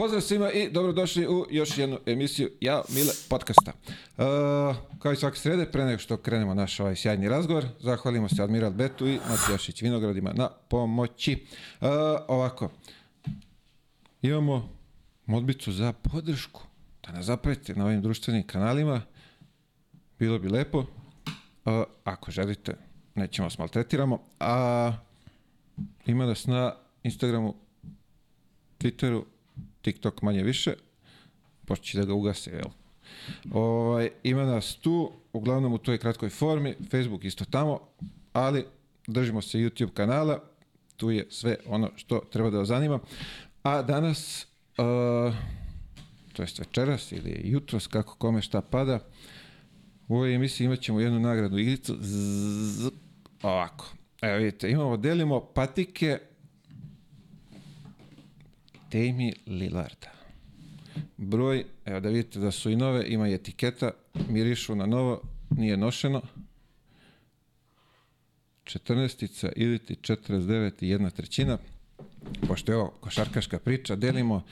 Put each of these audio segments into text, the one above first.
Pozdrav svima i dobrodošli u još jednu emisiju Ja Mile podcasta. Uh, kao i svake srede, pre nego što krenemo naš ovaj sjajni razgovor, zahvalimo se Admiral Betu i Matijašić Vinogradima na pomoći. Uh, ovako, imamo modbicu za podršku, da nas zapratite na ovim društvenim kanalima, bilo bi lepo. Uh, ako želite, nećemo vas maltretiramo. A ima nas na Instagramu, Twitteru, TikTok manje više, počeći da ga ugase, jel? Ovaj, ima nas tu, uglavnom u toj kratkoj formi, Facebook isto tamo, ali držimo se YouTube kanala, tu je sve ono što treba da vas zanima. A danas, uh, to jest večeras ili jutros, kako kome šta pada, u ovoj emisiji imat ćemo jednu nagradnu igricu. Zzz, ovako. Evo vidite, imamo, delimo patike Demi Lillarda. Broj, evo da vidite da su i nove, ima i etiketa, mirišu na novo, nije nošeno. 14 ili ti 49 i jedna trećina. Pošto je ovo košarkaška priča, delimo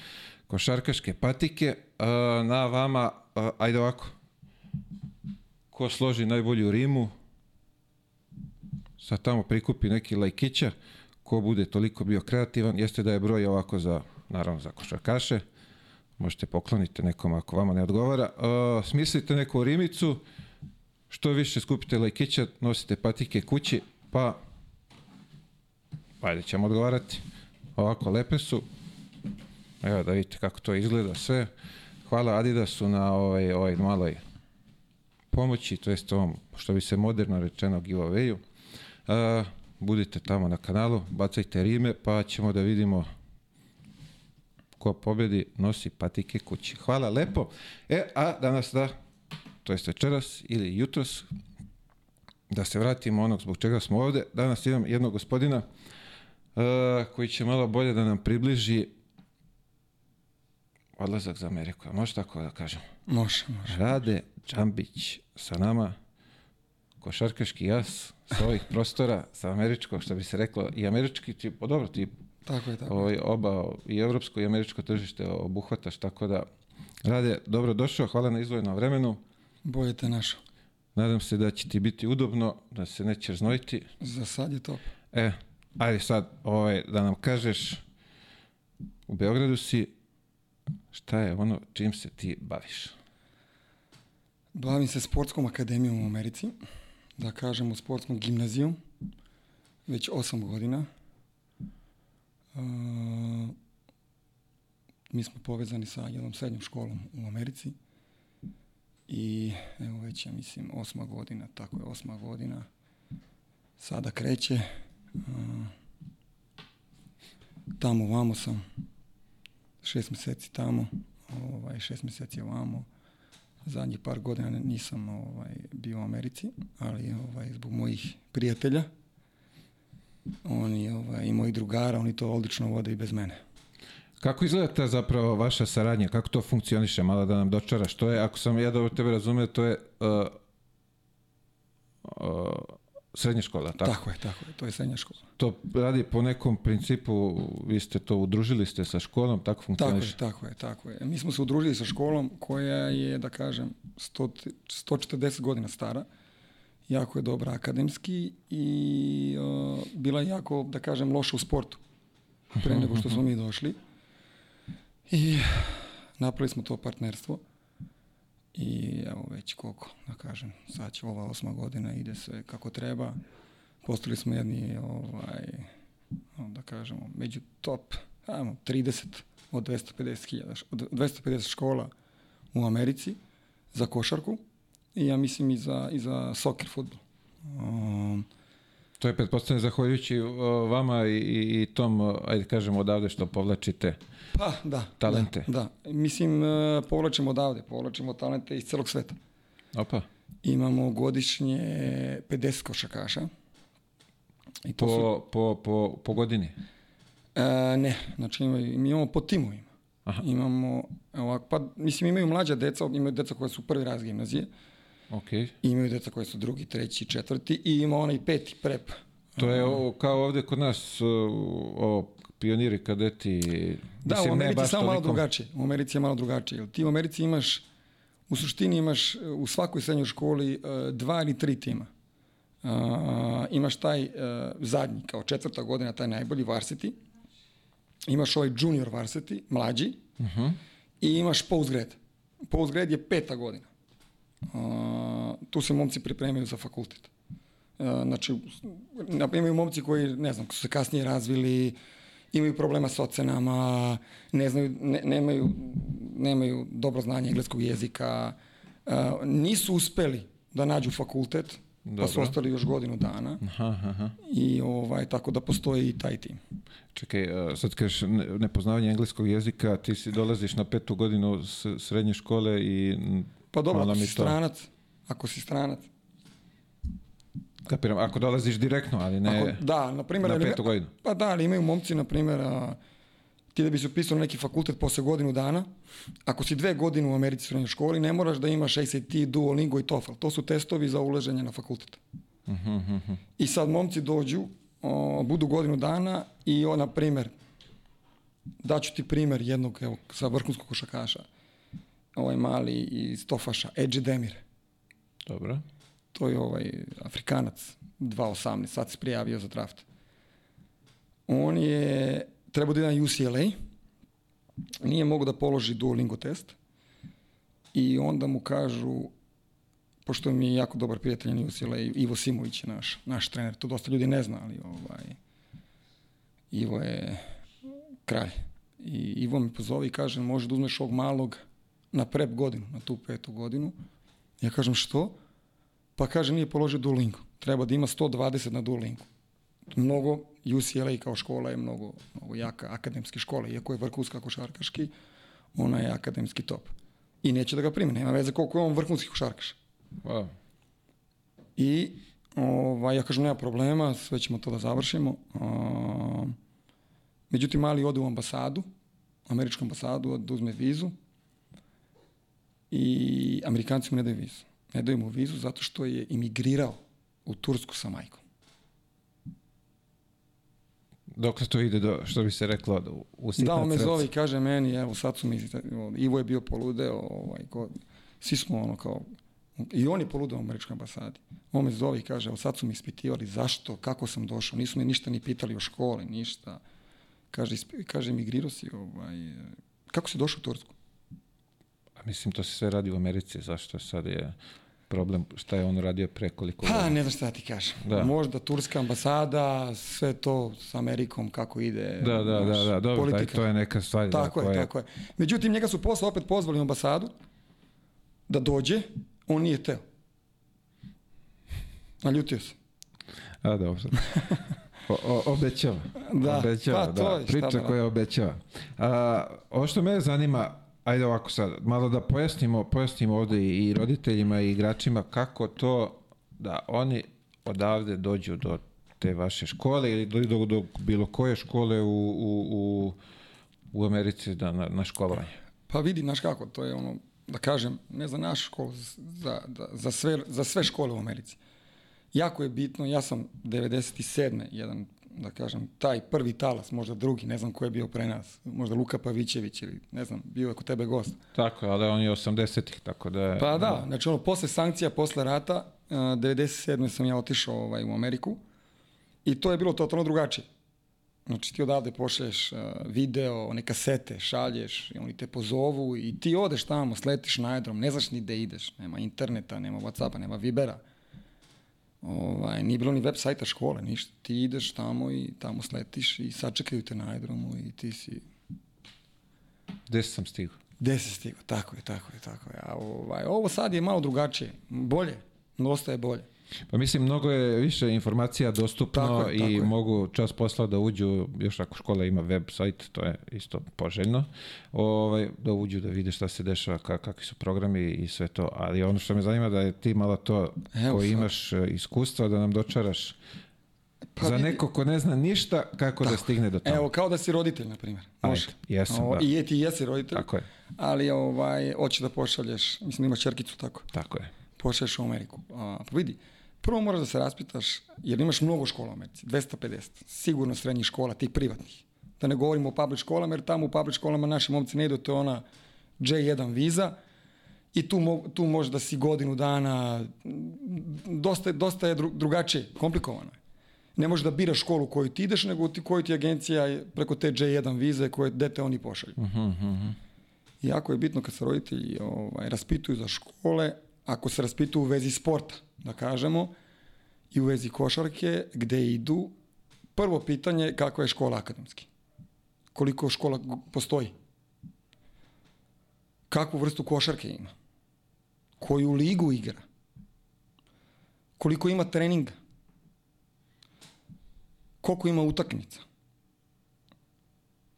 košarkaške patike. A, na vama, a, ajde ovako, ko složi najbolju rimu, sad tamo prikupi neki lajkića, ko bude toliko bio kreativan, jeste da je broj ovako za, naravno za košarkaše, možete pokloniti nekom ako vama ne odgovara. Uh, smislite neku rimicu, što više skupite lajkića, nosite patike kući, pa ajde ćemo odgovarati. Ovako lepe su. Evo da vidite kako to izgleda sve. Hvala Adidasu na ovaj, ovaj maloj pomoći, to jest ovom, što bi se moderno rečeno giveawayu. Uh, budite tamo na kanalu, bacajte rime, pa ćemo da vidimo ko pobedi nosi patike kući. Hvala lepo. E, a danas da, to jest večeras ili jutros, da se vratimo onog zbog čega smo ovde. Danas imam jednog gospodina uh, koji će malo bolje da nam približi odlazak za Ameriku. Može tako da kažem? Može, može. Rade Čambić sa nama, košarkaški jas sa ovih prostora, sa američkog, što bi se reklo, i američki, ti, dobro, ti Tako je, tako. ovaj, oba, i evropsko i američko tržište obuhvataš, tako da Rade, dobro došao, hvala na izvojenom vremenu. Bolje te našao. Nadam se da će ti biti udobno, da se neće znojiti. Za sad je top. E, ajde sad, ovaj, da nam kažeš, u Beogradu si, šta je ono čim se ti baviš? Bavim se sportskom akademijom u Americi. Da kažemo sportskom gimnazijom. Već 8 godina. Mi smo povezani sa jednom srednjom školom u Americi. I evo već ja mislim osma godina, tako je osma godina. Sada kreće. Tamo vamo sam. Šest meseci tamo, ovaj, šest meseci ovamo. Zadnjih par godina nisam ovaj, bio u Americi, ali ovaj, zbog mojih prijatelja, oni ovaj, i mojih drugara, oni to odlično vode i bez mene. Kako izgleda ta zapravo vaša saradnja? Kako to funkcioniše? Malo da nam dočaraš. To je, ako sam ja dobro tebe razumio, to je uh, uh, srednja škola, tako? Tako je, tako je, to je srednja škola. To radi po nekom principu, vi ste to udružili ste sa školom, tako Tako funkcioniše? je, tako je, tako je. Mi smo se udružili sa školom koja je, da kažem, 100, 140 godina stara. Jako je dobra akademski i uh, bila je jako, da kažem, loša u sportu pre nego što smo mi došli. I napravili smo to partnerstvo. I evo već koliko, da kažem, sad će ova osma godina, ide sve kako treba. Postali smo jedni, ovaj, da kažemo, među top, ajmo, 30 od 250, od 250 škola u Americi za košarku ja mislim i za, i za soccer futbol. Um, To je pretpostavljeno zahvaljujući uh, vama i, i, tom, uh, ajde kažemo odavde što povlačite. pa, da. Talente. Da, da. Mislim, uh, povlačimo odavde, povlačimo talente iz celog sveta. Opa. Imamo godišnje 50 košakaša. I to su, Po, po, po, po godini. e, ne, znači imaju, mi imamo po timovima. Aha. Imamo, ovako, pa mislim imaju mlađa deca, imaju deca koja su prvi raz gimnazije, Ok. I imaju deca koja su drugi, treći, četvrti i ima onaj peti prep. To je o, kao ovde kod nas, uh, o, pioniri, kadeti... Da, mislim, u Americi je samo malo toliko. drugačije. U Americi je malo drugačije. Ti u Americi imaš, u suštini imaš u svakoj srednjoj školi e, dva ili tri tima. A, imaš taj e, zadnji, kao četvrta godina, taj najbolji varsity. Imaš ovaj junior varsity, mlađi. I imaš postgrad. Postgrad je peta godina. Tu se momci pripremaju za fakultet. A, znači, na- imaju momci koji, ne znam, su se kasnije razvili, imaju problema s ocenama, ne znaju, ne, nemaju, nemaju dobro znanje engleskog jezika, a, nisu uspeli da nađu fakultet, pa su Dobro. ostali još godinu dana Aha, aha. i ovaj, tako da postoji i taj tim. Čekaj, sad kažeš ne- nepoznavanje engleskog jezika, ti si dolaziš na petu godinu srednje škole i... Pa dobro, ako si to- stranac, ako si stranac, Kapiram, ako dolaziš direktno, ali ne Ako, da, na primjer, na ali- petu godinu. Pa da, ali imaju momci, na primjer, a, ti da bi se upisao na neki fakultet posle godinu dana, ako si dve godine u Americi u srednjoj školi, ne moraš da imaš ACT, Duolingo i TOEFL. To su testovi za ulaženje na fakultet. I sad momci dođu, o, budu godinu dana i on, na primjer, daću ti primjer jednog evo, sa vrhunskog košakaša, ovaj mali iz Tofaša, Edži Demir. Dobro. To je ovaj Afrikanac, 2.18, sad se prijavio za draft. On je trebao da ide na UCLA, nije mogao da položi Duolingo test i onda mu kažu, pošto mi je jako dobar prijatelj na UCLA, Ivo Simović je naš, naš trener, to dosta ljudi ne zna, ali ovaj, Ivo je kralj. I Ivo mi pozove i kaže, može da uzmeš ovog malog na prep godinu, na tu petu godinu. Ja kažem, što? Pa kaže, nije položio Duolingo. Treba da ima 120 na Duolingo. Mnogo, UCLA kao škola je mnogo, mnogo jaka akademski škola, iako je vrhunska košarkaški, ona je akademski top. I neće da ga prime, nema veze koliko je on vrhunski košarkaš. Wow. I ovaj, ja kažem, nema problema, sve ćemo to da završimo. A, međutim, mali ode u ambasadu, američku ambasadu, da uzme vizu i Amerikanci mu ne daju vizu. Ne daju mu vizu zato što je imigrirao u Tursku sa majkom. Dokle to ide do, što bi se reklo, do, u Da, on me zove i kaže meni, evo sad su mi, Ivo je bio poludeo, ovaj, ko, svi smo ono kao, i on je poludeo u američkoj ambasadi. On me zove i kaže, evo sad su mi ispitivali zašto, kako sam došao, nisu me ništa ni pitali o školi, ništa. Kaže, kaže emigrirao si, ovaj, kako si došao u Tursku? A mislim, to se sve radi u Americi, zašto sad je problem, šta je on radio pre koliko Pa, ne znam šta da ti kažem. Da. Možda turska ambasada, sve to s Amerikom, kako ide. Da, da, znaš, da, da, dobro, taj, to je neka stvar. Tako da, je, koja tako je. Međutim, njega su posle opet pozvali u ambasadu da dođe, on nije teo. Naljutio se. A, dobro. O, o, obećava. Da, obećava, pa to da. je, šta Priča da koja obećava. A, ovo što me zanima, ajde ovako sad, malo da pojasnimo, pojasnimo ovde i, roditeljima i igračima kako to da oni odavde dođu do te vaše škole ili do, do, do bilo koje škole u, u, u, u Americi da, na, na školovanje. Pa vidi, znaš kako, to je ono, da kažem, ne za našu školu, za, da, za, sve, za sve škole u Americi. Jako je bitno, ja sam 97. jedan, da kažem, taj prvi talas, možda drugi, ne znam ko je bio pre nas, možda Luka Pavićević ili ne znam, bio je kod tebe gost. Tako je, ali on je 80-ih, tako da je... Pa da, znači ono, posle sankcija, posle rata, uh, 97. sam ja otišao ovaj, u Ameriku i to je bilo totalno drugačije. Znači ti odavde pošalješ uh, video, one kasete, šalješ, i oni te pozovu i ti odeš tamo, sletiš na aerodrom, ne znaš ni gde ideš, nema interneta, nema Whatsappa, nema Vibera. Ovaj, nije bilo ni web sajta škole, ništa. Ti ideš tamo i tamo sletiš i sačekaju te na aerodromu i ti si Gde sam stigao? Gde si stigao? Tako je, tako je, tako je. A ovaj, ovo sad je malo drugačije. Bolje. Dosta je bolje. Pa mislim, mnogo je više informacija dostupno Tako je, tako i je. mogu čas posla da uđu, još ako škola ima web sajt, to je isto poželjno, ovaj, da uđu da vide šta se dešava, ka, kakvi su programi i sve to. Ali ono što me zanima da je ti malo to Evo koji sad. imaš e, iskustva da nam dočaraš Pa za neko ko ne zna ništa kako da stigne do tamo. Evo, kao da si roditelj, na primjer. Ajde, Može. jesam, Ovo, da. I je, ti jesi roditelj. Tako je, Ali ovaj, hoćeš da pošalješ, mislim da imaš čerkicu tako, tako je. pošalješ u Ameriku. A, pa vidi, prvo moraš da se raspitaš, jer imaš mnogo škola u Americi, 250, sigurno srednjih škola, tih privatnih. Da ne govorimo o public školama, jer tamo u public školama naši momci ne idu, to je ona J1 viza i tu, mo, tu može da si godinu dana, dosta, dosta je dru, drugačije, komplikovano je. Ne možeš da biraš školu u koju ti ideš, nego ti, koju ti agencija preko te J1 vize koje dete oni pošalju. Uh -huh, uh -huh. Jako je bitno kad se roditelji ovaj, raspituju za škole, ako se raspituju u vezi sporta, da kažemo, i u vezi košarke, gde idu, prvo pitanje je kakva je škola akademski. Koliko škola postoji. Kakvu vrstu košarke ima. Koju ligu igra. Koliko ima treninga. Koliko ima utakmica.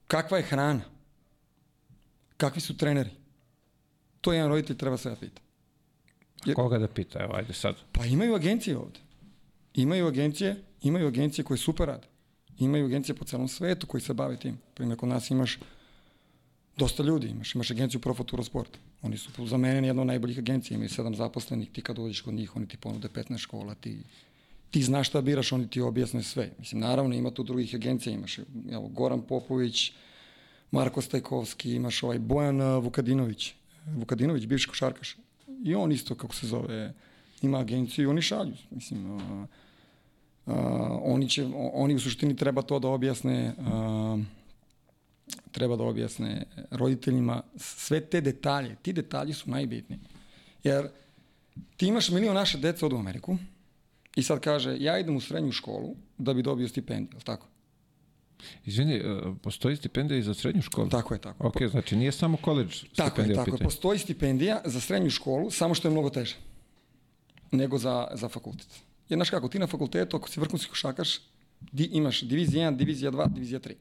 Kakva je hrana. Kakvi su treneri. To jedan roditelj treba sve da pita. Jer, Koga da pita, evo, ajde sad. Pa imaju agencije ovde. Imaju agencije, imaju agencije koje super rade. Imaju agencije po celom svetu koji se bave tim. Primjer, kod nas imaš dosta ljudi, imaš, imaš agenciju Pro Futuro Sport. Oni su za mene jedna od najboljih agencija, imaju sedam zaposlenih, ti kad dođeš kod njih, oni ti ponude 15 škola, ti, ti znaš šta biraš, oni ti objasne sve. Mislim, naravno, ima tu drugih agencija, imaš evo, Goran Popović, Marko Stajkovski, imaš ovaj Bojan Vukadinović, Vukadinović, bivši košarkaš. I on isto, kako se zove, ima agenciju i oni šalju. Mislim, uh, uh, oni, će, oni u suštini treba to da objasne uh, treba da objasne roditeljima sve te detalje. Ti detalji su najbitniji. Jer ti imaš milion naše dece od u Ameriku i sad kaže, ja idem u srednju školu da bi dobio stipendiju, tako? Izvini, postoji stipendija i za srednju školu? Tako je, tako. Ok, znači nije samo college stipendija Tako je, tako je. Postoji stipendija za srednju školu, samo što je mnogo teže nego za, za fakultet. Jer, znaš kako, ti na fakultetu, ako si vrhunski košakaš, di, imaš divizija 1, divizija 2, divizija 3.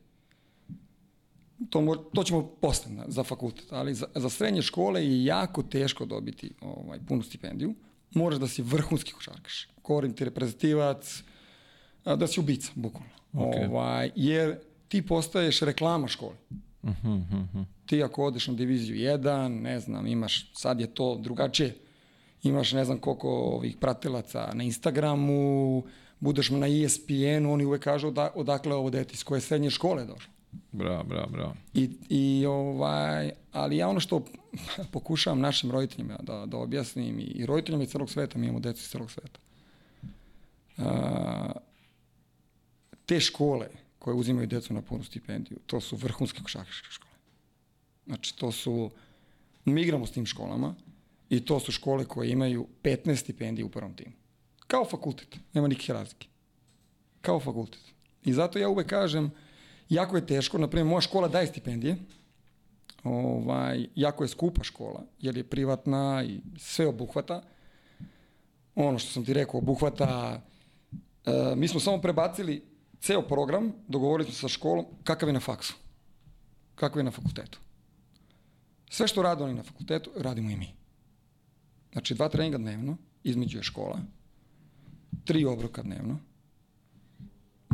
To, mo, to ćemo posle na, za fakultet, ali za, za srednje škole je jako teško dobiti ovaj, punu stipendiju. Moraš da si vrhunski košarkaš. Govorim ti reprezentativac, da si ubica, bukvalno. Okay. Ovaj, jer ti postaješ reklama škole. Uh -huh, uh -huh. Ti ako odeš na diviziju 1, ne znam, imaš, sad je to drugačije imaš ne znam koliko ovih pratilaca na Instagramu, budeš na ESPN-u, oni uvek kažu da, odakle ovo dete, iz koje srednje škole došlo. Bravo, bravo, bravo. I, i ovaj, ali ja ono što pokušavam našim roditeljima da, da objasnim i, i roditeljima iz celog sveta, mi imamo decu iz celog sveta. Uh, te škole koje uzimaju decu na punu stipendiju, to su vrhunske košarkaške škole. Znači, to su, mi igramo s tim školama, I to su škole koje imaju 15 stipendija u prvom timu. Kao fakultet, nema nikakve razlike. Kao fakultet. I zato ja uvek kažem, jako je teško, na primjer, moja škola daje stipendije, ovaj, jako je skupa škola, jer je privatna i sve obuhvata. Ono što sam ti rekao, obuhvata, e, mi smo samo prebacili ceo program, dogovorili smo sa školom, kakav je na faksu, kakav je na fakultetu. Sve što rade oni na fakultetu, radimo i mi. Znači, dva treninga dnevno, između je škola, tri obroka dnevno,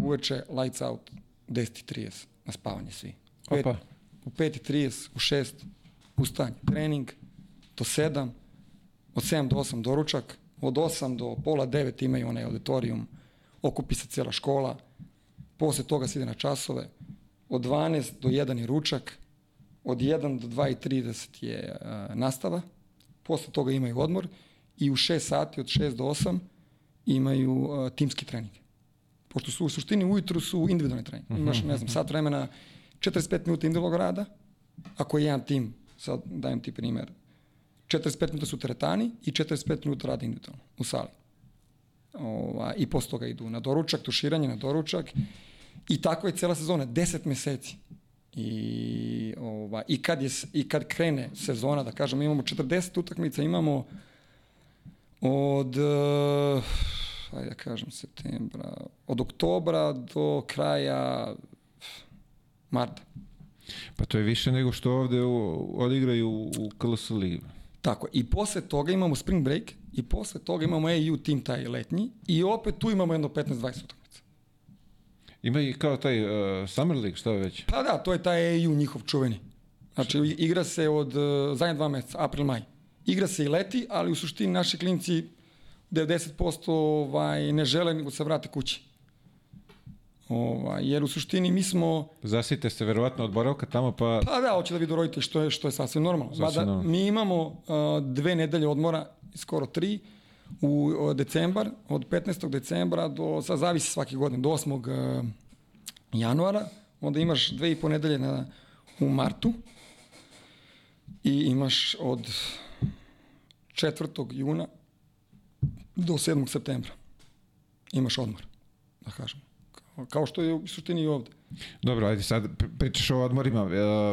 uveče lights out 10.30 na spavanje svi. Pet, Opa. U 5.30, u 6 ustaň, trening, do 7, od 7 do 8 doručak, od 8 do pola 9 imaju onaj auditorijum, okupi se cijela škola, posle toga se ide na časove, od 12 do 1 je ručak, od 1 do 2.30 je uh, nastava, posle toga imaju odmor i u 6 sati od 6 do 8 imaju uh, timski trening. Pošto su u suštini ujutru su individualni trening. Mhm, Imaš, ne znam, mhm. sat vremena, 45 minuta individualnog rada, ako je jedan tim, sad dajem ti primer, 45 minuta su teretani i 45 minuta rada individualno u sali. Ova, I posle toga idu na doručak, tuširanje na doručak i tako je cela sezona, 10 meseci. I, ova, i, kad je, I kad krene sezona, da kažem, imamo 40 utakmica, imamo od, uh, ajde da kažem, septembra, od oktobra do kraja marta. Pa to je više nego što ovde u, odigraju u KLS ligi. Tako, i posle toga imamo spring break i posle toga imamo AU tim taj letnji i opet tu imamo jedno 15-20 utakmica. Ima i kao taj uh, Summer League, šta već? Pa da, to je taj EU njihov čuveni. Znači, igra se od uh, zadnje dva meseca, april, maj. Igra se i leti, ali u suštini naši klinci 90% ovaj, ne žele nego se vrate kući. Ovaj, jer u suštini mi smo... Zasite se verovatno od boravka tamo, pa... Pa da, hoće da vidu roditelji što je, što je sasvim normalno. Mada, mi imamo uh, dve nedelje odmora, skoro tri, u uh, decembar, od 15. decembra do, sad zavisi svake godine, do 8. Uh, januara, onda imaš dve i po nedelje na, u martu i imaš od 4. juna do 7. septembra. Imaš odmor, da kažem. Kao, što je u suštini i ovde. Dobro, ajde sad pri- pričaš o odmorima, e,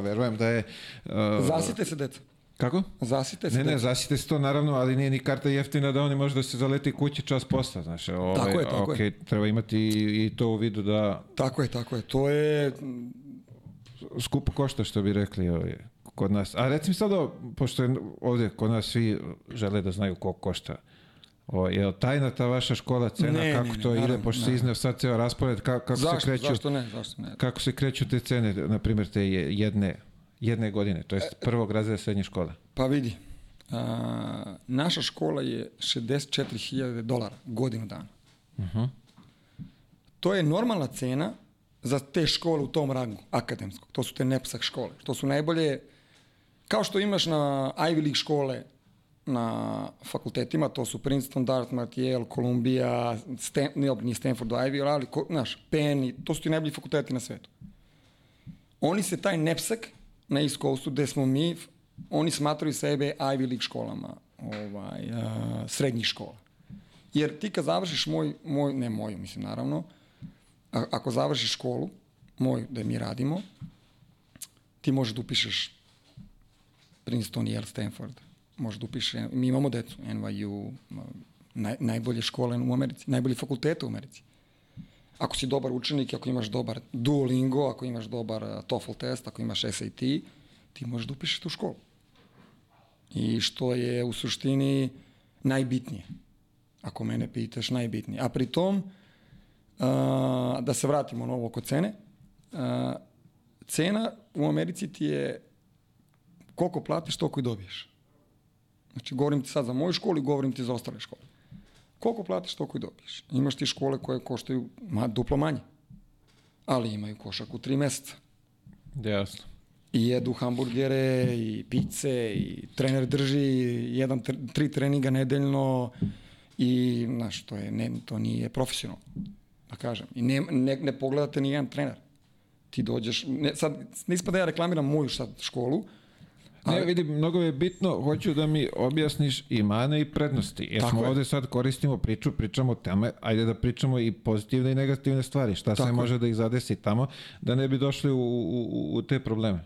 verujem da je... e, Zasite se, deca. Kako? Zasite se, Ne, ne, zasite se to naravno, ali nije ni karta jeftina da oni može da se zaleti kući čas posla, znaš. Ovaj, Tako je, tako okay, treba imati i, i to u vidu da Tako je, tako je. To je skupo košta, što bi rekli ovaj, kod nas. A reci mi sad, pošto je ovdje kod nas svi žele da znaju koliko košta. O, je li tajna ta vaša škola cena, Ne, kako ne, ne, to ide, naravno, pošto se naravno. izneo sad ceo raspored, ka, kako se zašto, kreću, zašto ne, zašto ne. kako se kreću te cene, na primjer te je- jedne, jedne godine, to jest prvog razreda srednje škole. Pa vidi, a, naša škola je 64.000 dolara godinu dana. Mhm. To je normalna cena za te škole u tom rangu, akademskog. To su te NEPSAK škole. To su najbolje, kao što imaš na Ivy League škole na fakultetima, to su Princeton, Dartmouth, Yale, Columbia, Stan, nije, nije Stanford, Ivy, ali, ko- znaš, Penn, to su ti najbolji fakulteti na svetu. Oni se taj NEPSAK na East Coastu, gde smo mi, oni smatraju sebe Ivy League školama, ovaj, a, srednjih škola. Jer ti kad završiš moj, moj ne moju, mislim naravno, a, ako završiš školu, moju, da mi radimo, ti možeš da upišeš Princeton, Yale, Stanford, možeš da upišeš, mi imamo decu, NYU, naj, najbolje škole u Americi, najbolje fakultete u Americi. Ako si dobar učenik, ako imaš dobar Duolingo, ako imaš dobar uh, TOEFL test, ako imaš SAT, ti možeš da upišeš tu školu. I što je u suštini najbitnije. Ako mene pitaš, najbitnije. A pri tom, uh, da se vratimo na ovo oko cene, uh, cena u Americi ti je koliko platiš, toliko i dobiješ. Znači, govorim ti sad za moju školu i govorim ti za ostale škole. Koliko platiš, toliko i dobiješ. Imaš ti škole koje koštaju ma, duplo manje, ali imaju košak u tri meseca. Jasno. I jedu hamburgere, i pice, i trener drži jedan, tr- tri treninga nedeljno i, znaš, to, je, ne, to nije profesionalno, da kažem. I ne, ne, ne pogledate ni jedan trener. Ti dođeš, ne, sad, ne ispada ja reklamiram moju sad školu, Ne, Ali- vidim, mnogo je bitno, hoću da mi objasniš i mane i prednosti. Jer Tako smo je. ovde sad koristimo priču, pričamo o teme, ajde da pričamo i pozitivne i negativne stvari. Šta Tako sve je. može da ih zadesi tamo, da ne bi došli u, u, u- te probleme.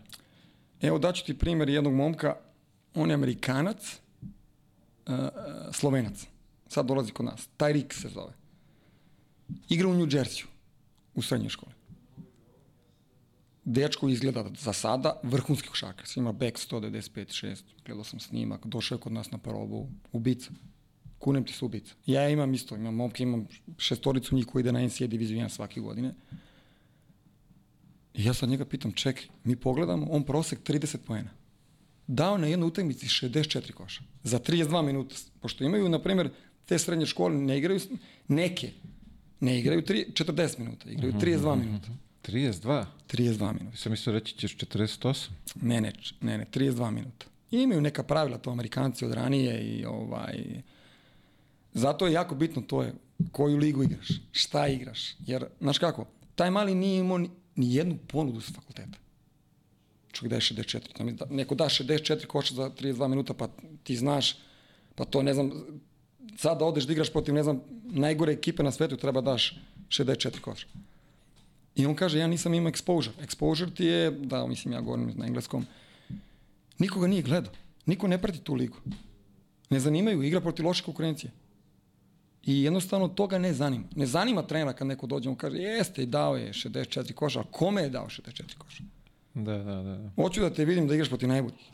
Evo daću ti primjer jednog momka, on je Amerikanac, uh, uh, Slovenac. Sad dolazi kod nas. Tyreek se zove. Igra u New Jersey u srednjoj školi. Dečko izgleda za sada vrhunski košarkaš. Ima back 195-6. Gledao sam snimak. Došao je kod nas na probu. Ubica. Kunem ti se ubica. Ja imam isto. Imam momke, imam šestoricu njih koji ide na NCAA diviziju 1 svake godine. I ja sad njega pitam, čekaj, mi pogledamo, on prosek 30 poena. Dao na jednoj utakmici 64 koša. Za 32 minuta. Pošto imaju, na primjer, te srednje škole ne igraju, neke, ne igraju tri, 40 minuta, igraju 32 minuta. 32? 32 minuta. Sam mislio reći ćeš 48. Ne, ne, ne, ne, 32 minuta. I imaju neka pravila, to Amerikanci od ranije i ovaj... Zato je jako bitno to je koju ligu igraš, šta igraš. Jer, znaš kako, taj mali nije imao ni, ni jednu ponudu sa fakulteta. Čovjek daje 64. To mi da, neko da 64 koša za 32 minuta, pa ti znaš, pa to ne znam, sad da odeš da igraš protiv, ne znam, najgore ekipe na svetu, treba daš 64 koša. I on kaže, ja nisam imao exposure. Exposure ti je, da, mislim, ja govorim na engleskom, nikoga nije gledao. Niko ne prati tu ligu. Ne zanimaju, igra protiv loše konkurencije. I jednostavno toga ne zanima. Ne zanima trenera kad neko dođe, on kaže, jeste, dao je 64 koša, ali kome je dao 64 koša? Da, da, da. Hoću da te vidim da igraš protiv najboljih.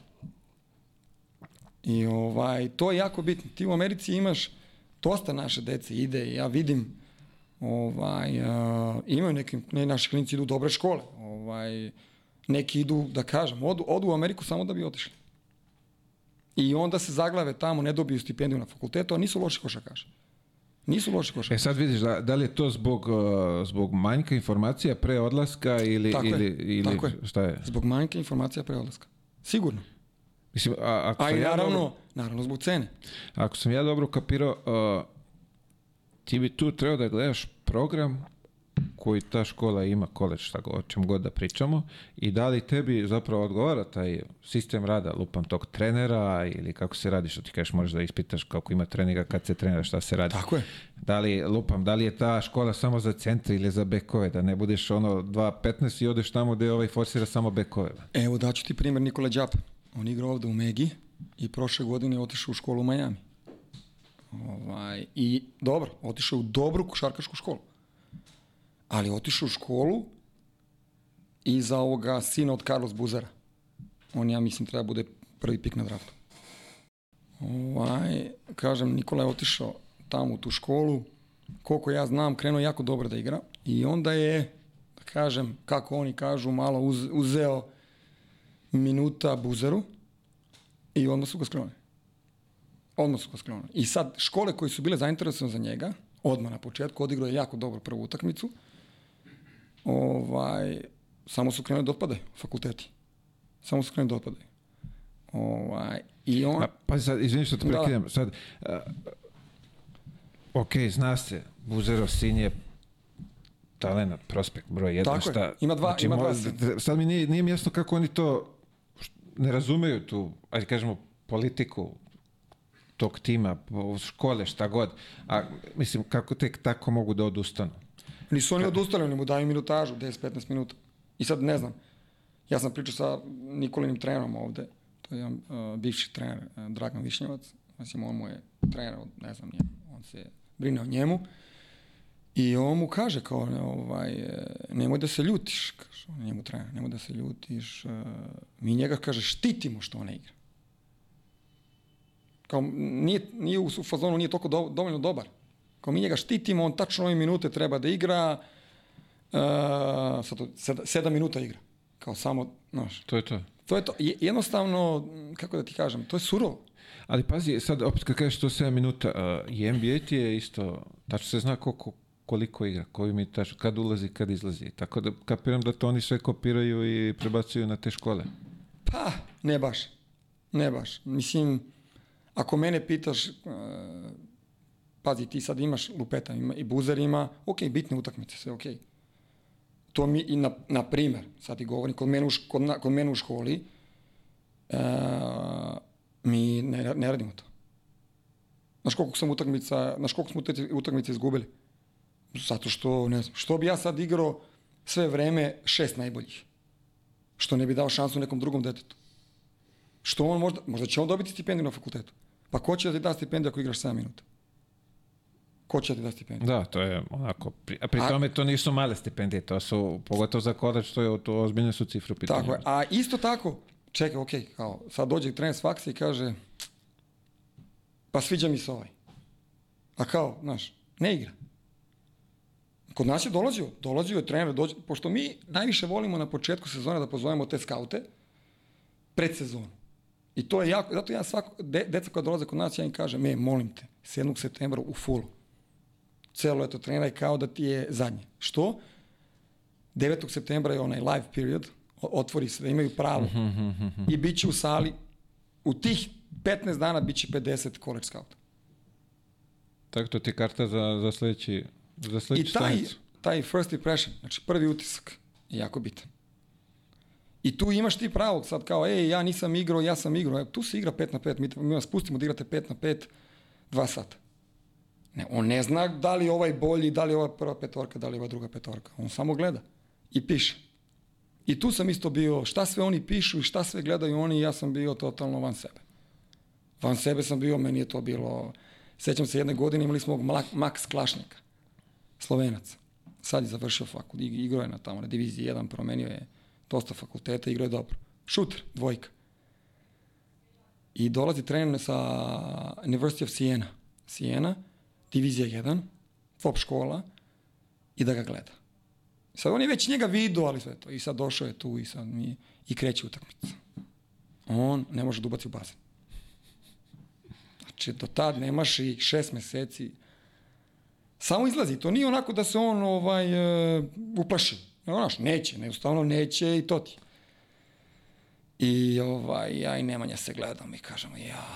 I ovaj, to je jako bitno. Ti u Americi imaš dosta naše dece ide, ja vidim ovaj, uh, imaju neki, ne, naši klinici idu u dobre škole. Ovaj, neki idu, da kažem, odu, odu u Ameriku samo da bi otišli. I onda se zaglave tamo, ne dobiju stipendiju na fakultetu, a nisu loši košarkaši. Nisu loši košarkaši. E sad vidiš, da, da li je to zbog, uh, zbog manjka informacija pre odlaska ili, Tako je, ili, ili tako je. šta je? Zbog manjka informacija pre odlaska. Sigurno. Mislim, a, ako A i ja naravno, dobro- naravno zbog cene. Ako sam ja dobro kapirao, uh, ti bi tu trebao da gledaš program koji ta škola ima, koleđ, šta o čem god da pričamo, i da li tebi zapravo odgovara taj sistem rada, lupam tog trenera, ili kako se radi, što ti kažeš, možeš da ispitaš kako ima treninga, kad se trenira, šta se radi. Tako je. Da li, lupam, da li je ta škola samo za centre ili za bekove, da ne budeš ono 2.15 i odeš tamo gde ovaj forsira samo bekove. Evo daću ti primjer Nikola Đapa. On igra ovde u Megi i prošle godine je otišao u školu u Miami. Ovaj, I dobro, otišao u dobru košarkašku školu. Ali otišao u školu i za ovoga sina od Carlos Buzara. On, ja mislim, treba bude prvi pik na draftu. Ovaj, kažem, Nikola je otišao tamo u tu školu. Koliko ja znam, krenuo jako dobro da igra. I onda je, da kažem, kako oni kažu, malo uz, uzeo minuta Buzeru i odmah su ga sklonili. Odmah su ga sklonili. I sad, škole koje su bile zainteresovane za njega, odmah na početku, odigrao je jako dobro prvu utakmicu, ovaj, samo su krenuli da otpadaju fakulteti. Samo su krenuli da otpadaju. Ovaj, I on... A, pa sad, izvini što te Da. prekidam, sad, uh, ok, zna se, Buzerov sin je talent, prospekt, broj jedan, Tako je, šta, ima dva- ima dva mo- sina. d- sad mi nije, nije jasno kako oni to ne razumeju tu, ajde kažemo, politiku tog tima, škole, šta god, a mislim, kako tek tako mogu da odustanu? Nisu oni odustali, oni mu daju minutažu, 10-15 minuta. I sad ne znam, ja sam pričao sa Nikolinim trenerom ovde, to je jedan uh, bivši trener, uh, Dragan Višnjevac, mislim, on mu je trener, ne znam, njemu, on se brine o njemu. I on mu kaže kao, ne, ovaj, e, nemoj da se ljutiš, kaže, on njemu trener, nemoj da se ljutiš. Uh, mi njega, kaže, štitimo što on ne igra. Kao, nije, nije u, fazonu, nije toliko do, dovoljno dobar. Kao mi njega štitimo, on tačno ove minute treba da igra, uh, sad to, sedam, minuta igra. Kao samo, znaš, To je to. to je to. Je- Jednostavno, kako da ti kažem, to je surovo. Ali pazi, sad opet kad kažeš to 7 minuta, uh, i NBA ti je isto, tačno se zna koliko, koliko igra, koji mi tačno, kad ulazi, kad izlazi. Tako da kapiram da to oni sve kopiraju i prebacuju na te škole. Pa, ne baš. Ne baš. Mislim, ako mene pitaš, uh, pazi, ti sad imaš lupeta, ima, i buzer ima, ok, bitne utakmice, sve ok. To mi, i na, na primer, sad ti govorim, kod mene u, kod, kod mene u školi, uh, mi ne, ne radimo to. Znaš koliko sam utakmica, znaš koliko smo utakmice izgubili? Zato što, ne znam, što bi ja sad igrao sve vreme šest najboljih? Što ne bi dao šansu nekom drugom detetu? Što on možda, možda će on dobiti stipendiju na fakultetu. Pa ko će da ti da stipendiju ako igraš 7 minuta? Ko će da ti da stipendiju? Da, to je onako, pri, a pri A- tome to nisu male stipendije, to su, pogotovo za koleđ, to je, to ozbiljne su cifre u pitanju. Tako je. A isto tako, čekaj, ok, kao, sad dođe trener s faksa i kaže, pa sviđa mi se ovaj. A kao, znaš, ne igra. Kod nas je dolazio, dolazio je trener, dođe, pošto mi najviše volimo na početku sezone da pozovemo te skaute pred sezonu. I to je jako, zato ja svako, de, deca koja dolaze kod nas, ja im kažem, me, molim te, 7. septembra u fullu. Celo eto treniraj kao da ti je zadnje. Što? 9. septembra je onaj live period, otvori se da imaju pravo. I bit će u sali, u tih 15 dana bit će 50 college scouta. Tako to ti je karta za, za sledeći, za I sledeću taj, stanicu. taj first impression, znači prvi utisak je jako bitan. I tu imaš ti pravo sad kao, ej, ja nisam igrao, ja sam igrao. E, tu se igra 5 na 5, mi, mi vas pustimo da igrate 5 na 5, 2 sata. Ne, on ne zna da li je ovaj bolji, da li je ova prva petorka, da li je ova druga petorka. On samo gleda i piše. I tu sam isto bio, šta sve oni pišu i šta sve gledaju oni, ja sam bio totalno van sebe. Van sebe sam bio, meni je to bilo... Sećam se jedne godine imali smo Max Klašnjaka, Slovenac. Sad je završio fakult, ig- igrao je na tamo na diviziji 1, promenio je dosta fakulteta, igrao je dobro. Šuter, dvojka. I dolazi trener sa University of Siena. Siena, divizija 1, top škola, i da ga gleda. Sad on je već njega vidio, ali sve to. I sad došao je tu i sad mi, i kreće utakmica. On ne može da ubaci u bazen. Znači, do tad nemaš i šest meseci Samo izlazi. To nije onako da se on ovaj, uh, uplaši. Onaš, neće, jednostavno neće i to ti. I ovaj, ja i Nemanja se gledamo i kažemo, ja,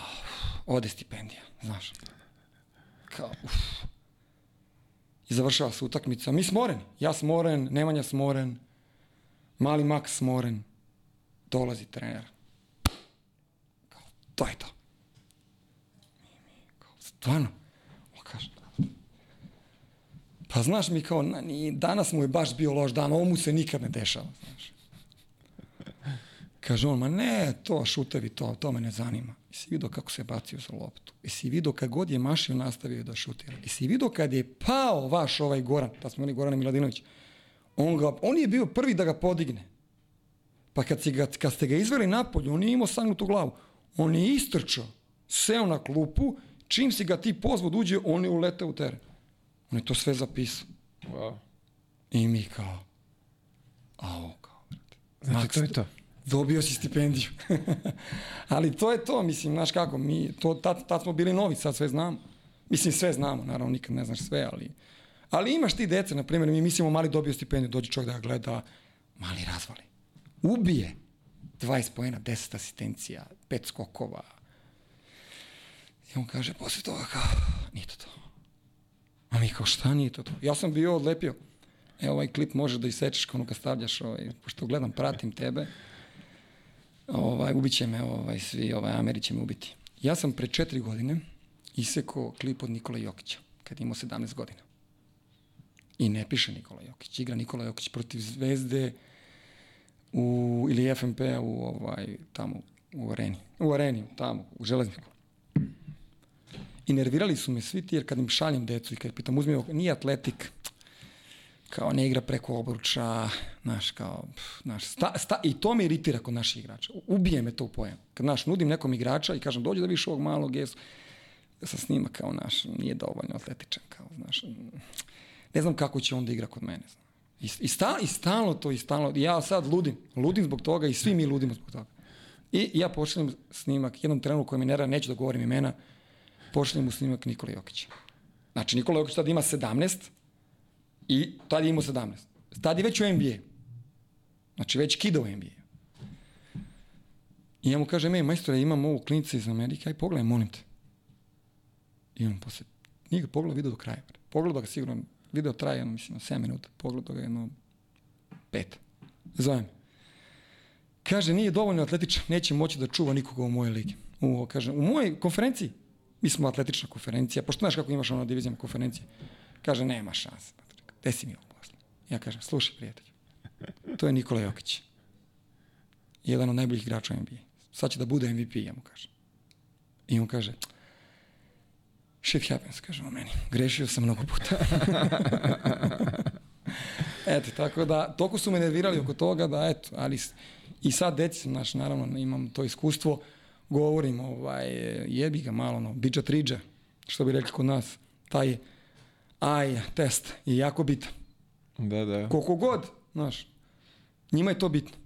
ode stipendija, znaš. Kao, uf. I završava se utakmica. Mi smoreni. Ja smoren, Nemanja smoren, mali Max smoren. Dolazi trener. Kao, to je to. Stvarno? Pa znaš mi kao, na, ni, danas mu je baš bio loš dan, ovo mu se nikad ne dešava, znaš. Kaže on, ma ne, to šutevi, to, to me ne zanima. I si vidio kako se bacio za loptu. I si vidio kad god je mašio nastavio da šutira. I si vidio kad je pao vaš ovaj Goran, ta smo Goran Miladinović, on, ga, on je bio prvi da ga podigne. Pa kad, si ga, kad ste ga izveli napolju, on nije imao sagnutu glavu. On je istrčao, seo na klupu, čim si ga ti pozvod da uđe, on je uletao u teren. On je to sve zapisao. Wow. I mi kao, ao, kao, brate. Znači, to je to. Dobio si stipendiju. Ali to je to, mislim, znaš kako, mi, to, tad, tad smo bili novi, sad sve znamo. Mislim, sve znamo, naravno, nikad ne znaš sve, ali... Ali imaš ti dece, na primjer, mi mislimo mali dobio stipendiju, dođe čovjek da ga gleda, mali razvali. Ubije 20 pojena, 10 asistencija, 5 skokova. I on kaže, posle toga kao, nije to to. A mi kao, šta nije to to? Ja sam bio odlepio. Evo ovaj klip može da isečeš ono kad stavljaš, ovaj, pošto gledam, pratim tebe. Ovaj, ubiće me ovaj, svi, ovaj, Ameri će me ubiti. Ja sam pre četiri godine isekao klip od Nikola Jokića, kad imao 17 godina. I ne piše Nikola Jokić. Igra Nikola Jokić protiv Zvezde u, ili FNP-a u, ovaj, tamo, u areni. U areni, tamo, u železniku. I nervirali su me svi ti, jer kad im šaljem decu i kad pitam, uzmi ovo, nije atletik, kao ne igra preko obruča, znaš, kao, pff, znaš, sta, sta, i to me iritira kod naših igrača. Ubije me to u pojam. Kad, znaš, nudim nekom igrača i kažem, dođi da viš ovog malog gesu, sam snima kao, naš, nije dovoljno atletičan, kao, znaš, ne znam kako će on da igra kod mene, znaš. I, i, sta, I stalno to, i stalno, ja sad ludim, ludim zbog toga i svi mi ludimo zbog toga. I ja pošaljem snimak jednom treneru koji mi ne rada, neću da govorim imena, pošaljem mu snimak Nikola Jokića. Znači, Nikola Jokić tada ima 17, I tad je imao 17. Tad je već u NBA. Znači već kida u NBA. I ja mu kažem, ej, majstore, imam ovu klinice iz Amerike, aj pogledaj, molim te. I on posle, nije ga pogledao video do kraja. Pogledao ga sigurno, video traje, mislim, 7 minuta. Pogledao ga jedno 5. Zovem. Kaže, nije dovoljno atletičan, neće moći da čuva nikoga u mojoj ligi. U, kaže, u mojoj konferenciji, mi smo atletična konferencija, pošto znaš kako imaš ono divizijama konferencije, kaže, nema šanse. Gde si mi ovo posle? Ja kažem, slušaj prijatelju, to je Nikola Jokić. Jedan od najboljih igrača u NBA. Sad će da bude MVP, ja mu kažem. I on kaže, shit happens, kaže on meni. Grešio sam mnogo puta. eto, tako da, toliko su me nervirali oko toga da, eto, ali i sad deci sam, naš, naravno, imam to iskustvo, govorim, ovaj, jebi ga malo, no, biđa triđa, što bi rekli kod nas, taj aj test je jako bitan. Da, da. Koliko god, znaš, njima je to bitno.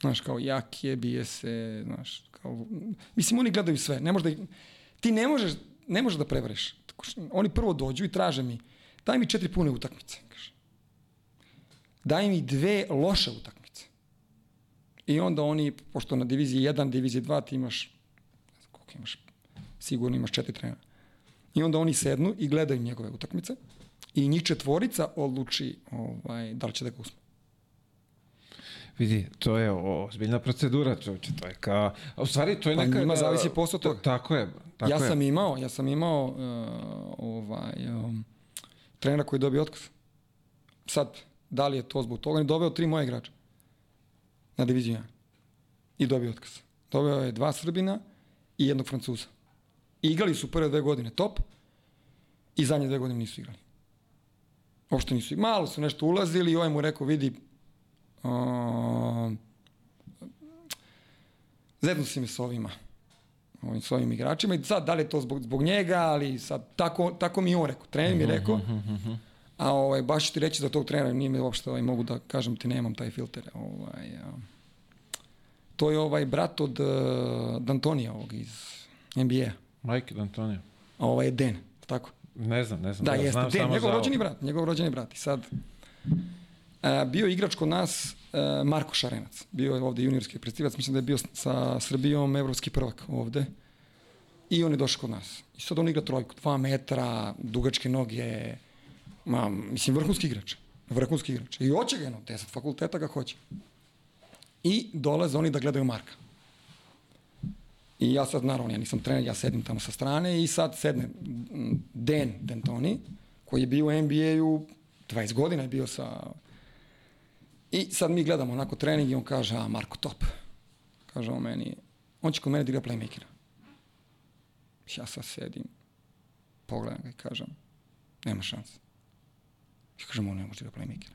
Znaš, kao jak je, bije se, znaš, kao, mislim, oni gledaju sve, ne možeš da, ti ne možeš, ne možeš da prevariš. Oni prvo dođu i traže mi, daj mi četiri pune utakmice, kaže. Daj mi dve loše utakmice. I onda oni, pošto na diviziji 1, diviziji 2 ti imaš, ne znam koliko imaš, sigurno imaš četiri trenera. I onda oni sednu i gledaju njegove utakmice i njih četvorica odluči ovaj, da li će da ga uzme. Vidi, to je ozbiljna procedura, čovječe, to je ka... A u stvari, to je Pa neka... njima zavisi posao toga. Tako je, tako ja je. sam imao, ja sam imao uh, ovaj, um, trenera koji je dobio otkaz. Sad, da li je to zbog toga? On je doveo tri moje igrača na diviziju 1 i dobio otkaz. Doveo je dva Srbina i jednog Francuza. I igrali su prve dve godine top i zadnje dve godine nisu igrali. Uopšte nisu. Malo su nešto ulazili i ovaj mu rekao, vidi, uh, zednu si me s ovima ovim svojim igračima i sad da li je to zbog, zbog njega, ali sad tako, tako mi je on rekao, trener mi je rekao, a ovaj, baš ću ti reći za tog trenera, nije mi uopšte ovaj, mogu da kažem ti nemam taj filter. Ovaj, a, to je ovaj brat od uh, Dantonija ovog iz NBA. Mike D'Antonio. A ovaj je Den, tako? Ne znam, ne znam. Da, ja jeste. znam Den, samo njegov rođeni brat, njegov rođeni brat. I sad, a, bio je igrač kod nas a, Marko Šarenac. Bio je ovde juniorski predstivac, mislim da je bio sa Srbijom evropski prvak ovde. I on je došao kod nas. I sad on igra trojku, dva metra, dugačke noge, ma, mislim, vrhunski igrač. Vrhunski igrač. I hoće ga jedno, 10 fakulteta ga hoće. I dolaze oni da gledaju Marka. I ja sad, naravno, ja nisam trener, ja sedim tamo sa strane i sad sedne Dan D'Antoni, koji je bio u NBA-u, 20 godina je bio sa... I sad mi gledamo onako trening i on kaže, a Marko top. Kaže on meni, on će kod mene da playmakera. Ja sad sedim, pogledam ga i kažem, nema šanse. I kažem, on ne može da playmakera.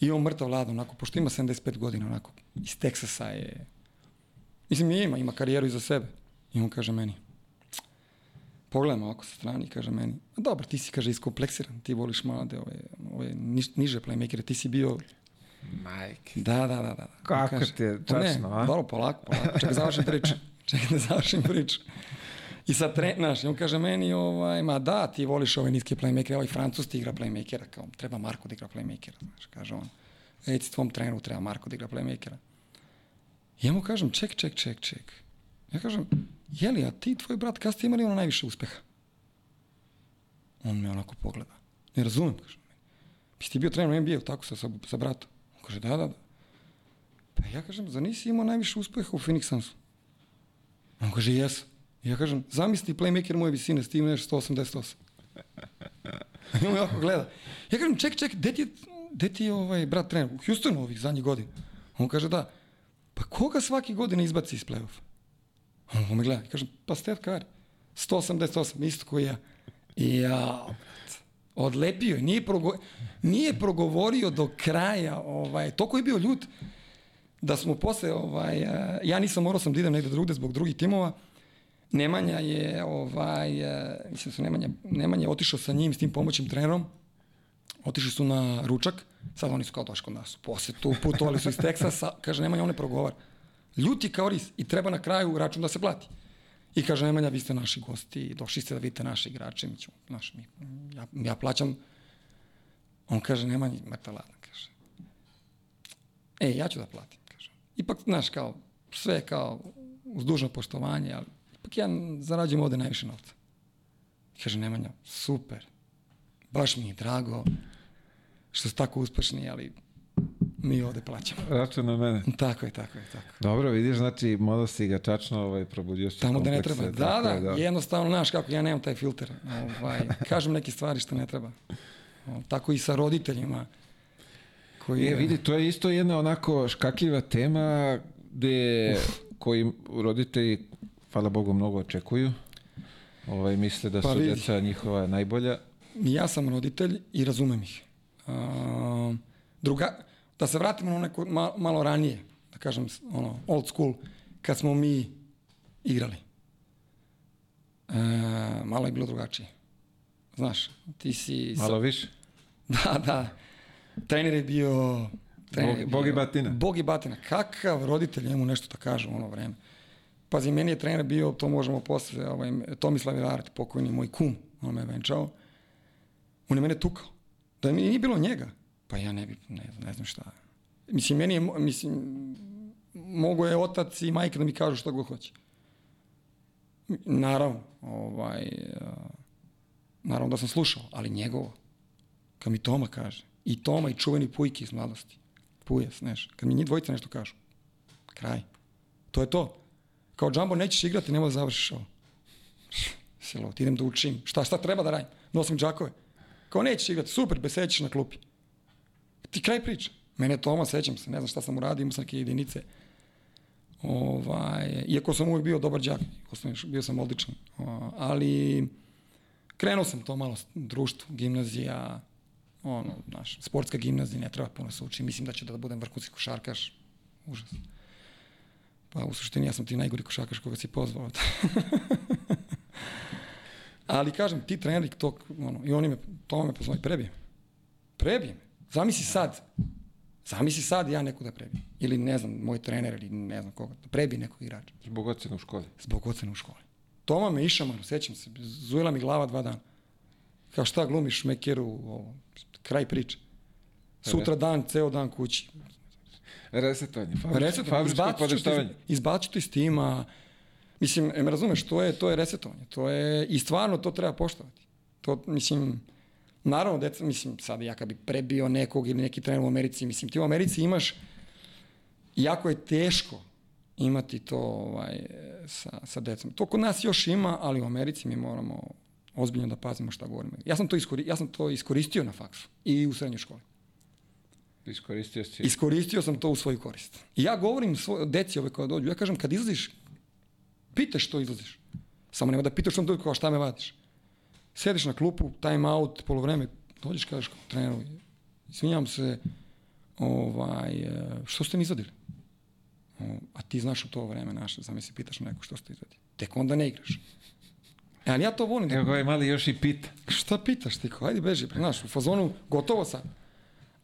I on mrtav ladan, onako, pošto ima 75 godina, onako, iz Teksasa je, Mislim, ima, ima karijeru iza sebe. I on kaže meni, pogledam ovako sa strane i kaže meni, a dobro, ti si, kaže, iskompleksiran, ti voliš mlade, ove, ove niž, niže playmakere, ti si bio, Majke. da, da, da, da. da. Kako kaže, ti je "Pa ne, časno, a?" Dobro, polako, polako, čekaj, završim priču. Čekaj da završim priču. I sad, tre, znaš, i on kaže meni, ovaj, ma da, ti voliš ove niske playmakere, ovaj Francus ti igra playmakera, kao, treba Marko da igra playmakera, znaš, kaže on. Reci tvom treneru, treba Marko da igra playmakera. I ja mu kažem, ček, ček, ček, ček. Ja kažem, jeli, a ti tvoj brat, kada ste imali ono najviše uspeha? On me onako pogleda. Ne razumem, kažem. Bi ti bio trener u NBA-u, tako sa, sa, sa bratom? On kaže, da, da, da. Pa ja kažem, za nisi imao najviše uspeha u Phoenix Sunsu? On kaže, Ja kažem, zamisli playmaker moje visine, s tim neš 188. I on ovako gleda. Ja kažem, ček, ček, gde ti je, gde ti je ovaj brat trener? U Houstonu ovih zadnjih godina. On kaže, da. Pa koga svaki godine izbaci iz play-offa? On me gleda. I kažem, pa Steph Curry. 188, isto koji ja. I ja, odlepio je. Nije, progo, nije progovorio do kraja. Ovaj, toliko je bio ljut da smo posle, ovaj, ja nisam morao sam da idem negde drugde zbog drugih timova. Nemanja je, ovaj, eh, mislim da su Nemanja, Nemanja je otišao sa njim, s tim pomoćnim trenerom. Otišli su na ručak, sad oni su kao došli kod nas u posetu, putovali su iz Teksasa, kaže Nemanja, on ne progovar. Ljuti kao ris i treba na kraju račun da se plati. I kaže Nemanja, vi ste naši gosti, došli ste da vidite naše igrače, mi ćemo, naš, mi, ja, ja plaćam. On kaže, Nemanja, ladan, kaže. E, ja ću da platim, kaže. Ipak, znaš, kao, sve kao uz dužno poštovanje, ali ipak ja zarađujem ovde najviše novca. Kaže Nemanja, super, baš mi je drago što ste tako uspešni, ali mi ovde plaćamo. Račun na mene. Tako je, tako je, tako. Dobro, vidiš, znači, malo si ga čačno ovaj, probudio si Tamo da ne treba. Da, da, je, jednostavno, znaš kako, ja nemam taj filter. Ovaj, kažem neke stvari što ne treba. O, tako i sa roditeljima. Koji, E, vidi, to je isto jedna onako škakljiva tema gde koji roditelji, hvala Bogu, mnogo očekuju. Ovaj, misle da Pa su vidi. deca njihova najbolja. ja sam roditelj i razumem ih. A, druga, da se vratimo na neko ma, malo ranije, da kažem, ono, old school, kad smo mi igrali. E, malo je bilo drugačije. Znaš, ti si... sa- Malo više. Da, da. Trener je bio... Trener je Bog- Bog i bio- batina. Bog i batina. Kakav roditelj njemu nešto da kaže u ono vreme. Pazi, meni je trener bio, to možemo posle, ovaj, Tomislav Ilaret, pokojni moj kum, on me venčao. On je mene tukao. Da mi nije bilo njega, pa ja ne bi, ne, ne znam šta. Mislim, meni je, mislim, mogo je otac i majka da mi kažu šta god hoće. Naravno, ovaj, naravno da sam slušao, ali njegovo. Kad mi Toma kaže, i Toma i čuveni Pujki iz mladosti, Puja, znaš, kad mi njih dvojica nešto kažu, kraj. To je to. Kao džambo nećeš igrati, nema da završiš ovo. Silo, idem da učim. Šta, šta treba da radim? Nosim džakove. Kao nećeš igrati, super, besećeš na klupi. Ti kraj priča. Mene je Toma, sećam se, ne znam šta sam uradio, imao sam neke jedinice. Ovaj, iako sam uvijek bio dobar š- bio sam odličan. Ali krenuo sam to malo društvo, gimnazija, ono, znaš, sportska gimnazija, ne treba puno se uči. Mislim da ću da budem vrhunski košarkaš. Užas. Pa u suštini ja sam ti najgori košarkaš koga si pozvao. Ali kažem, ti treneri tog, ono, i oni me, to me pozvali, prebije me. Prebije me. Zamisli sad, zamisli sad ja neku da prebijem. Ili ne znam, moj trener ili ne znam koga, da prebije nekog igrača. Zbog ocena u školi. Zbog ocena u školi. Toma me išamano, sećam se, zujela mi glava dva dana. Kao šta glumiš šmekeru, ovo, kraj priče. Sutra dan, ceo dan kući. Resetovanje, Resetovanje, fabričko te, izbacit ću te iz tima. Mislim, e, me razumeš, to je, to je resetovanje. To je, I stvarno to treba poštovati. To, mislim, naravno, deca, mislim, sad ja kad bi prebio nekog ili neki trener u Americi, mislim, ti u Americi imaš, jako je teško imati to ovaj, sa, sa decom. To kod nas još ima, ali u Americi mi moramo ozbiljno da pazimo šta govorimo. Ja sam to, iskori, ja sam to iskoristio na faksu i u srednjoj školi. Iskoristio si. Iskoristio sam to u svoju korist. I ja govorim svoj, deci ove koja dođu, ja kažem kad izlaziš, pitaš što izlaziš. Samo nema da pitaš što dođu kao šta me vadiš. Sediš na klupu, time out, polovreme, dođeš kažeš kao treneru, izvinjam se, ovaj, e, što ste mi izvadili? A ti znaš u to vreme naše, zamisli, pitaš neko što ste izvadili. Tek onda ne igraš. E, ali ja to volim. Evo ga ovaj mali još i pita. šta pitaš ti? Ajde beži, znaš, u fazonu, gotovo sad.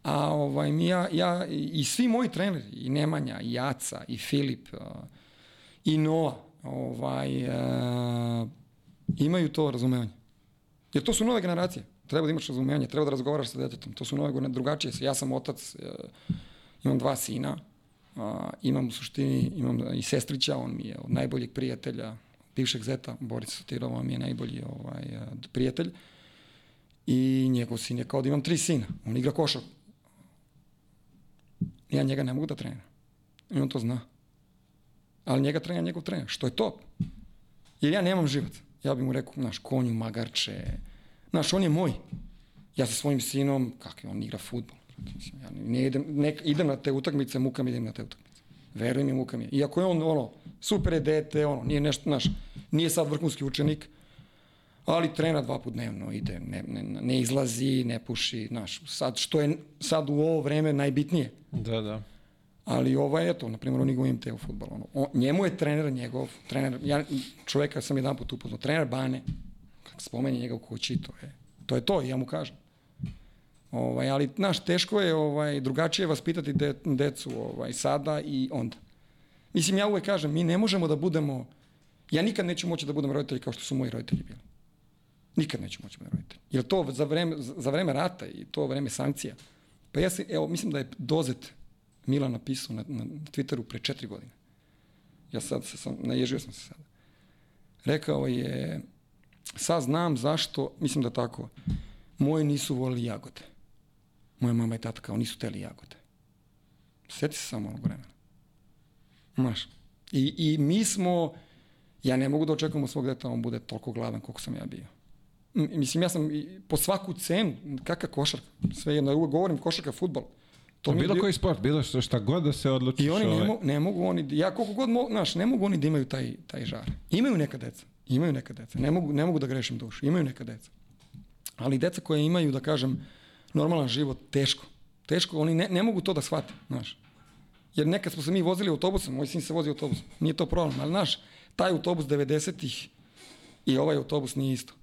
A ovaj, mi ja, ja, i svi moji treneri, i Nemanja, i Jaca, i Filip, i Noa, ovaj, uh, imaju to razumevanje. Jer to su nove generacije. Treba da imaš razumevanje, treba da razgovaraš sa detetom. To su nove drugačije. Ja sam otac, uh, imam dva sina, uh, imam u suštini, imam i sestrića, on mi je od najboljeg prijatelja, bivšeg zeta, Boris Sotirova mi je najbolji ovaj, uh, prijatelj. I njegov sin je kao da imam tri sina. On igra košar. Ja njega ne mogu da treniram. I on to zna. Ali njega trenira njegov trener, što je top. Jer ja nemam život. Ja bih mu rekao, znaš, konju, magarče. Znaš, on je moj. Ja sa svojim sinom, kak je, on igra futbol. Ja ne idem, ne, idem na te utakmice, muka mi idem na te utakmice. Veruj mi, muka mi je. Iako je on, ono, super je dete, ono, nije nešto, znaš, nije sad vrhunski učenik, ali trena dva put dnevno ide, ne, ne, ne izlazi, ne puši, znaš, sad što je sad u ovo vreme najbitnije. Da, da. Ali ovaj, eto, na primjer, on igra u IMT u futbol. Ono. On, njemu je trener njegov, trener, ja čoveka sam jedan put upoznao, trener Bane, kako spomeni njega u kući, to je to, je to ja mu kažem. Ovaj, ali, znaš, teško je ovaj, drugačije vaspitati de, decu ovaj, sada i onda. Mislim, ja uvek kažem, mi ne možemo da budemo, ja nikad neću moći da budem roditelj kao što su moji roditelji bili. Nikad neću moći da roditelj. Jer to za vreme, za vreme rata i to vreme sankcija, pa ja se, evo, mislim da je Dozet Milan napisao na, na Twitteru pre četiri godine. Ja sad se sam, naježio sam se sada. Rekao je, sad znam zašto, mislim da tako, moji nisu volili jagode. Moja mama i tata kao nisu teli jagode. Sjeti se samo onog vremena. Znaš, i, i mi smo, ja ne mogu da očekujem od svog deta da on bude toliko gladan koliko sam ja bio. Mislim, ja sam po svaku cenu, kakva košarka, sve jedno, uvek govorim košarka, futbol. To je bilo koji sport, bilo što šta god da se odlučiš. I oni ne, ovaj. mogu, ne mogu oni, ja koliko god mogu, znaš, ne mogu oni da imaju taj, taj žar. Imaju neka deca, imaju neka deca, ne mogu, ne mogu da grešim dušu, imaju neka deca. Ali deca koje imaju, da kažem, normalan život, teško. Teško, oni ne, ne mogu to da shvate, znaš. Jer nekad smo se mi vozili autobusom, moj sin se vozi autobusom, nije to problem, ali znaš, taj autobus 90-ih i ovaj autobus nije isto.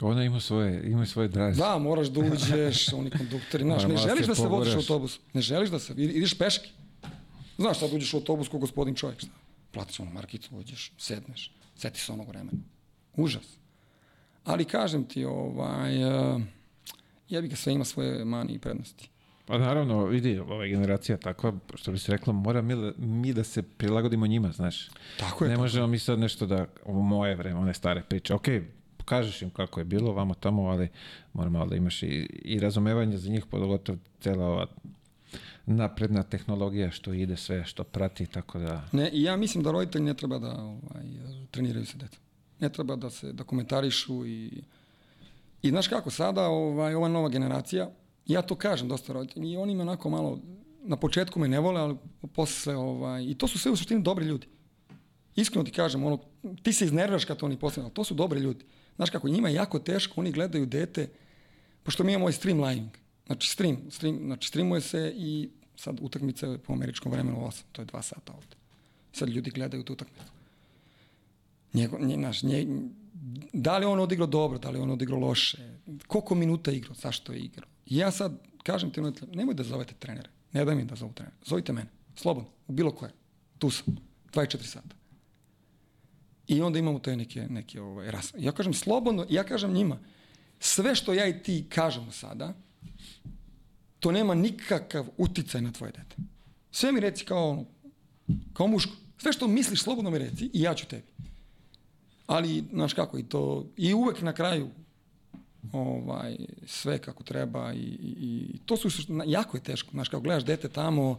Ona ima svoje, ima svoje draže. Da, moraš da uđeš, oni konduktori, znaš, ne malo želiš da se voziš u autobus, ne želiš da se, id- ideš peške. Znaš, sad uđeš u autobus ko gospodin čovjek, šta? Platiš onu markicu, uđeš, sedneš, seti se onog vremena. Užas. Ali kažem ti, ovaj, uh, jebi ga sve ima svoje mani i prednosti. Pa naravno, vidi, ova generacija takva, što bi se rekla, mora mi, da- mi da se prilagodimo njima, znaš. Tako je. ne tako. možemo mi sad nešto da, u moje vreme, one stare priče, ok, kažeš im kako je bilo, vamo tamo, ali mora malo da imaš i, i razumevanje za njih, pogotovo cela ova napredna tehnologija što ide sve, što prati, tako da... Ne, i ja mislim da roditelji ne treba da ovaj, treniraju se deca. Ne treba da se da komentarišu i i znaš kako sada ovaj ova nova generacija, ja to kažem dosta roditeljima i oni me onako malo na početku me ne vole, ali posle ovaj i to su sve u suštini dobri ljudi. Iskreno ti kažem, ono, ti se iznerviraš kad oni posle, ali to su dobri ljudi. Znaš kako, njima je jako teško, oni gledaju dete, pošto mi imamo ovaj stream living, znači stream, stream znači streamuje se i sad utakmica je po američkom vremenu 8, to je 2 sata ovde. Sad ljudi gledaju tu utakmicu. Njego, nje, naš, nje, da li on odigrao dobro, da li on odigrao loše, koliko minuta igrao, zašto je igrao. I ja sad kažem ti, nemoj da zovete trenere, ne daj mi da zovu trenere, zovite mene, slobodno, u bilo koje, tu sam, 24 sata. I onda imamo te neke, neke ovaj, ras. Ja kažem slobodno, ja kažem njima, sve što ja i ti kažemo sada, to nema nikakav uticaj na tvoje dete. Sve mi reci kao, ono, kao muško. Sve što misliš, slobodno mi reci i ja ću tebi. Ali, znaš kako, i to, i uvek na kraju, ovaj, sve kako treba i, i, i to su, jako je teško, znaš, kao gledaš dete tamo,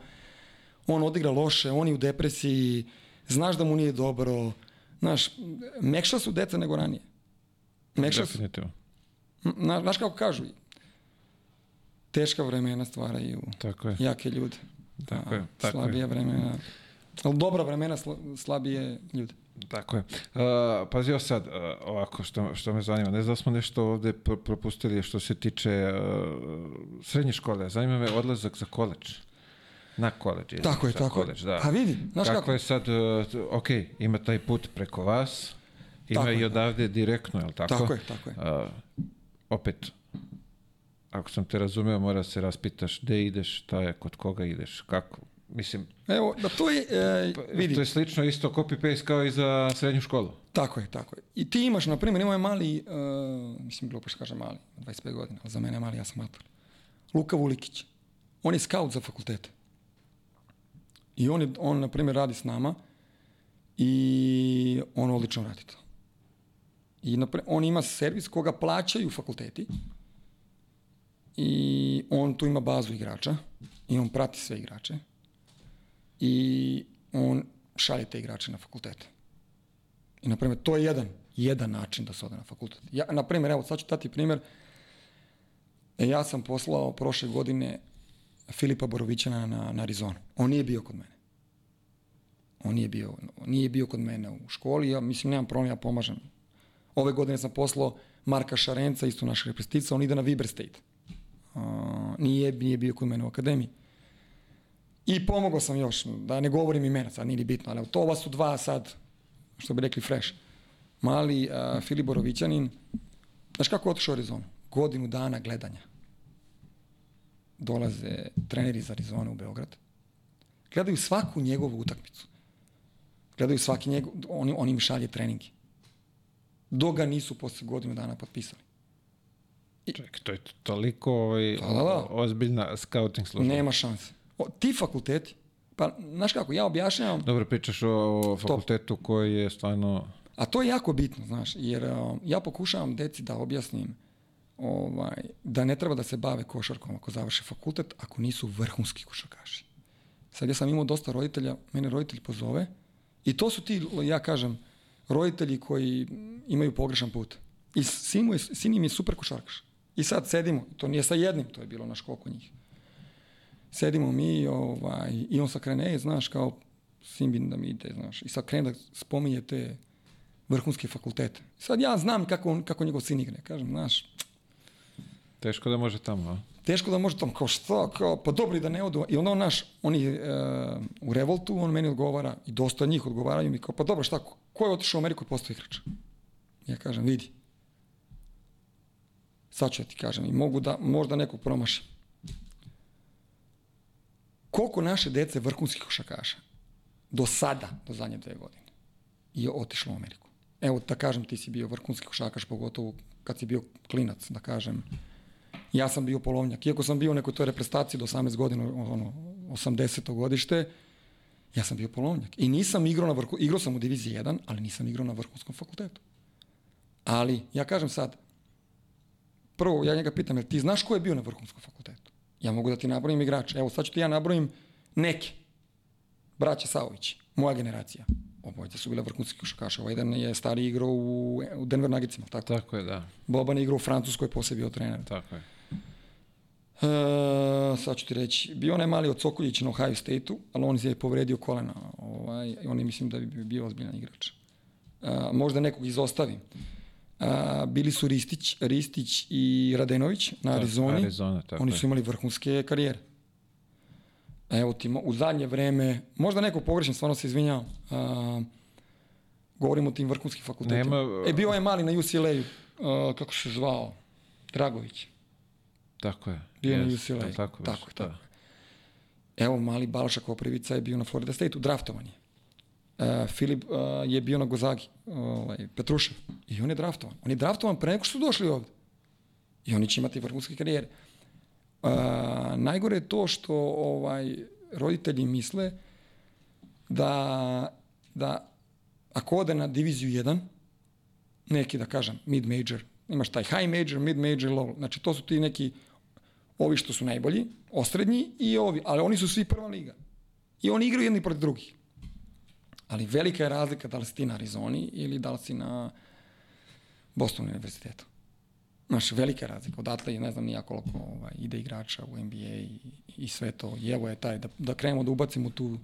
on odigra loše, on je u depresiji, znaš da mu nije dobro, znaš, mekša su deca nego ranije. Mekša su. Na, znaš kako kažu, teška vremena stvaraju Tako je. jake ljude. Tako je, tako slabije vremena, ali dobra vremena sla, slabije ljude. Tako je. Uh, pazi ovo sad, uh, ovako, što, što me zanima. Ne znam da smo nešto ovde pro- propustili što se tiče uh, srednje škole. Zanima me odlazak za koleđ. Na koleđ. Tako je, tako je. koleđ, Da. Pa vidi, znaš kako, kako? je sad, uh, ok, ima taj put preko vas, ima Tako i je. odavde direktno, je li tako? Tako je, tako je. Uh, opet, ako sam te razumeo, mora se raspitaš gde ideš, šta je, kod koga ideš, kako. Mislim, Evo, da to je, e, vidi, to je slično isto copy-paste kao i za srednju školu. tako je, tako je. I ti imaš, na primjer, ima je mali, e, mislim, glupo što kaže mali, 25 godina, ali za mene je mali, ja sam mator. Luka Vulikić. On je scout za fakultete. I on, je, on, na primjer, radi s nama i on odlično radi to. I napre, on ima servis koga plaćaju fakulteti i on tu ima bazu igrača i on prati sve igrače i on šalje te igrače na fakultete. I, na primjer, to je jedan, jedan način da se ode na fakultet. Ja, na primjer, evo, sad ću dati primjer. E, ja sam poslao prošle godine Filipa Borovićana na, na Arizonu. On nije bio kod mene. On nije bio, nije bio kod mene u školi, ja mislim, nemam problem, ja pomažem. Ove godine sam poslao Marka Šarenca, isto naš reprezentativca, on ide na Viber State. Uh, nije, nije bio kod mene u akademiji. I pomogao sam još, da ne govorim imena, sad nije ni bitno, ali to ova su dva sad, što bi rekli fresh. Mali uh, Filip Borovićanin, znaš kako je otišao u Arizonu? Godinu dana gledanja. Dolaze treneri iz Arizona u Beograd, gledaju svaku njegovu utakmicu. Gledaju svaki njegov, on, on im šalje treningi. Dok ga nisu posle godinu dana potpisali. Čekaj, to je toliko ovaj, Da, da, da. ozbiljna scouting služba. Nema šanse. O, ti fakulteti, pa znaš kako, ja objašnjavam, Dobro, pričaš o fakultetu koji je stvarno... A to je jako bitno, znaš, jer uh, ja pokušavam deci da objasnim ovaj, da ne treba da se bave košarkom ako završe fakultet, ako nisu vrhunski košarkaši. Sad ja sam imao dosta roditelja, mene roditelj pozove i to su ti, ja kažem, roditelji koji imaju pogrešan put. I sin, mu je, sin im je super košarkaš. I sad sedimo, to nije sa jednim, to je bilo naš koliko njih. Sedimo mi ovaj, i on sad krene, e, znaš, kao sin bi da mi ide, znaš. I sad krene da spominje te vrhunske fakultete. Sad ja znam kako, on, kako njegov sin igra. Kažem, znaš, Teško da može tamo, a? teško da može tamo, kao šta, kao, pa dobro i da ne odu. I onda on naš, on je e, u revoltu, on meni odgovara, i dosta njih odgovaraju mi, kao, pa dobro, šta, ko je otišao u Ameriku i postao igrač? Ja kažem, vidi. Sad ću ja ti kažem, i mogu da, možda nekog promašim. Koliko naše dece vrhunskih košakaša do sada, do zadnje dve godine, je otišlo u Ameriku? Evo, da kažem, ti si bio vrhunski košakaš, pogotovo kad si bio klinac, da kažem, ja sam bio polovnjak. Iako sam bio u nekoj toj reprezentaciji do 18 godina, ono, 80. godište, ja sam bio polovnjak. I nisam igrao na vrhu, igrao sam u diviziji 1, ali nisam igrao na vrhunskom fakultetu. Ali, ja kažem sad, prvo, ja njega pitam, jel ti znaš ko je bio na vrhunskom fakultetu? Ja mogu da ti nabrojim igrače. Evo, sad ću ti ja nabrojim neke. Braća Saović, moja generacija. Obojica su bile vrhunski košarkaši. Ovaj jedan je stari igrao u, u Denver Nuggetsima, tako? Tako je, da. Boban je igrao u Francuskoj, posle bio trener. Tako je. E, sad ću ti reći, bio onaj mali od Sokoljića na Ohio State-u, ali on je povredio kolena. Ovaj, on je, mislim, da bi bio ozbiljan igrač. E, možda nekog izostavim. A, bili su Ristić, Ristić i Radenović na Da, Arizoni. Arizona, tako Oni su imali vrhunske karijere. Evo ti, u zadnje vreme, možda neko pogrešim, stvarno se izvinjavam, a, govorimo o tim vrhunskim fakultetima. Nema- E, bio je mali na UCLA-u, a, kako se zvao, Dragović. Tako je. Bio na Jest, UCLA. Tako, Tako već? je, tako. Evo, mali Balša Koprivica je bio na Florida State-u, draftovan je. Uh, Filip uh, je bio na Gozagi, ovaj, Petrušev, i on je draftovan. On je draftovan pre nego što su došli ovde. I oni će imati vrhunske karijere. A, najgore je to što ovaj roditelji misle da, da ako ode na diviziju 1, neki da kažem mid major, imaš taj high major, mid major, low, znači to su ti neki ovi što su najbolji, osrednji i ovi, ali oni su svi prva liga. I oni igraju jedni protiv drugih. Ali velika je razlika da li si ti na Arizoni ili da li si na Boston univerzitetu. Znaš, velika je razlika. Odatle je, ne znam, nija koliko ovaj, ide igrača u NBA i, i sve to. I evo je taj, da, da krenemo da ubacimo tu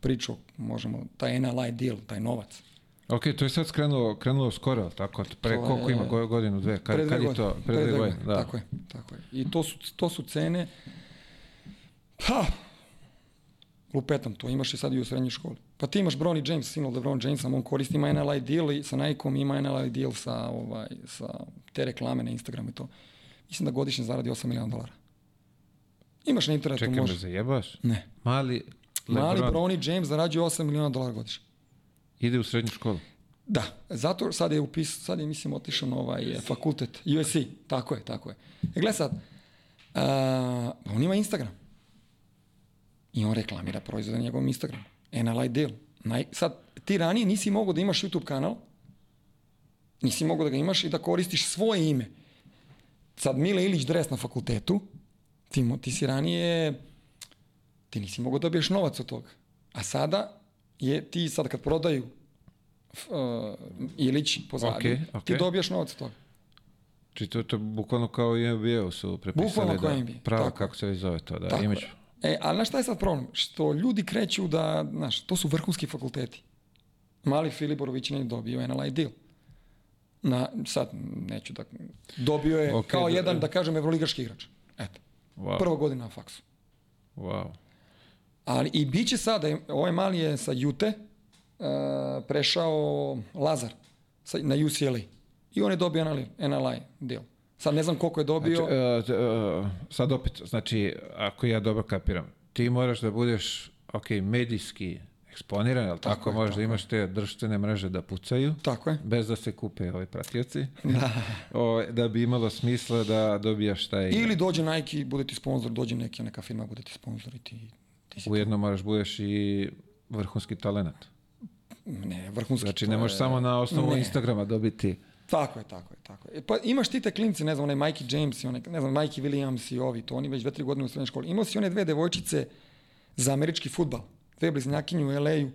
priču, možemo, taj NLI deal, taj novac. Ok, to je sad skrenulo, krenulo skoro, tako? Pre To koliko je- ima go- godinu, dve? Kad, Pre dve kad je to? Pre dve godine, da. Tako je, tako je. I to su, to su cene, ha, lupetam to, imaš i sad i u srednjoj školi. Pa ti imaš Bronny James, sin od LeBron Jamesa, on koristi, ima NLI deal i sa Nike-om ima NLI deal sa, ovaj, sa te reklame na Instagramu i to. Mislim da godišnje zaradi 8 miliona dolara. Imaš na internetu, Čekaj, me možeš. zajebaš? Ne. Mali Mali Lebron Bronny James zarađuje 8 miliona dolara godišnje. Ide u srednju školu. Da, zato sad je upis, sad je mislim otišao na ovaj fakultet, USC, tako je, tako je. E gledaj sad, a, on ima Instagram. I on reklamira proizvode na njegovom Instagramu. NLI deal. Naj, sad, ti ranije nisi mogao da imaš YouTube kanal, nisi mogao da ga imaš i da koristiš svoje ime. Sad Mile Ilić dres na fakultetu, ti, ti si ranije, ti nisi mogao da dobiješ novac od toga. A sada je, ti sad kad prodaju uh, Ilić pozadi, Okej, ti okej. dobijaš novac od toga. Či to, to bukvalno kao i NBA-u su prepisali Bukvalno kao da, NBA, pravo tako. kako se već zove to, da, Tako je. E, ali znaš šta je sad problem? Što ljudi kreću da, znaš, to su vrhunski fakulteti. Mali Filiborović nije dobio NLI deal. Na, sad, neću da... Dobio je Ok, kao da- jedan, da kažem, evroligaški igrač. Eto. wow, Prva godina na faksu. wow. Ali i bit će sada, ovaj mali je sa Jute uh, prešao Lazar sa, na UCLA. I on je dobio NLI, NLI deal. Sad ne znam koliko je dobio. Znači, t- e, sad opet, znači, ako ja dobro kapiram, ti moraš da budeš, ok, medijski eksponiran, jel tako, Tako je, možeš da tako imaš te društvene mreže da pucaju, tako je. bez da se kupe ovi pratioci, o, da bi imalo smisla da dobijaš taj... Ili dođe Nike, bude ti sponsor, dođe neka, neka firma, bude ti sponsor i ti. Ujedno moraš budeš i vrhunski talent. Ne, vrhunski. Znači, ne možeš je- samo na osnovu Ne. Instagrama dobiti... Tako je, tako je, tako je. Pa imaš ti te klinci, ne znam, onaj Mikey James i onaj, ne znam, Mikey Williams i ovi, to oni već dve, tri godine u srednjoj školi. Imao si one dve devojčice za američki futbal, dve bliznjakinje u LA-u.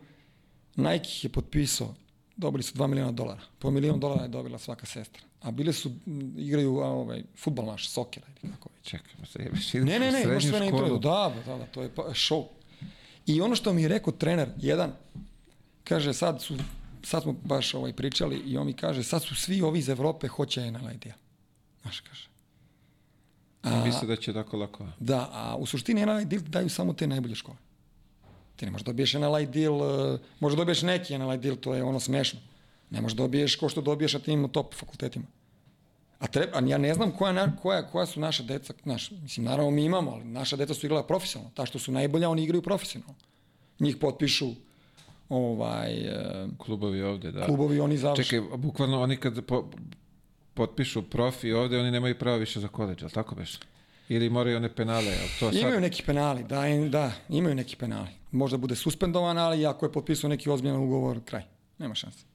Nike ih je potpisao, dobili su 2 miliona dolara. Po milion dolara je dobila svaka sestra. A bile su, igraju a, ovaj, futbal naš, soker, ajde kako već. Čekaj, ma se jebeš, Ne, ne, ne, u srednju sve na školu. internetu. Da, da, da, to je pa, show. I ono što mi je rekao trener, jedan, kaže sad su, sad smo baš ovaj pričali i on mi kaže sad su svi ovi iz Evrope hoće NLI deal. Znaš, kaže. A, Misle da će tako lako. da, a u suštini NLI deal daju samo te najbolje škole. Ti ne možeš dobiješ NLI deal, uh, možeš dobiješ neki NLI deal, to je ono smešno. Ne možeš dobiješ ko što dobiješ na tim top fakultetima. A, treba, a ja ne znam koja, na, koja, koja su naša deca, naš, mislim, naravno mi imamo, ali naša deca su igrala profesionalno. Ta što su najbolja, oni igraju profesionalno. Njih potpišu ovaj, e, Klubovi ovde, da. klubovi, oni završe. Čekaj, bukvalno oni kad po, potpišu profi ovde, oni nemaju pravo više za koleđ, jel tako beš? Ili moraju one penale, to sad? Imaju neki penali, da, da, imaju neki penali. Možda bude suspendovan, ali ako je potpisao neki ozbiljan ugovor, kraj. Nema šanse.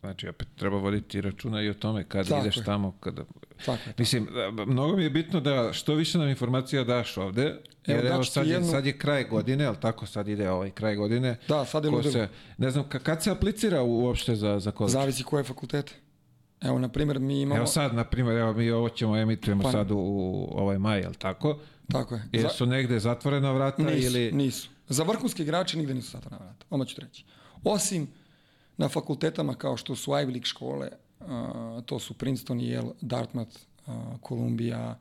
Znači, opet treba voditi računa i o tome kad Tako ideš je. tamo. Kada... Tako. Mislim, mnogo mi je bitno da što više nam informacija daš ovde, jer evo, ti sad, je, jednu- sad je kraj godine, jel tako sad ide ovaj kraj godine. Da, sad je ludilo. se, ne znam, ka- kad se aplicira uopšte za, za koleđ? Zavisi koje fakultete. Evo, na primjer, mi imamo... Evo sad, na primjer, evo mi ovo ćemo emitujemo Pa- sad u, u ovaj maj, jel tako? Tako je. Jer su negde zatvorena vrata Nisu, ili... nisu. Za vrhunske igrače nigde nisu zatvorena vrata. Odmah ću ti reći. Osim na fakultetama kao što su Ivy League škole, a, to su Princeton, Yale, Dartmouth, a, Columbia,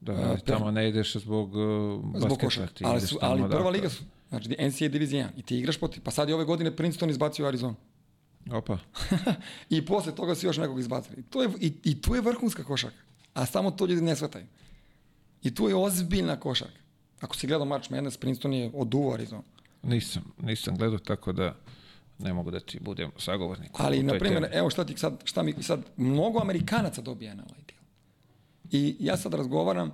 Da, A, tamo ne ideš zbog uh, zbog basketa. košarka. ti Ali, su, ali prva liga su. Znači, NCAA divizija 1. I ti igraš poti. Pa sad je ove godine Princeton izbacio Arizonu. Opa. I posle toga su još nekog izbacili. To je, i, I tu je vrhunska košarka. A samo to ljudi ne shvataju. I tu je ozbiljna košarka. Ako si gledao March Madness, Princeton je oduo Arizonu. Nisam, nisam gledao, tako da ne mogu da ti budem sagovornik. Ali, na primjer, evo šta ti sad, šta mi sad, mnogo Amerikanaca dobija NLA deal. I ja sad razgovaram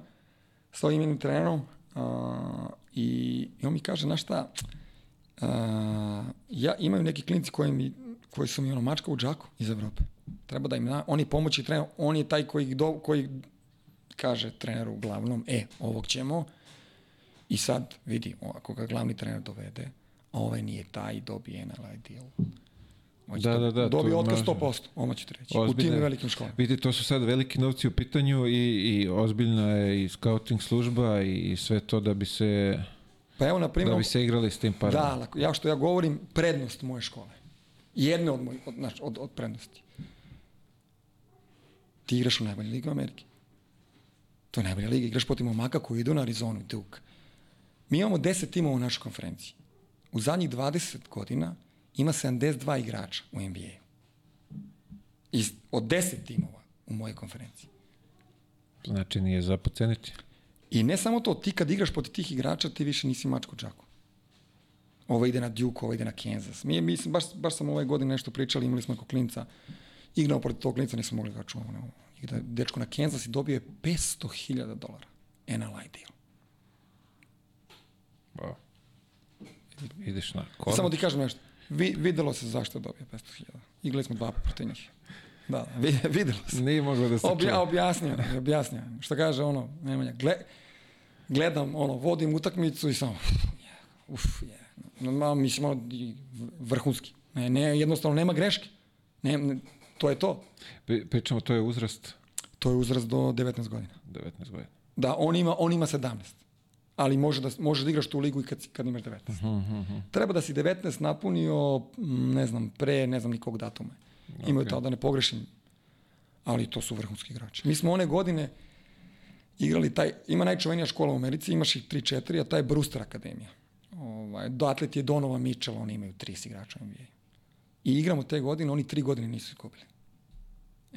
s ovim jednim trenerom a, i, i on mi kaže, znaš šta, a, ja, imaju neki klinci koji, mi, koji su mi ono mačka u džaku iz Evrope. Treba da im na, on je pomoći trener, on je taj koji, do, koji kaže treneru uglavnom, e, ovog ćemo, i sad vidi, ako ga glavni trener dovede, a ovaj nije taj, dobije NLI deal. Da, da, da. Dobije otkaz 100%, ovo ćete reći. Ozbiljne, u tim velikim školama. Vidi, to su sad veliki novci u pitanju i, i ozbiljna je i scouting služba i sve to da bi se... Pa evo, na primjer... Da bi se igrali s tim parama. Da, ja što ja govorim, prednost moje škole. Jedne od, moj, od, znači, od, od prednosti. Ti igraš u najbolje ligi u Ameriki. To je najbolja liga. Igraš protiv momaka koji idu na Arizonu, Duke. Mi imamo 10 timova u našoj konferenciji. U zadnjih 20 godina ima 72 igrača u NBA-u. Iz, od 10 timova u mojej konferenciji. Znači nije za poceniti. I ne samo to, ti kad igraš protiv tih igrača, ti više nisi mačko džako. Ovo ide na Duke, ovo ide na Kansas. Mi, mislim, baš, baš sam ove godine nešto pričali, imali smo neko klinca, igrao protiv tog klinca, nismo mogli ga čuvamo. Igra, dečko na Kansas i dobio je 500.000 dolara. NLI deal. Wow. Ideš na korak. Samo ti kažem nešto. Vi, videlo se zašto je dobio 500.000. Igrali smo dva protiv njih. Da, vi, videlo se. Nije moglo da se Obja, objasnio, objasnio. Što kaže ono, Nemanja, gle, gledam, ono, vodim utakmicu i samo, uf, je. No, mislim, ono, vrhunski. Ne, ne, jednostavno nema greške. Ne, ne, to je to. Pričamo, to je uzrast? To je uzrast do 19 godina. 19 godina. Da, on ima, on ima 17 ali može da, može da igraš tu ligu i kad, kad imaš 19. Uh -huh, uh. Treba da si 19 napunio, ne znam, pre, ne znam nikog datuma. Okay. Imaju to da ne pogrešim, ali to su vrhunski igrači. Mi smo one godine igrali taj, ima najčuvenija škola u Americi, imaš ih 3-4, a taj je Brewster Akademija. Ovaj, do atlet je Donova Mitchell, oni imaju 30 igrača u NBA. I igramo te godine, oni tri godine nisu izgubili.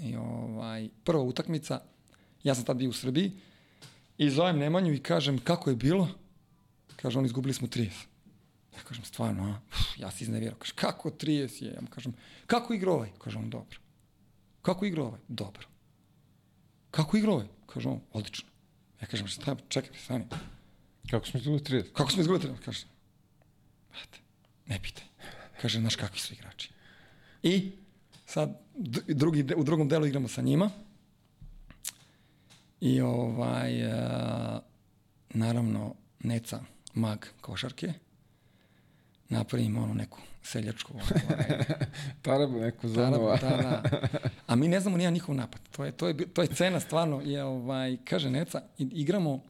I ovaj, prva utakmica, ja sam tad bio u Srbiji, I zovem Nemanju i kažem kako je bilo. Kaže on izgubili smo 30. Ja kažem stvarno, a? Uf, ja se iznevirao. Kaže kako 30 je? Ja mu kažem kako igra ovaj? Kaže on dobro. Kako igra ovaj? Dobro. Kako igra ovaj? Kaže on odlično. Ja kažem šta, čekaj, stani. Kako smo izgubili 30? Kako smo izgubili 30? Kaže, brate, ne pitaj. Kaže, znaš kakvi su igrači. I sad drugi, u drugom delu igramo sa njima I ovaj, uh, naravno, Neca, mag košarke, napravimo ono neku seljačku. Ovaj, tarabu neku zanova. Tarabu, da, da. A mi ne znamo nijedan njihov napad. To je, to je, to je cena stvarno. Je, ovaj, kaže Neca, igramo,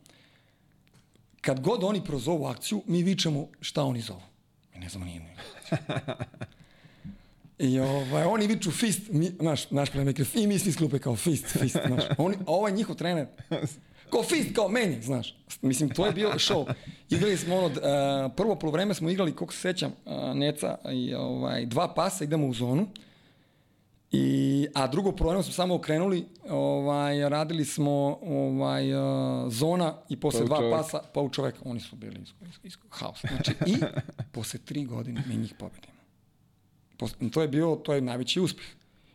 kad god oni prozovu akciju, mi vičemo šta oni zovu. Mi ne znamo nijednu. I ovaj, oni viču fist, mi, naš, naš playmaker, i mi svi sklupe kao fist, fist, znaš. Oni, a ovaj njihov trener, kao fist, kao meni, znaš. Mislim, to je bio show. Igrali smo ono, uh, prvo polovreme smo igrali, koliko se sećam, uh, Neca, i, ovaj, dva pasa, idemo u zonu. I, a drugo polovreme smo samo okrenuli, ovaj, radili smo ovaj, uh, zona i posle pa dva čovek. pasa, pa u čoveka, oni su bili iz, iz, iz, haos. Znači, i posle tri godine mi njih pobedimo. To je bio, to je najveći uspeh.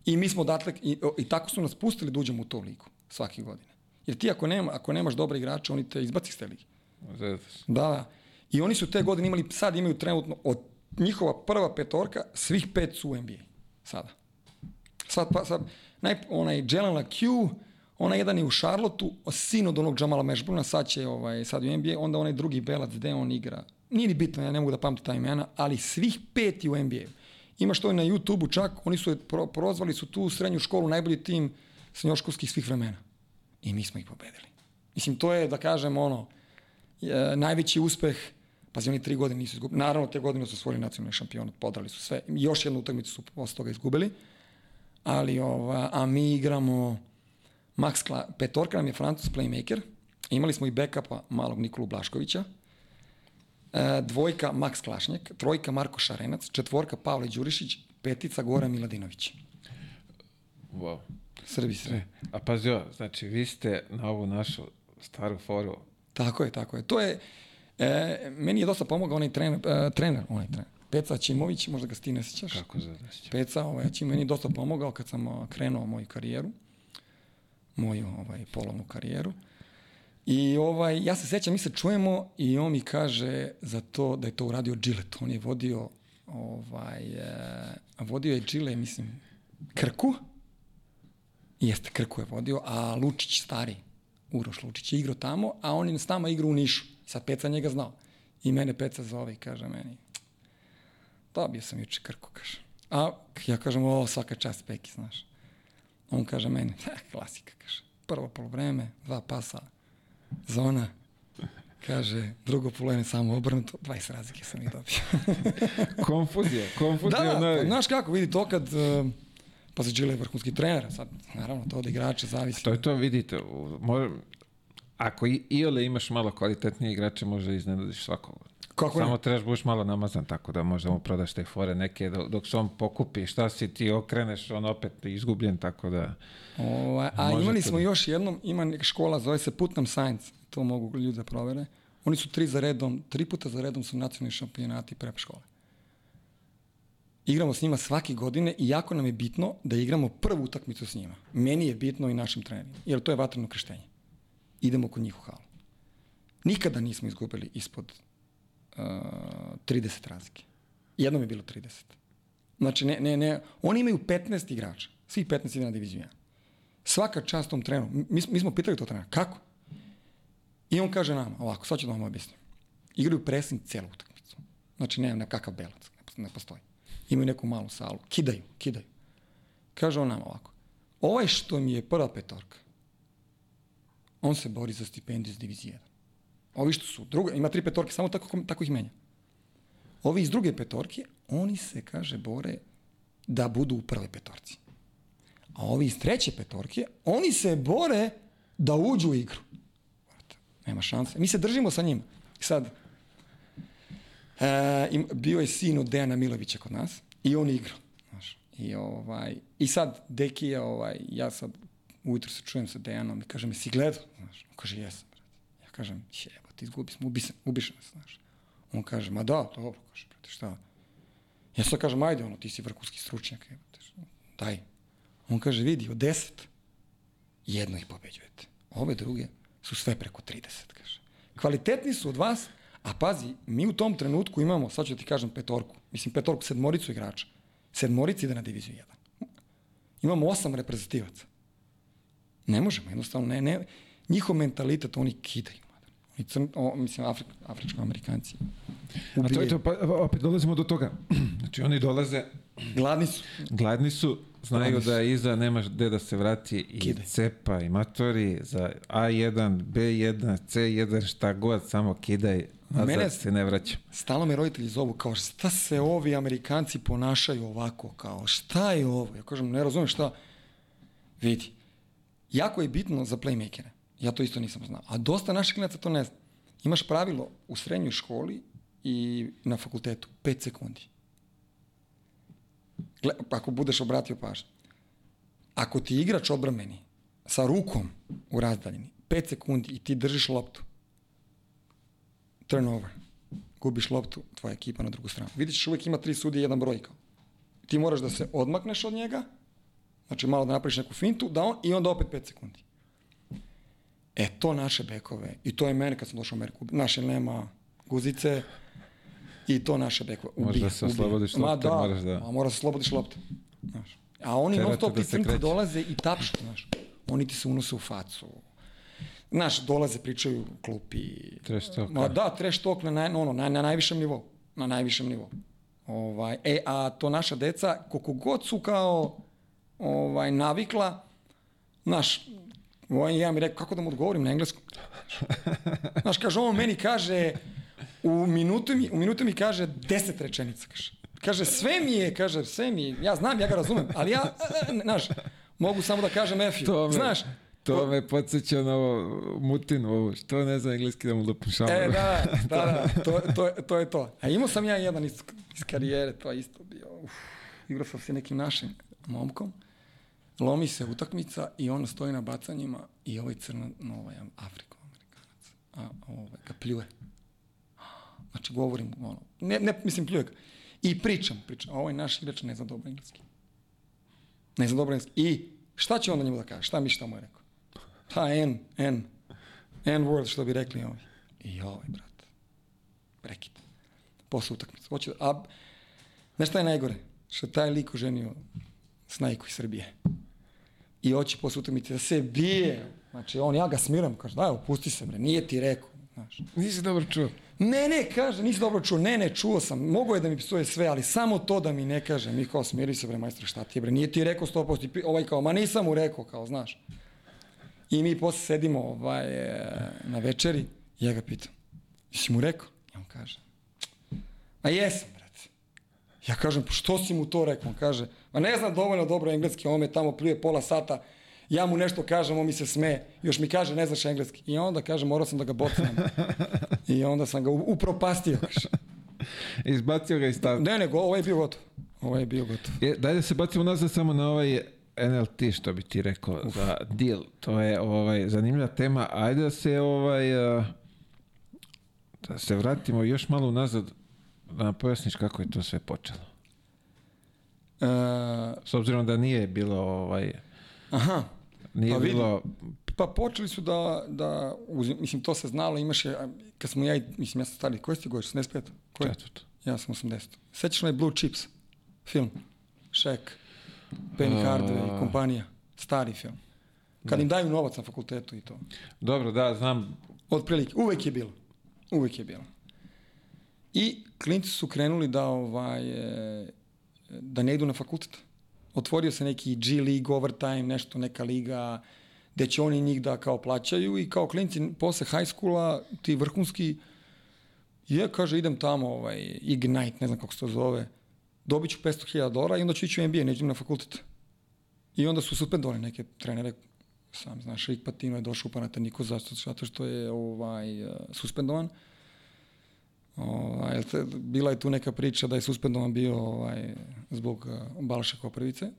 I mi smo odatle, i, i tako su nas pustili da uđemo u to ligu svake godine. Jer ti ako, nema, ako nemaš dobre igrače, oni te izbaci s te lige. Da, da. I oni su te godine imali, sad imaju trenutno, od njihova prva petorka, svih pet su u NBA. Sada. Sad, pa, sad, naj, onaj Jalen LaQ, onaj jedan je u Šarlotu, sin od onog Jamala Mešbruna, sad će ovaj, sad u NBA, onda onaj drugi belac gde on igra. Nije ni bitno, ja ne mogu da pamtim ta imena, ali svih pet je u NBA. Imaš to i na YouTube-u čak, oni su pro, prozvali su tu srednju školu najbolji tim srednjoškolskih svih vremena. I mi smo ih pobedili. Mislim, to je, da kažem, ono, je, najveći uspeh, pazi, oni tri godine nisu izgubili. Naravno, te godine su svojili nacionalni šampion, podrali su sve. Još jednu utakmicu su posle toga izgubili. Ali, ova, a mi igramo, Max Kla, petorka nam je francus playmaker, imali smo i backupa malog Nikolu Blaškovića, dvojka Max Klašnjak, trojka Marko Šarenac, četvorka Pavle Đurišić, petica Gora Miladinović. Wow. Srbi sve. A pazi ovo, znači vi ste na ovu našu staru foru. Tako je, tako je. To je, e, meni je dosta pomogao onaj trener, e, trener, onaj trener. Peca Čimović, možda ga ti ne sećaš. Kako za Peca, ovaj, Čim, meni je dosta pomogao kad sam krenuo moju karijeru. moju ovaj, polovnu karijeru. I ovaj, ja se sećam, mi se čujemo i on mi kaže za to da je to uradio Gillette. On je vodio ovaj, e, vodio je Gile, mislim, Krku. Jeste, Krku je vodio, a Lučić stari, Uroš Lučić je igrao tamo, a on je s nama igrao u Nišu. Sad Peca njega znao. I mene Peca zove i kaže meni, dobio sam juče Krku, kaže. A ja kažem, o, svaka čast Peki, znaš. On kaže meni, klasika, kaže. Prvo polovreme, dva pasa, zona, Kaže, drugo polovreme samo obrnuto, 20 razlike sam ih dobio. konfuzija, konfuzija. Da, da, pa, znaš kako, vidi to kad, uh, pa se Đile je vrhunski trener, sad, naravno, to od igrača zavisi. To je to, vidite, mora, ako i, i ole imaš malo kvalitetnije igrače, može iznenadiš svakog. Kako Samo ne? trebaš buš malo namazan, tako da možemo prodaš te fore neke, dok, dok se on pokupi, šta si ti okreneš, on opet izgubljen, tako da... Ovaj, a Može imali smo da- još jednom, ima neka škola, zove se Putnam Science, to mogu ljudi da provere. Oni su tri za redom, tri puta za redom su nacionalni šampionati prep škole. Igramo s njima svake godine i jako nam je bitno da igramo prvu utakmicu s njima. Meni je bitno i našim trenerima, jer to je vatreno krštenje. Idemo kod njih u halu. Nikada nismo izgubili ispod uh, 30 razlike. Jednom je bilo 30. Znači, ne, ne, ne, oni imaju 15 igrača. Svih 15 ide na diviziju 1. Svaka čast tom treneru. Mi, mi smo pitali to trenera, kako? I on kaže nama, ovako, sad ću da vam objasnim. Igraju pressing celu utakmicu. Znači, ne, nekakav belac, ne, ne postoji. Imaju neku malu salu, kidaju, kidaju. Kaže on nama ovako, ovaj što mi je prva petorka, on se bori za stipendiju iz divizije 1. Ovi što su druga, ima tri petorke, samo tako, tako ih menja. Ovi iz druge petorke, oni se, kaže, bore da budu u prvoj petorci. A ovi iz treće petorke, oni se bore da uđu u igru. Nema šanse. Mi se držimo sa njima. Sad, e, bio je sin od Dejana Milovića kod nas i on igrao. Znaš, i, ovaj, I sad, Deki je, ovaj, ja sad ujutro se čujem sa Dejanom i kaže mi, si gledao? Znaš, on kaže, jesam. Ja kažem, jebo, ti izgubi smo, ubi, se, ubiš nas, znaš. On kaže, ma da, dobro, kaže, brate, šta? Ja sad kažem, ajde, ono, ti si vrhunski stručnjak, jebote, šta? daj. On kaže, vidi, od deset, jedno ih pobeđujete. Ove druge su sve preko 30, kaže. Kvalitetni su od vas, a pazi, mi u tom trenutku imamo, sad ću da ti kažem petorku, mislim petorku, sedmoricu igrača. Sedmorica ide na diviziju 1. Imamo osam reprezentativaca. Ne možemo, jednostavno, ne, ne. Njihov mentalitet, oni kidaju. Oni crn, o, mislim, Afrik, afričko-amerikanci. A to je to, pa opet dolazimo do toga. Znači oni dolaze, Gladni su. gladni su, znaju Gladni su. da iza nemaš gde da se vrati i Kidaj. cepa i matori za A1, B1, C1, šta god, samo kidaj, nazad Mene- se ne vraća. Stalno me roditelji zovu kao šta se ovi Amerikanci ponašaju ovako, kao šta je ovo? Ja kažem, ne razumem šta. Vidi, jako je bitno za playmakere. Ja to isto nisam znao. A dosta naših klinaca to ne zna. Imaš pravilo u srednjoj školi i na fakultetu, 5 sekundi. Gle, ako budeš obratio pažnju. Ako ti igrač odbrameni sa rukom u razdaljini, 5 sekundi i ti držiš loptu, turnover, gubiš loptu, tvoja ekipa na drugu stranu. Vidjet ćeš uvijek ima tri sudije i jedan broj kao. Ti moraš da se odmakneš od njega, znači malo da napraviš neku fintu, da on, i onda opet 5 sekundi. E, to naše bekove, i to je mene kad sam došao u Ameriku, naše nema guzice, i to naše bekove. Ubija, Možeš da se ubija. oslobodiš Ma lopte, da, moraš da- Ma, moraš da se oslobodiš lopte. Znaš. A oni non stop da crnca kreće. dolaze i tapšu, znaš. Oni ti se unose u facu. Znaš, dolaze, pričaju klupi. Trash talk, Ma da, trash talk na, naj, ono, na, na najvišem nivou. Na najvišem nivou. Ovaj, e, a to naša deca, koliko god su kao ovaj, navikla, znaš, ovaj, ja mi rekao, kako da mu odgovorim na engleskom? Znaš, kaže, on meni kaže, u minutu mi, u minutu mi kaže deset rečenica, kaže. Kaže, sve mi je, kaže, sve mi je, ja znam, ja ga razumem, ali ja, e, e, znaš, mogu samo da kažem F you, To me, znaš. to me podsjeća na ovo mutinu, ovo, što ne znam engleski da mu lupim šalu. E, da, da, da, to, to, to je to. A imao sam ja jedan iz, iz karijere, to je isto bio, uf, igrao sam se nekim našim momkom, lomi se utakmica i on stoji na bacanjima i ovaj crno, no, ovaj Afriko, Amerikanac, a ovaj, ga pljuje. Znači, govorim, ono, ne, ne, mislim, pljuje ga. I pričam, pričam, a ovaj naš igrač ne zna dobro engleski. Ne zna dobro engleski. I šta će onda njemu da kaže? Šta mi šta mu je rekao? Ha, N, N. N word, što bi rekli ovi. I ovaj, brat. Prekid. Posle utakmice. Hoće, da- a, znaš šta je najgore? Što taj lik oženio snajku iz Srbije. I hoće posle utakmice da se bije. Znači, on, ja ga smiram, kaže, daj, opusti se, bre, nije ti rekao. Znaš. Nisi dobro čuo. Ne, ne, kaže, nisi dobro čuo. Ne, ne, čuo sam. Mogu je da mi psuje sve, ali samo to da mi ne kaže. Mi kao, smiri se, bre, majstor, šta ti je, bre, nije ti rekao 100%. I pi- Ovaj kao, ma nisam mu rekao, kao, znaš. I mi posle sedimo ovaj, e, na večeri i ja ga pitam, jesi mu rekao? I on kaže, a jesam, brate. Ja kažem, pa što si mu to rekao? On kaže, ma ne znam dovoljno dobro engleski, on me tamo pljuje pola sata, ja mu nešto kažem, on mi se sme, još mi kaže, ne znaš engleski. I onda kaže, morao sam da ga bocnem. I onda sam ga upropastio. Izbacio ga iz stavka. Ne, nego, ovo je bio gotov. Ovo je bio gotov. E, daj da se bacimo nazad samo na ovaj NLT, što bi ti rekao, za deal. To je ovaj, zanimljiva tema. Ajde da se ovaj... a, da se vratimo još malo nazad da nam pojasniš kako je to sve počelo. E, S obzirom da nije bilo ovaj... aha, Nije Pa bilo... Pa počeli su da, da uzim, mislim, to se znalo, imaš je, kad smo ja, mislim, ja sam stari, koji ste godiš, 75? Koji? Četvrto. Ja sam 80. Sećaš onaj Blue Chips film? Shaq, Penny Hardaway, kompanija, stari film. Kad im daju novac na fakultetu i to. Dobro, da, znam. Otprilike, uvek je bilo. Uvek je bilo. I klinci su krenuli da ovaj e, da ne idu na fakultet. Otvorio se neki G League overtime, nešto, neka liga gde će oni njih da kao plaćaju i kao klinci posle high schoola, ti vrhunski, je, kaže, idem tamo, ovaj, Ignite, ne znam kako se to zove, dobit ću 500.000 dolara i onda ću ići u NBA, neću na fakultet. I onda su suspendovali neke trenere, sam znaš, Rik Patino je došao u Panathinaiko zato, zato što je ovaj, suspendovan. Ovaj, bila je tu neka priča da je suspendovan bio ovaj, zbog uh, Balaša Koprivice.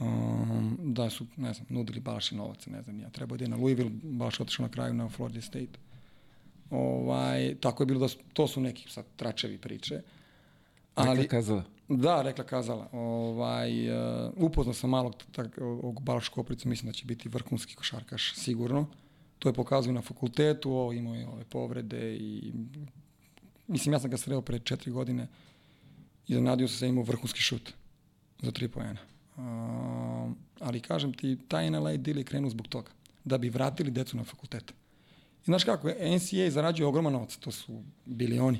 Um, da su, ne znam, nudili Balaši novac, ne znam, ja trebao da je na Louisville, Balaš je otišao na kraju na Florida State. Ovaj, tako je bilo da su, to su neki sad tračevi priče. Ali... Ali, kazala. da, rekla kazala. Ovaj, uh, upoznao sam malog tak, ovog Balaš Kopricu, mislim da će biti vrhunski košarkaš, sigurno. To je pokazao na fakultetu, o, imao je ove povrede i mislim ja sam ga sreo pre četiri godine i zanadio sam se da imao vrhunski šut za tri poena. Um, ali kažem ti, taj NLA deal je krenuo zbog toga, da bi vratili decu na fakultete. I znaš kako, NCAA zarađuje ogroman novac, to su bilioni.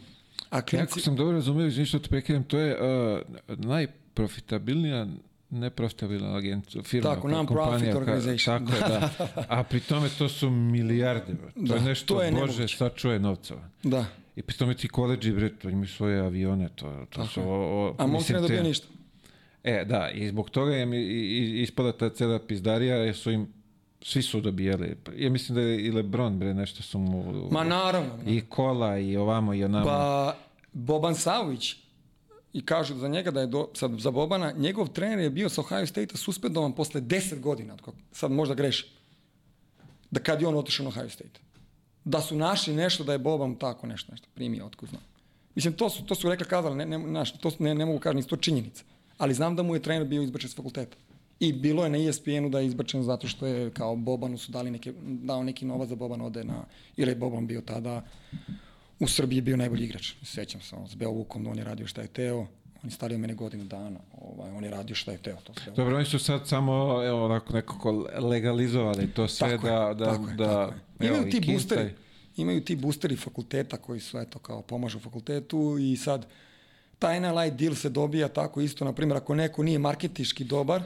A Ako klinci, sam dobro razumio, izvini što te prekidam, to je uh, najprofitabilnija neprofitabilna agencija, firma, Tako, ka- non-profit kompanija, ka- organization. Tako da. A pri tome to su milijarde. To Da, je nešto, to je Bože, nemoguće. sačuje novca. da, I pri tome ti koleđi, bre, to imaju svoje avione, to, to su... je. O, o, a mislim, ne dobije ništa. E, da, i zbog toga je mi ispada ta cela pizdarija, jer su im, svi su dobijali. Ja mislim da je i Lebron, bre, nešto su mu... Ma naravno. I kola, i ovamo, i onamo. Pa Boban Savović i kažu za njega da je do, sad za Bobana, njegov trener je bio sa Ohio State-a suspendovan posle 10 godina, sad možda greši, da kad je on otišao na Ohio State. Da su našli nešto da je Boban tako nešto, nešto primio, otkud znam. Mislim, to su, to su rekla kazali, ne, ne, naš, to su- ne, ne mogu kažem, nisu to činjenice. Ali znam da mu je trener bio izbačen s fakulteta. I bilo je na ESPN-u da je izbačen zato što je kao Bobanu su dali neke, dao neki novac da Boban ode na, jer je Boban bio tada u Srbiji bio najbolji igrač. Sećam se, on s Beovukom, on je radio šta je teo, on je stario mene godinu dana, ovaj, on je radio šta je teo. To s Beovukom. Dobro, oni su sad samo evo, onako nekako legalizovali to sve Tako je, da, da, tako je, da tako je. evo, Imaju i ti Kintaj- boosteri, imaju ti boosteri fakulteta koji su eto kao pomažu fakultetu i sad taj NLI deal se dobija tako isto, na primjer, ako neko nije marketiški dobar,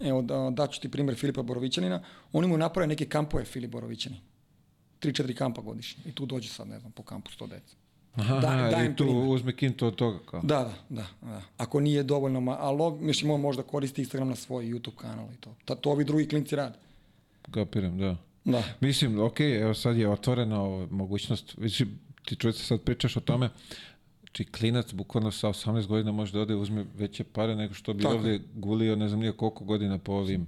evo da, daću ti primjer Filipa Borovićanina, oni mu naprave neke kampove Filip Borovićani. 3-4 kampa godišnje. I tu dođe sad, ne znam, po kampu 100 deca. Aha, Da- dajem i tu primjer. uzme kinto od toga kao. Da, da, da, da. Ako nije dovoljno, ali mislim, on možda koristi Instagram na svoj YouTube kanal i to. Ta, to ovi drugi klinci rade. Kapiram, da. Da. Mislim, ok, evo sad je otvorena ova mogućnost, vidiš, ti čovječ sad pričaš o tome, Znači, klinac bukvalno sa 18 godina može da ode uzme veće pare nego što bi Tako je. ovdje gulio ne znam nije koliko godina po ovim.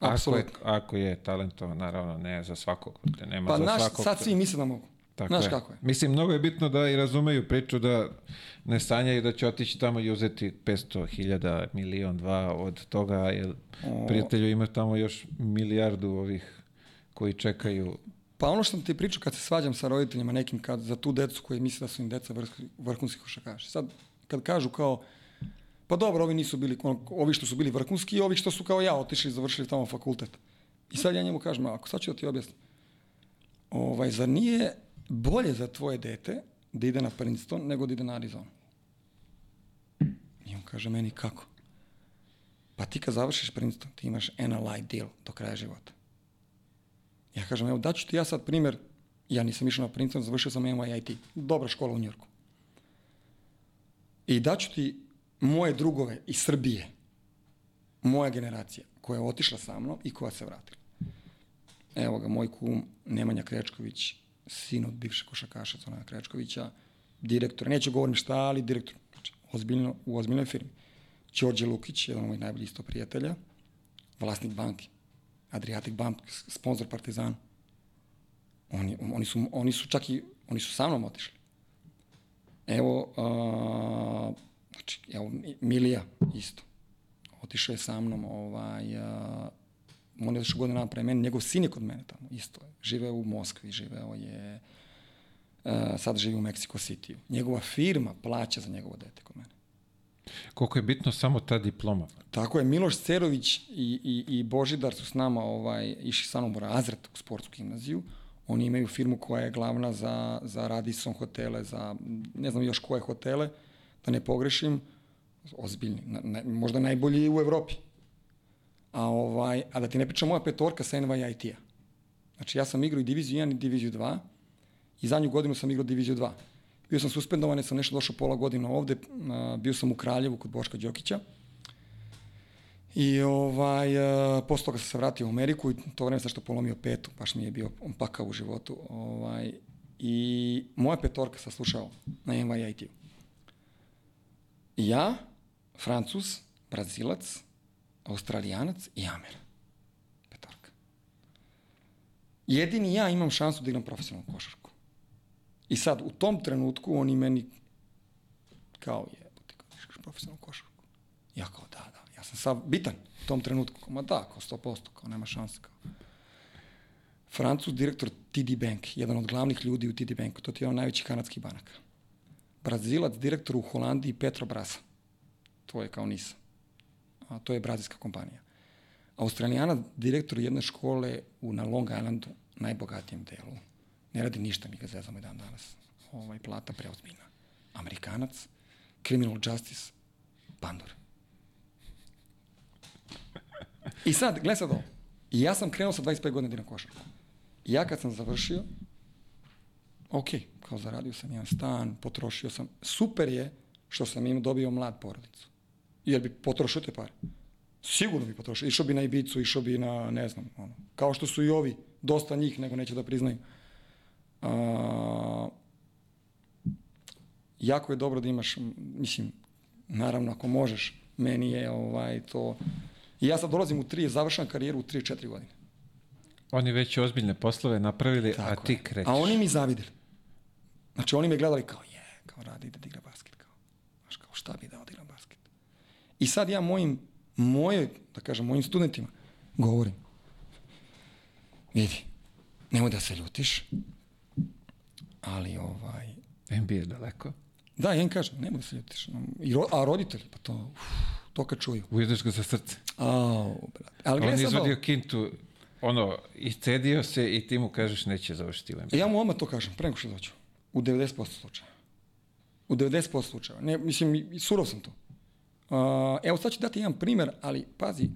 Ako Apsolutno. ako je talentovan, naravno, ne za svakog. Nema Pa za naš, svakog. sad svi misle da mogu. Tako Znaš je. kako je. Mislim, mnogo je bitno da i razumeju priču da ne sanjaju da će otići tamo i uzeti 500.000, milion, dva od toga, jer O. prijatelju ima tamo još milijardu ovih koji čekaju Pa ono što sam ti pričao kad se svađam sa roditeljima nekim kad, za tu decu koji misle da su im deca vrh- vrhunski košarkaši. Sad, kad kažu kao, pa dobro, ovi nisu bili, ovi što su bili vrhunski i ovi što su kao ja otišli i završili tamo fakultet. I sad ja njemu kažem, ako sad ću da ti objasnim, ovaj, zar nije bolje za tvoje dete da ide na Princeton nego da ide na Arizonu? I on kaže meni, kako? Pa ti kad završiš Princeton, ti imaš NLI deal do kraja života. Ja kažem, evo daću ti ja sad primjer, ja nisam išao na Princeton, završio sam MIT, dobra škola u Njorku. I daću ti moje drugove iz Srbije, moja generacija, koja je otišla sa mnom i koja se vratila. Evo ga, moj kum Nemanja Krečković, sin od bivšeg košakaša Zvona Krečkovića, direktor, neću govorim šta, ali direktor, znači, ozbiljno, u ozbiljnoj firmi. Đorđe Lukić, jedan od mojih najboljih isto prijatelja, vlasnik banke, Adriatic Bank, sponsor Partizana. Oni, oni, su, oni su čak i, oni su sa mnom otišli. Evo, a, znači, evo, Milija isto. Otišao je sa mnom, ovaj, a, on je došao godinu dana pre mene, njegov sin je kod mene tamo, isto je. Živeo u Moskvi, živeo je, a, sad živi u Mexico City. Njegova firma plaća za njegovo dete kod mene. Koliko je bitno samo ta diploma. Tako je, Miloš Cerović i, i, i Božidar su s nama ovaj, išli sa mnom u razred u sportsku gimnaziju. Oni imaju firmu koja je glavna za, za Radisson hotele, za ne znam još koje hotele, da ne pogrešim, ozbiljni, na, na, možda najbolji u Evropi. A, ovaj, a da ti ne pričam moja petorka sa NYIT-a. Znači ja sam igrao i diviziju 1 i diviziju 2 i zadnju godinu sam igrao diviziju 2. Bio sam suspendovan, jer sam nešto došao pola godina ovde, a, bio sam u Kraljevu kod Boška Đokića. I ovaj, a, posle toga sam se vratio u Ameriku i to vreme sam što polomio petu, baš mi je bio pakao u životu. Ovaj, I moja petorka sam slušao na NYIT-u. Ja, Francus, Brazilac, Australijanac i Amer. Petorka. Jedini ja imam šansu da igram profesionalnu košarku. I sad, u tom trenutku oni meni kao je, ti kao igraš profesionalnu košarku. Ja kao da, da, ja sam sav bitan u tom trenutku. Kao, ma da, kao 100%, kao nema šanse. Kao. Francus, direktor TD Bank, jedan od glavnih ljudi u TD Banku, to ti je on najveći kanadski banaka. Brazilac, direktor u Holandiji Petrobrasa. To je kao NISA. A to je brazilska kompanija. Australijana, direktor jedne škole u, na Long Islandu, najbogatijem delu. Ne radi ništa, mi ga zezamo i dan danas. Ovaj, plata preozbiljna. Amerikanac, criminal justice, pandur. I sad, gledaj sad ovo. I ja sam krenuo sa 25 godina da na košarku. I ja kad sam završio, ok, kao zaradio sam jedan stan, potrošio sam. Super je što sam im dobio mlad porodicu. Jer bi potrošio te pare. Sigurno bi potrošio. Išao bi na Ibicu, išao bi na, ne znam, ono, kao što su i ovi, dosta njih, nego neće da priznaju. A, jako je dobro da imaš, mislim, naravno ako možeš, meni je ovaj to... I ja sad dolazim u tri, završam karijeru u 3-4 godine. Oni već ozbiljne poslove napravili, Tako a ti krećeš. A oni mi zavideli. Znači oni me gledali kao, je, kao radi da igra basket, kao. Znaš, kao šta bi dao da igram basket. I sad ja mojim, moje, da kažem, mojim studentima govorim, vidi, nemoj da se ljutiš, ali ovaj, NBA je daleko. da, ja im kažem, nemoj da se ljutiš. I ro, a roditelji, pa to, uf, to kad čuju. Ujedeš ga za srce. Au, brate. Ali On je ovo. izvadio kintu, ono, iscedio se i ti mu kažeš neće završiti u NBA. E, Ja mu odmah to kažem, pre nego što dođu. U 90% slučaja. U 90% slučaja. Ne, mislim, surov sam to. Uh, evo sad ću dati jedan primer, ali pazi,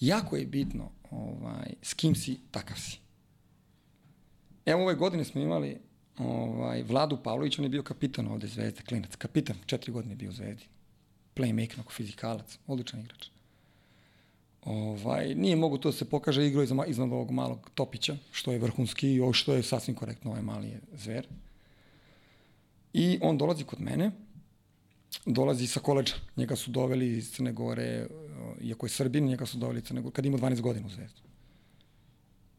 jako je bitno ovaj, s kim si, takav si. Evo ove godine smo imali ovaj, Vladu Pavlović, on je bio kapitan ovde Zvezde, klinac, kapitan, četiri godine je bio u Zvezdi. Playmaker, onako fizikalac, odličan igrač. Ovaj, nije mogu to da se pokaže igrao iznad, iznad ovog malog topića, što je vrhunski i ovo što je sasvim korektno, ovaj mali je zver. I on dolazi kod mene, dolazi sa koleđa. Njega su doveli iz Crne Gore, uh, iako je Srbin, njega su doveli iz Crne Gore, kad ima 12 godina u Zvezdu.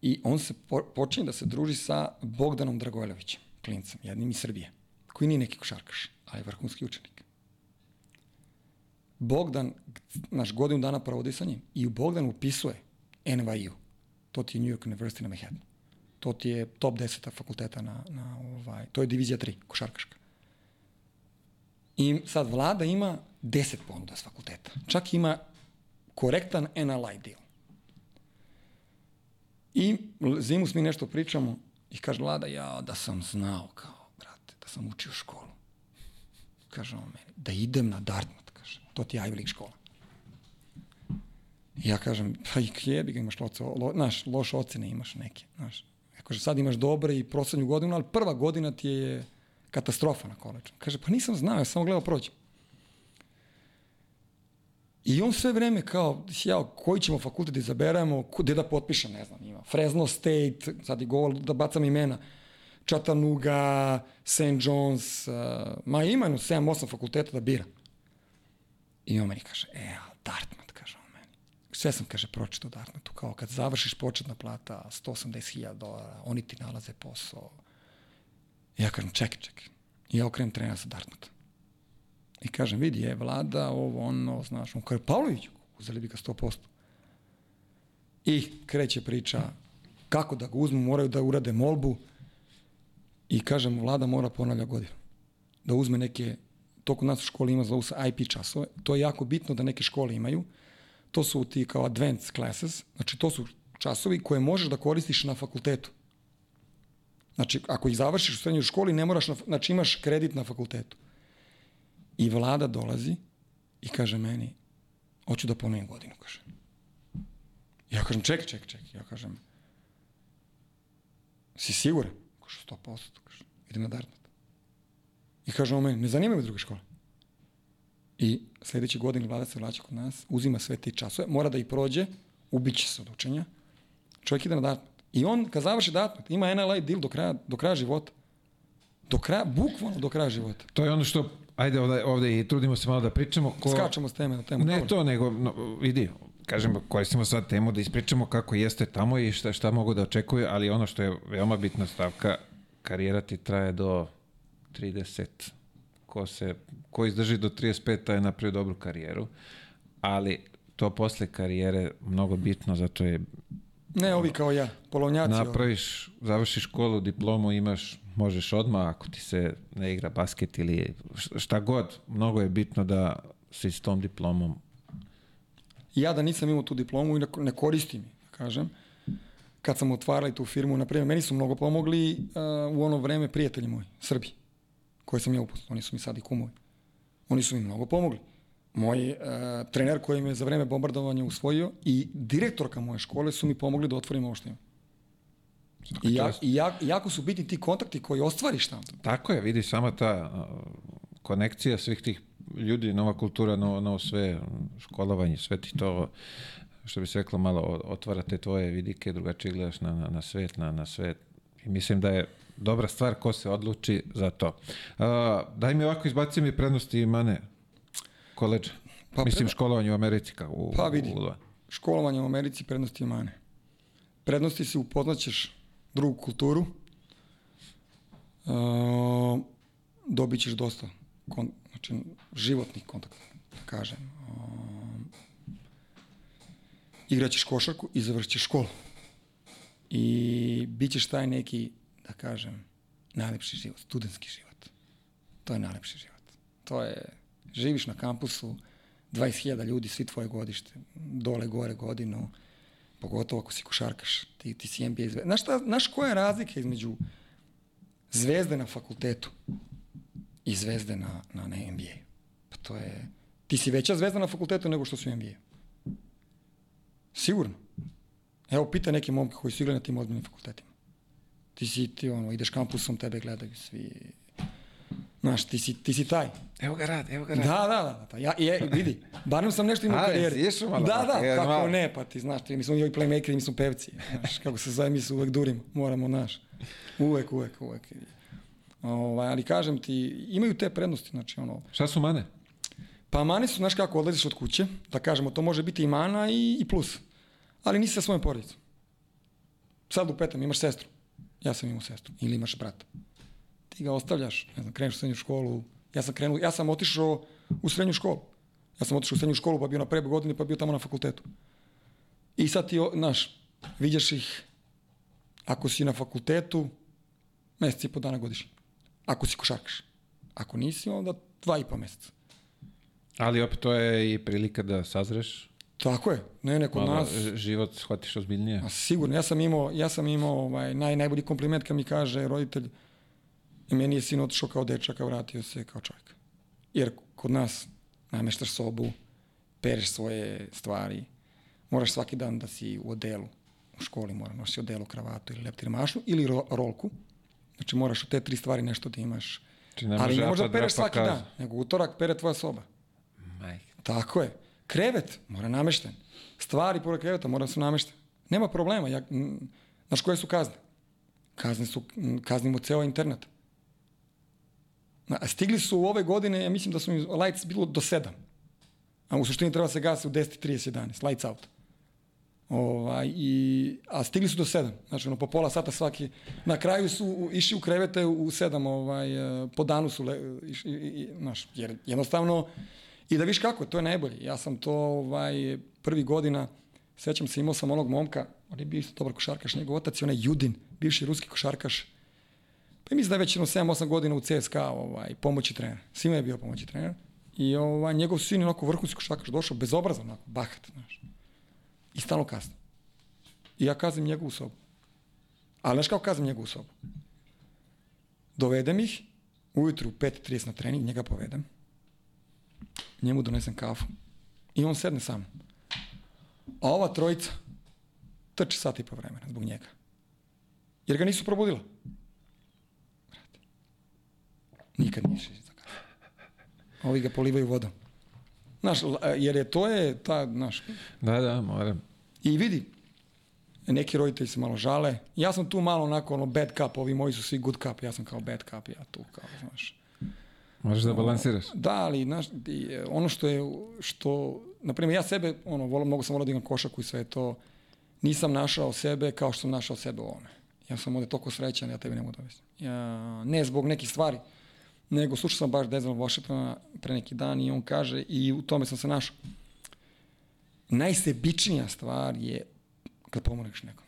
I on se po, počinje da se druži sa Bogdanom Dragojlovićem, klincem, jednim iz Srbije, koji nije neki košarkaš, ali je vrhunski učenik. Bogdan, naš godinu dana provodi sa njim i Bogdan upisuje NYU. To ti je New York University na Manhattan. To ti je top 10 fakulteta na, na ovaj, to je divizija 3, košarkaška. I sad vlada ima 10 ponuda s fakulteta. Čak ima korektan NLI deal. I zimus mi nešto pričamo i kaže vlada, ja da sam znao kao, brate, da sam učio školu. Kaže on meni, da idem na Dartmouth, kaže, to ti je Ivy League škola. I ja kažem, pa i jebi ga imaš loce, lo, naš, loše ocene imaš neke, znaš. Ja kaže, sad imaš dobre i proslednju godinu, ali prva godina ti je katastrofa na koleđu. Kaže, pa nisam znao, ja samo gledao prođe. I on sve vreme kao, ja, koji ćemo fakultet da izaberemo, gde da potpišem, ne znam, ima Fresno State, sad i govor, da bacam imena, Chattanooga, St. John's, uh, ma ima jedno 7-8 fakulteta da bira. I on meni kaže, e, Dartmouth, kaže on meni. Sve sam, kaže, pročitao Dartmouthu, kao kad završiš početna plata, 180.000 dolara, oni ti nalaze posao. I ja kažem, čekaj, čekaj. I ja okrenem trenera sa Dartmoutha. I kažem, vidi, je vlada, ovo, ono, znaš, on kaže, Pavlović, uzeli bi ga 100%. I kreće priča kako da ga uzmu, moraju da urade molbu i kažem, vlada mora ponavlja godinu. Da uzme neke, to kod nas u školi ima zovu se IP časove, to je jako bitno da neke škole imaju, to su ti kao advanced classes, znači to su časovi koje možeš da koristiš na fakultetu. Znači, ako ih završiš u srednjoj školi, ne moraš, na, znači imaš kredit na fakultetu. I vlada dolazi i kaže meni, hoću da ponovim godinu, kaže. Ja kažem, čekaj, čekaj, čekaj. Ja kažem, si siguran? Kaže, 100%, kaže, idem na Dartmouth. I kaže on meni, ne zanima me druge škole. I sledeće godine vlada se vraća kod nas, uzima sve te časove, mora da ih prođe, ubiće se od učenja. Čovjek ide na Dartmouth. I on, kad završi Dartmouth, ima NLA deal do kraja, do kraja života. Do kraja, bukvalno do kraja života. To je ono što ajde ovde, ovde i trudimo se malo da pričamo. Ko... Skačemo s teme na temu. Ne Dobro. to, nego, no, vidi, kažem, koristimo sad temu da ispričamo kako jeste tamo i šta, šta mogu da očekuju, ali ono što je veoma bitna stavka, karijera ti traje do 30. Ko, se, ko izdrži do 35, taj je napravio dobru karijeru, ali to posle karijere mnogo bitno, zato je Ne, ovi kao ja, polovnjaci. napraviš, završiš školu, diplomu imaš, možeš odmah ako ti se ne igra basket ili šta god, mnogo je bitno da si s tom diplomom Ja da nisam imao tu diplomu i ne- koristim, da kažem, kad sam otvarali tu firmu, na primjer, meni su mnogo pomogli uh, u ono vreme prijatelji moji, Srbi, koje sam ja upoznao, oni su mi sad i kumovi. Oni su mi mnogo pomogli. Moj uh, trener koji me za vreme bombardovanja usvojio i direktorka moje škole su mi pomogli da otvorim ovo što imam. I, ja, i ja, jako su bitni ti kontakti koji ostvariš tamo. Tako je, vidi sama ta uh, konekcija svih tih ljudi, nova kultura, novo, novo sve, školovanje, sve ti to, što bi se reklo, malo otvara te tvoje vidike, drugačije gledaš na, na, na svet, na, na svet. I mislim da je dobra stvar ko se odluči za to. Uh, daj mi ovako, izbaci mi prednosti i mane koleđa. Pa, mislim preda- školovanje u Americi kao u, Pa vidi. u, u Školovanje u Americi prednosti i mane. Prednosti si upoznaćeš drugu kulturu, uh, dobit ćeš dosta kon, znači, životnih kontakta, da kažem. Uh, igraćeš košarku i završit ćeš školu. I bit ćeš taj neki, da kažem, najlepši život, studentski život. To je najlepši život. To je, živiš na kampusu, 20.000 ljudi, svi tvoje godište, dole, gore godinu, pogotovo ako si košarkaš, ti, ti si NBA zvezda. Znaš, šta, znaš koja je razlika između zvezde na fakultetu i zvezde na, na, na NBA? Pa to je, ti si veća zvezda na fakultetu nego što su NBA. Sigurno. Evo, pita neke momke koji su igrali na tim ozbiljnim fakultetima. Ti si, ti ono, ideš kampusom, tebe gledaju svi. Znaš, ti si, ti si taj. Evo ga rad, evo ga Da, da, da, da. Ja, je, vidi, barem sam nešto imao u A, karijeri. išao malo? Da, da, Je, kako malo. ne, pa ti znaš, ti, mi smo i playmakeri, mi smo pevci. Znaš, kako se zove, mi se uvek durimo, moramo, znaš. Uvek, uvek, uvek. Ovaj, ali kažem ti, imaju te prednosti, znači ono, Šta su mane? pa mani su, znaš kako, odlaziš od kuće, da kažemo, to može biti i mana i, i plus. Ali nisi sa svojom porodicom. Sad upetam, imaš sestru. Ja sam imao sestru. Ili imaš brata. Ti ga ostavljaš, ne znam, kreneš u srednju školu. Ja sam krenuo, ja sam otišao u srednju školu. Ja sam otišao u srednju školu, pa bio na prebe godine, pa bio tamo na fakultetu. I sad ti, znaš, Viđaš ih ako si na fakultetu, mesec i po dana godišnje. Ako si košarkaš. Ako nisi, onda dva i po meseca. Ali opet to je i prilika da sazreš, Tako je. Ne, ne, kod malo nas... život shvatiš ozbiljnije. A sigurno, ja sam imao, ja sam imao ovaj, naj, najbolji kompliment kad mi kaže roditelj i meni je sin otišao kao dečak, a vratio se kao čovjek. Jer kod nas nameštaš sobu, pereš svoje stvari, moraš svaki dan da si u odelu, u školi mora nosi odelu, kravatu ili leptir mašnu ili ro, rolku. Znači moraš od te tri stvari nešto da imaš. Znači, ne Ali ne možeš da pereš svaki dan, nego utorak pere tvoja soba. Majke. Tako je. Krevet mora namešten. Stvari pored kreveta mora su nameštene. Nema problema. Ja, znaš koje su kazne? Kazne su, kaznimo ceo internet. Stigli su u ove godine, ja mislim da su im lights bilo do 7. A u suštini treba se gasi u 10.30, 11. Lights out. Ovaj, i, a stigli su do 7. Znači, ono, po pola sata svaki. Na kraju su išli u krevete u 7, ovaj, eh, po danu su, le, išli, i, i, znaš, jer jednostavno, i da viš kako, to je najbolje. Ja sam to ovaj, prvi godina, sećam se, imao sam onog momka, on je bio isto dobar košarkaš, njegov otac je onaj Judin, bivši ruski košarkaš, pa mislim da je već jedno 7-8 godina u CSKA ovaj, pomoći trener. Svima je bio pomoći trener. I ovaj, njegov sin je onako vrhunski košarkaš, došao bezobrazan, onako, bahat, znaš. I stalno kasni. I ja kazim njegovu sobu. Ali znaš kako kazim njegovu sobu? Dovedem ih, ujutru u 5.30 na trening, njega povedem. Njemu donesem kafu. I on sedne sa mnom. A ova trojica trči sat i po vremena zbog njega. Jer ga nisu probudila. Brate. Nikad nije išao za kafu. Ovi ga polivaju vodom. Znaš, jer je to je ta, znaš, Da, da, moram. I vidi, neki roditelji se malo žale. Ja sam tu malo onako ono bad cup, ovi moji su svi good cup, ja sam kao bad cup, ja tu kao, znaš. Možeš da balansiraš. Da, ali znaš, i, e, ono što je, što, na primjer, ja sebe, ono, volim, mnogo sam volao da igram košaku i sve to, nisam našao sebe kao što sam našao sebe u ovome. Ja sam ovde toliko srećan, ja tebi ne mogu dovesti. Ja, ne zbog nekih stvari, nego slušao sam baš Denzel Washingtona pre neki dan i on kaže, i u tome sam se našao, najsebičnija stvar je kad pomogneš nekom.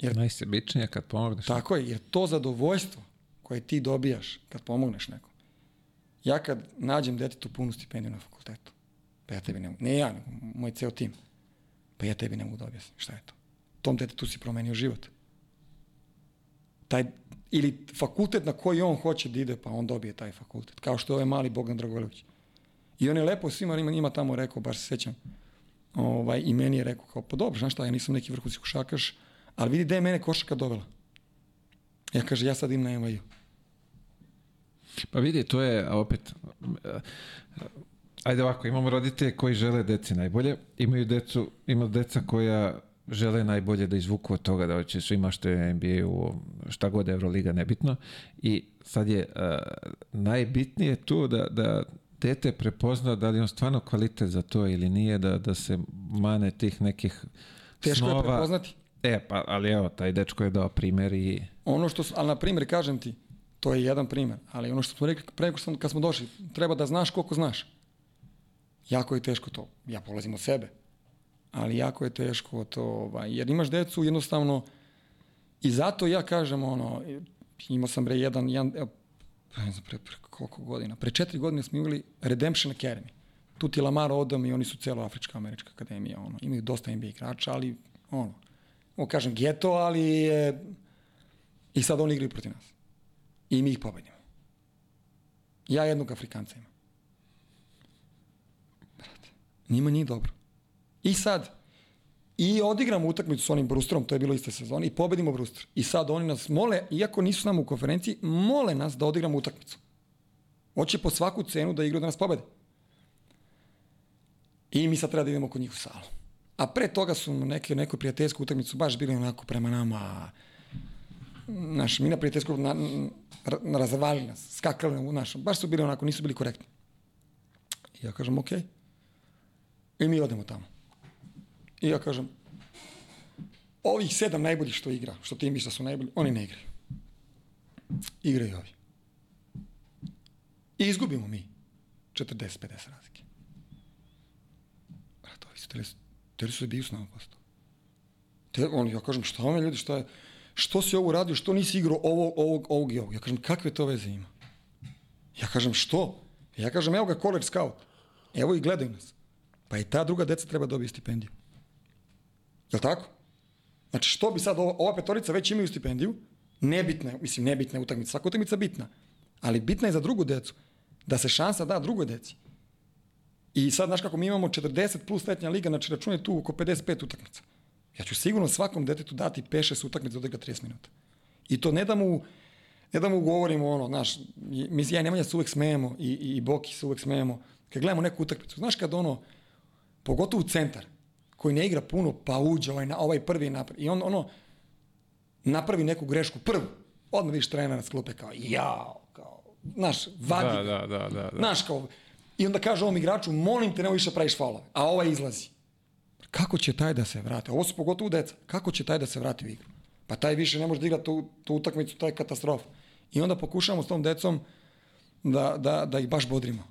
Jer Najsebičnije kad pomogneš. Tako je, jer to zadovoljstvo koje ti dobijaš kad pomogneš nekom. Ja kad nađem detetu punu stipendiju na fakultetu, pa ja tebi ne mogu, ne ja, nego moj ceo tim, pa ja tebi ne mogu da objasnim šta je to. Tom detetu si promenio život. Taj, ili fakultet na koji on hoće da ide, pa on dobije taj fakultet. Kao što je ovaj mali Bogdan Dragojlović. I on je lepo svima njima, njima tamo rekao, baš se sećam, ovaj, i meni je rekao kao, pa dobro, znaš šta, ja nisam neki vrhunski košakaš, ali vidi gde je mene košaka dovela. Ja kaže, ja sad im na NYU. Pa vidi, to je opet... Ajde ovako, imamo roditelje koji žele deci najbolje, imaju decu, ima deca koja žele najbolje da izvuku od toga da hoće svima što je NBA u šta god je Euroliga nebitno i sad je uh, najbitnije tu da, da dete prepozna da li je on stvarno kvalitet za to ili nije, da, da se mane tih nekih Teško je snova. prepoznati. E, pa, ali evo, taj dečko je dao primer i Ono što, ali na primjer, kažem ti, to je jedan primjer, ali ono što smo rekli pre kad smo došli, treba da znaš koliko znaš. Jako je teško to. Ja polazim od sebe. Ali jako je teško to, ovaj, jer imaš decu jednostavno i zato ja kažem ono, imao sam bre jedan, jedan ne znam, pre, pre koliko godina, pre četiri godine smo imali Redemption Academy. Tu ti Lamar Odom i oni su celo Afrička američka akademija, ono, imaju dosta NBA igrača, ali ono, ono kažem geto, ali je, i sad oni igraju protiv nas. I mi ih pobedimo. Ja jednog Afrikanca imam. Brate, njima nije dobro. I sad, i odigramo utakmicu s onim Brusterom, to je bilo iste sezone, i pobedimo Bruster. I sad oni nas mole, iako nisu s nama u konferenciji, mole nas da odigramo utakmicu. Hoće po svaku cenu da igraju da nas pobede. I mi sad treba da idemo kod njih u salu. A pre toga su neke, neku prijateljsku utakmicu baš bili onako prema nama, naš, mi na prijateljsku na, na, razvalili nas, skakali u naš, baš su bili onako, nisu bili korektni. I ja kažem, okej. I mi odemo tamo. I ja kažem, ovih sedam najboljih što igra, što ti misliš da su najbolji, oni ne igraju. Igraju ovi. I izgubimo mi 40-50 razlike. Brate, ovi su teli, su da biju s nama posto. Te, on, ja kažem, šta vam ljudi, šta je, što si ovo radio, što nisi igrao ovo, ovog, ovog i ovog? Ja kažem, kakve to veze ima? Ja kažem, što? Ja kažem, evo ga college scout. Evo i gledaju nas. Pa i ta druga deca treba dobiti stipendiju. Jel tako? Znači, što bi sad, ova, ova petorica već imaju stipendiju, nebitna, je, mislim, nebitna je utakmica, svaka utakmica je bitna, ali bitna je za drugu decu, da se šansa da drugoj deci. I sad, znaš kako, mi imamo 40 plus letnja liga, znači računaj tu oko 55 utakmica. Ja ću sigurno svakom detetu dati 5-6 utakmica da odigra 30 minuta. I to ne da mu, ne da mu govorimo ono, znaš, mi ja i Nemanja se uvek smejemo i, i, i Boki se uvek smejemo, kad gledamo neku utakmicu. Znaš kad ono, pogotovo u centar, koji ne igra puno, pa uđe ovaj, ovaj prvi napravi. I on ono, napravi neku grešku, prvu, odmah vidiš trenera s klupe kao, jao, kao, znaš, vadi. Da, da, da, da, da. Znaš, kao, i onda kaže ovom igraču, molim te, nemoj više praviš faulove. A ovaj izlazi. Kako će taj da se vrati? Ovo su pogotovo deca. Kako će taj da se vrati u igru? Pa taj više ne može da igra tu, tu utakmicu, to je katastrofa. I onda pokušavamo s tom decom da, da, da ih baš bodrimo.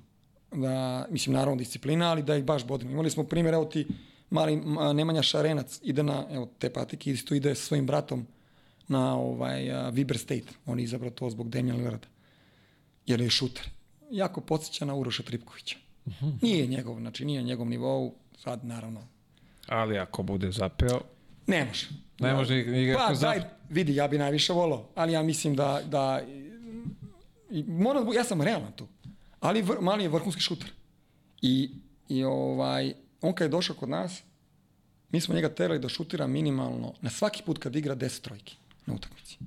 Da, mislim, naravno disciplina, ali da ih baš bodrimo. Imali smo primjer, evo ti, mali Nemanja Šarenac ide na, evo, te patike, isto ide sa svojim bratom na ovaj, uh, Viber State. On je izabrao to zbog Damian Lillarda. Jer je šuter. Jako podsjeća na Uroša Tripkovića. Uh -huh. Nije njegov, znači nije njegov nivou, sad naravno. Ali ako bude zapeo... Ne može. Ne može ni ga Pa daj, vidi, ja bi najviše volao, ali ja mislim da, da i, moram, ja sam realan tu. Ali vr, mali je vrhunski šuter. I, i ovaj, on kad je došao kod nas, mi smo njega terali da šutira minimalno na svaki put kad igra 10 trojki na utakmici.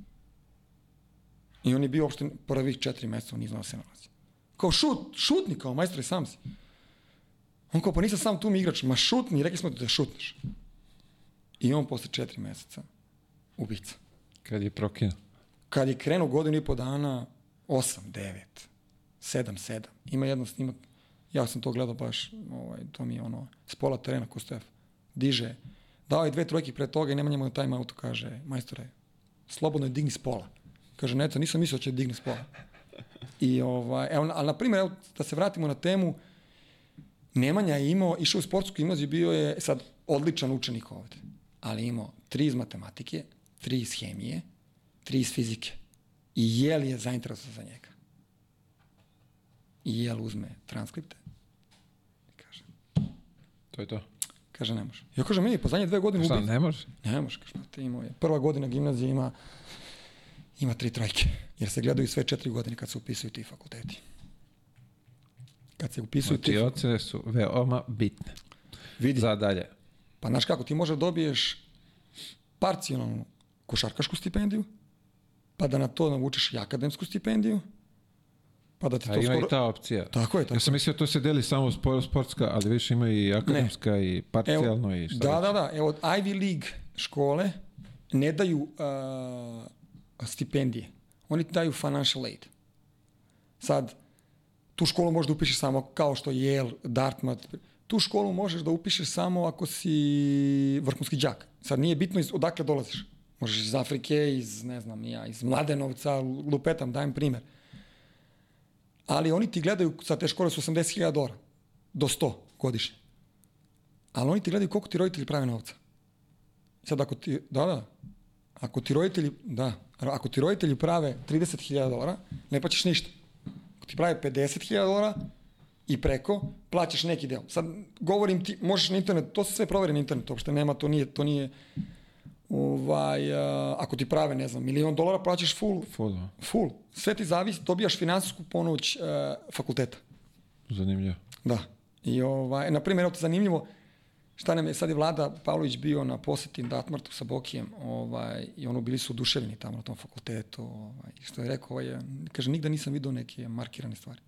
I on je bio uopšte prvih četiri meseca, on nije znao se nalazi. Kao šut, šutni kao majstor i sam si. On kao, pa nisam sam tu mi igrač, ma šutni, rekli smo da šutneš. I on posle četiri meseca, ubica. Kad je prokinuo? Kad je krenuo godinu i po dana, 8, 9, 7, 7. Ima jedan snimak, ja sam to gledao baš, ovaj, to mi je ono, s pola terena, Kostef. Diže, dao je dve trojke pre toga i nema njemu time auto, kaže, majstore, slobodno je digni s pola. Kaže, neca, nisam mislio da će digni s pola. I ovaj, evo, ali na primjer, evo, da se vratimo na temu, Nemanja je imao, išao u sportsku gimnaziju, bio je sad odličan učenik ovde, ali imao tri iz matematike, tri iz hemije, tri iz fizike. I Jel je zainteresovan za njega. I Jel uzme transkripte. To je to. Kaže, ne može. Ja kažem, meni, pa zadnje dve godine Šta, ubiti. ne može? Ne može, kaže, te imao je. Prva godina gimnazije ima, ima tri trojke. Jer se gledaju sve četiri godine kad se upisuju ti fakulteti. Kad se upisuju Znači, ti ocene su veoma bitne. Vidi. Za dalje. Pa znaš kako, ti možeš da dobiješ parcijalnu košarkašku stipendiju, pa da na to navučeš i akademsku stipendiju, pa da ti A to ima skoro... i ta opcija. Tako je, tako Ja sam mislio to se deli samo spor- sportska, ali više ima i akademska i parcijalno i šta Da, da, da. Evo, Ivy League škole ne daju uh, stipendije. Oni ti daju financial aid. Sad, tu školu možeš da upišeš samo kao što je Yale, Dartmouth. Tu školu možeš da upišeš samo ako si vrhunski đak. Sad nije bitno iz, odakle dolaziš. Možeš iz Afrike, iz, ne znam, ja, iz Mladenovca, lupetam, dajem primer. Ali oni ti gledaju, sa te škole su 80.000 dolara, do 100 godišnje. Ali oni ti gledaju koliko ti roditelji prave novca. Sad ako ti, da, da, ako ti roditelji, da, ako ti roditelji prave 30.000 dolara, ne plaćaš ništa. Ako ti prave 50.000 dolara i preko, plaćaš neki deo. Sad govorim ti, možeš na internet, to se sve proveri na internetu, uopšte nema, to nije, to nije, ovaj, a, ako ti prave, ne znam, milion dolara, plaćaš full, Full, da. full. Sve ti zavisi, dobijaš finansijsku pomoć uh, fakulteta. Zanimljivo. Da. I ovaj, na primjer, evo zanimljivo, šta nam je, sad je Vlada Pavlović bio na poseti Datmartu sa Bokijem, ovaj, i ono bili su oduševljeni tamo na tom fakultetu, ovaj, i što je rekao, ovaj, kaže, nigda nisam vidio neke markirane stvari.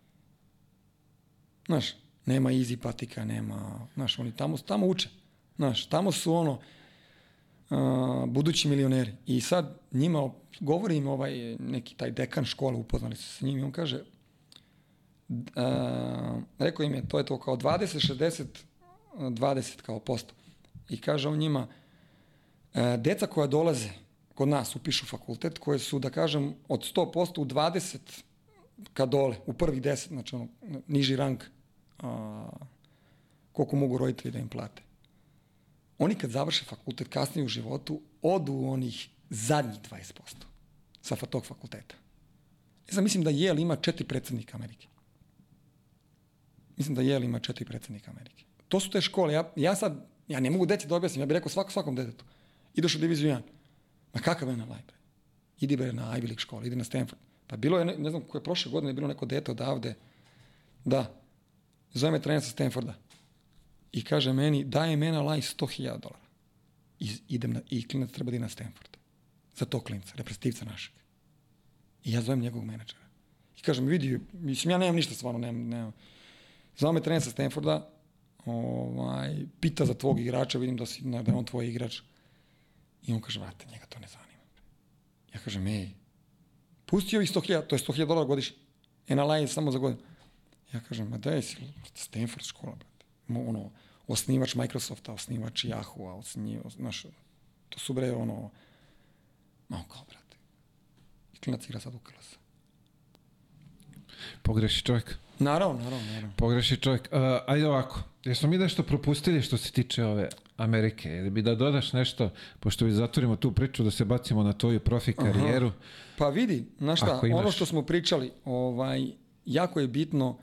Znaš, nema easy patika, nema, znaš, oni tamo, tamo uče. Znaš, tamo su ono, uh, budući milioneri. I sad njima, govori im ovaj neki taj dekan škole, upoznali su se s njim i on kaže, uh, rekao im je, to je to kao 20, 60, 20 kao posto. I kaže on njima, uh, deca koja dolaze kod nas upišu fakultet, koje su, da kažem, od 100% u 20 ka dole, u prvih 10, znači ono, niži rang, a, koliko mogu roditelji da im plate. Oni kad završe fakultet kasnije u životu, odu u onih zadnjih 20% sa tog fakulteta. Ja sam mislim da Yale ima četiri predsjednika Amerike. Mislim da Yale ima četiri predsjednika Amerike. To su te škole. Ja, ja sad, ja ne mogu deci da objasnim, ja bih rekao svako, svakom detetu. Ideš u diviziju 1. Ma kakav je na bre? Idi bre na Ivy League školu, idi na Stanford. Pa bilo je, ne, ne znam, koje prošle godine je bilo neko dete odavde, da, zove me trener sa Stanforda i kaže meni, daje mena laj 100.000 dolara. I, idem na, I klinac treba da na Stanford. Za to klinca, reprezentativca našeg. I ja zovem njegovog menadžera. I kažem, vidi, mislim, ja nemam ništa stvarno, nemam, nemam. Zove me trener sa Stanforda, ovaj, pita za tvog igrača, vidim da, si, da je on tvoj igrač. I on kaže, vrate, njega to ne zanima. Ja kažem, ej, pusti ovih 100.000, to je 100.000 dolara godišnje. NLA je samo za godinu. Ja kažem, ma daj si, Stanford škola, brate. Ono, osnivač Microsofta, osnivač Yahoo-a, osnivač, znaš, to su bre, ono, ma on kao, brate. I klinac igra sad u KLS. Pogreši čovjek. Naravno, naravno, naravno. Pogreši čovjek. Uh, ajde ovako, jesmo mi nešto propustili što se tiče ove Amerike? Ili bi da dodaš nešto, pošto bi zatvorimo tu priču, da se bacimo na tvoju profi karijeru? Pa vidi, znaš šta, imaš- ono što smo pričali, ovaj, jako je bitno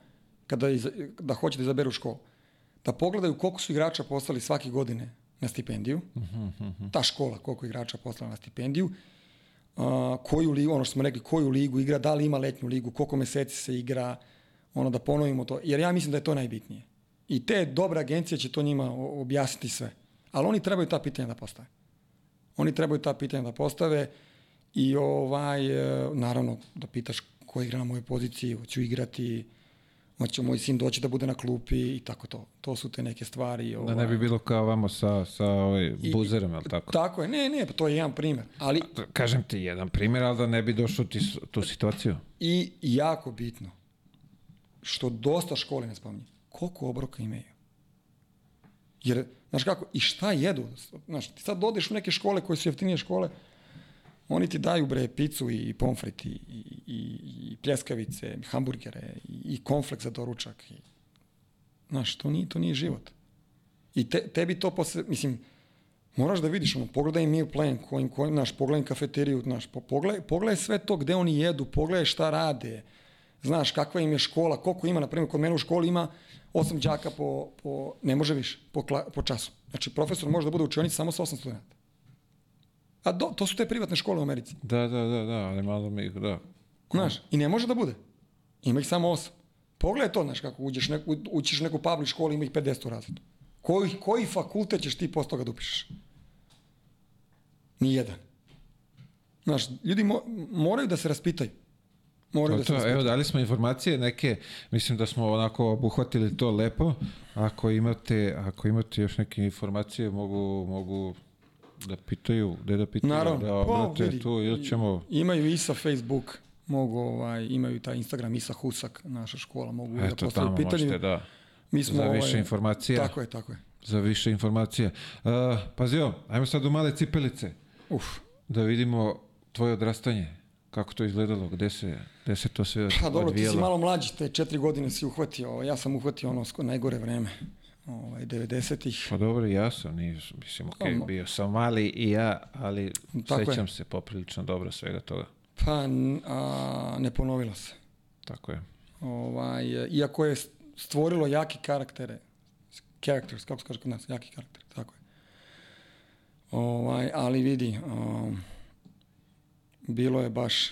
kada iz, da hoće da izaberu školu. Da pogledaju koliko su igrača poslali svake godine na stipendiju. Ta škola koliko igrača poslala na stipendiju. A, koju ligu, ono što smo rekli, koju ligu igra, da li ima letnju ligu, koliko meseci se igra, ono da ponovimo to. Jer ja mislim da je to najbitnije. I te dobre agencije će to njima objasniti sve. Ali oni trebaju ta pitanja da postave. Oni trebaju ta pitanja da postave i ovaj, e, naravno da pitaš ko igra na mojoj poziciji, hoću igrati, hoće moj sin doći da bude na klupi i tako to. To su te neke stvari. Da Ovaj. ne bi bilo kao vamo sa, sa ovaj buzerom, ali tako? Tako je, ne, ne, pa to je jedan primjer. Ali Kažem ti jedan primjer, ali da ne bi došao ti tu situaciju. i jako bitno, što dosta škole ne spominje, koliko obroka imaju. Jer, znaš kako, i šta jedu? Znaš, ti sad dodeš u neke škole koje su jeftinije škole, oni ti daju bre picu i pomfrit i, i, i, pljeskavice, hamburgere i, i konflekt za doručak. I, znaš, to nije, to nije život. I te, tebi to posle, mislim, moraš da vidiš, ono, pogledaj meal plan, kojim, kojim, znaš, pogledaj kafeteriju, znaš, po, pogledaj, pogledaj sve to gde oni jedu, pogledaj šta rade, znaš, kakva im je škola, koliko ima, na primjer, kod mene u školi ima osam đaka po, po ne može više, po, kla, po času. Znači, profesor može da bude u učionici samo sa osam studenta. A do, to su te privatne škole u Americi. Da, da, da, da, ali malo mi, da. Znaš, i ne može da bude. Ima ih samo osam. Pogledaj to, znaš, kako uđeš, neku, učiš u neku public školu, ima ih 50 u razredu. Koji, koji fakultet ćeš ti posle toga da upišeš? Nijedan. Znaš, ljudi mo, moraju da se raspitaju. Moraju To, da se to, raspitaju. evo, dali smo informacije neke, mislim da smo onako obuhvatili to lepo. Ako imate, ako imate još neke informacije, mogu, mogu da pitaju, gde da pitaju, Naravno. da Pa, obrate vidi, tu ili ćemo... Imaju i sa Facebook, mogu, ovaj, imaju taj Instagram Isa Husak, naša škola, mogu da Eto, postavljaju tamo pitanje. možete da, Mi smo, za više ovaj, informacija. Tako je, tako je. za više informacija. Uh, pazi ovo, ajmo sad u male cipelice, Uf. da vidimo tvoje odrastanje. Kako to izgledalo, gde se, gde se to sve Pa dobro, ti si malo mlađi, te četiri godine si uhvatio, ja sam uhvatio ono najgore vreme, ovaj, 90-ih. Pa dobro, ja sam, nisam, mislim, ok, Pa, mo- bio sam mali i ja, ali Tako je. sećam se poprilično dobro svega toga. Pa a, ne ponovilo se. Tako je. Ovaj, iako je stvorilo jaki karaktere, characters, kako se kaže kod nas, jaki karakter, tako je. Ovaj, ali vidi, um, bilo je baš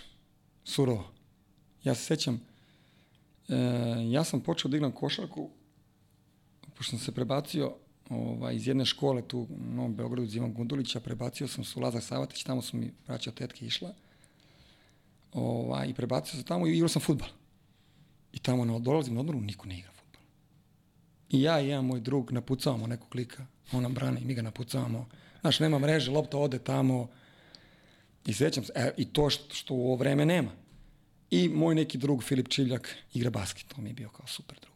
surovo. Ja se sećam, e, ja sam počeo da igram košarku, pošto sam se prebacio ovaj, iz jedne škole tu u Novom Beogradu, iz Ivan Gundulića, prebacio sam se u Lazar Savatić, tamo su mi braća tetke išla. Ovaj, I prebacio sam tamo i igrao sam futbal. I tamo na, dolazim na odmoru, niko ne igra futbal. I ja i jedan moj drug napucavamo nekog klika, on nam brane i mi ga napucavamo. Znaš, nema mreže, lopta ode tamo. I sećam se, e, i to što, što u ovo vreme nema. I moj neki drug, Filip Čivljak, igra basket, to mi je bio kao super drug.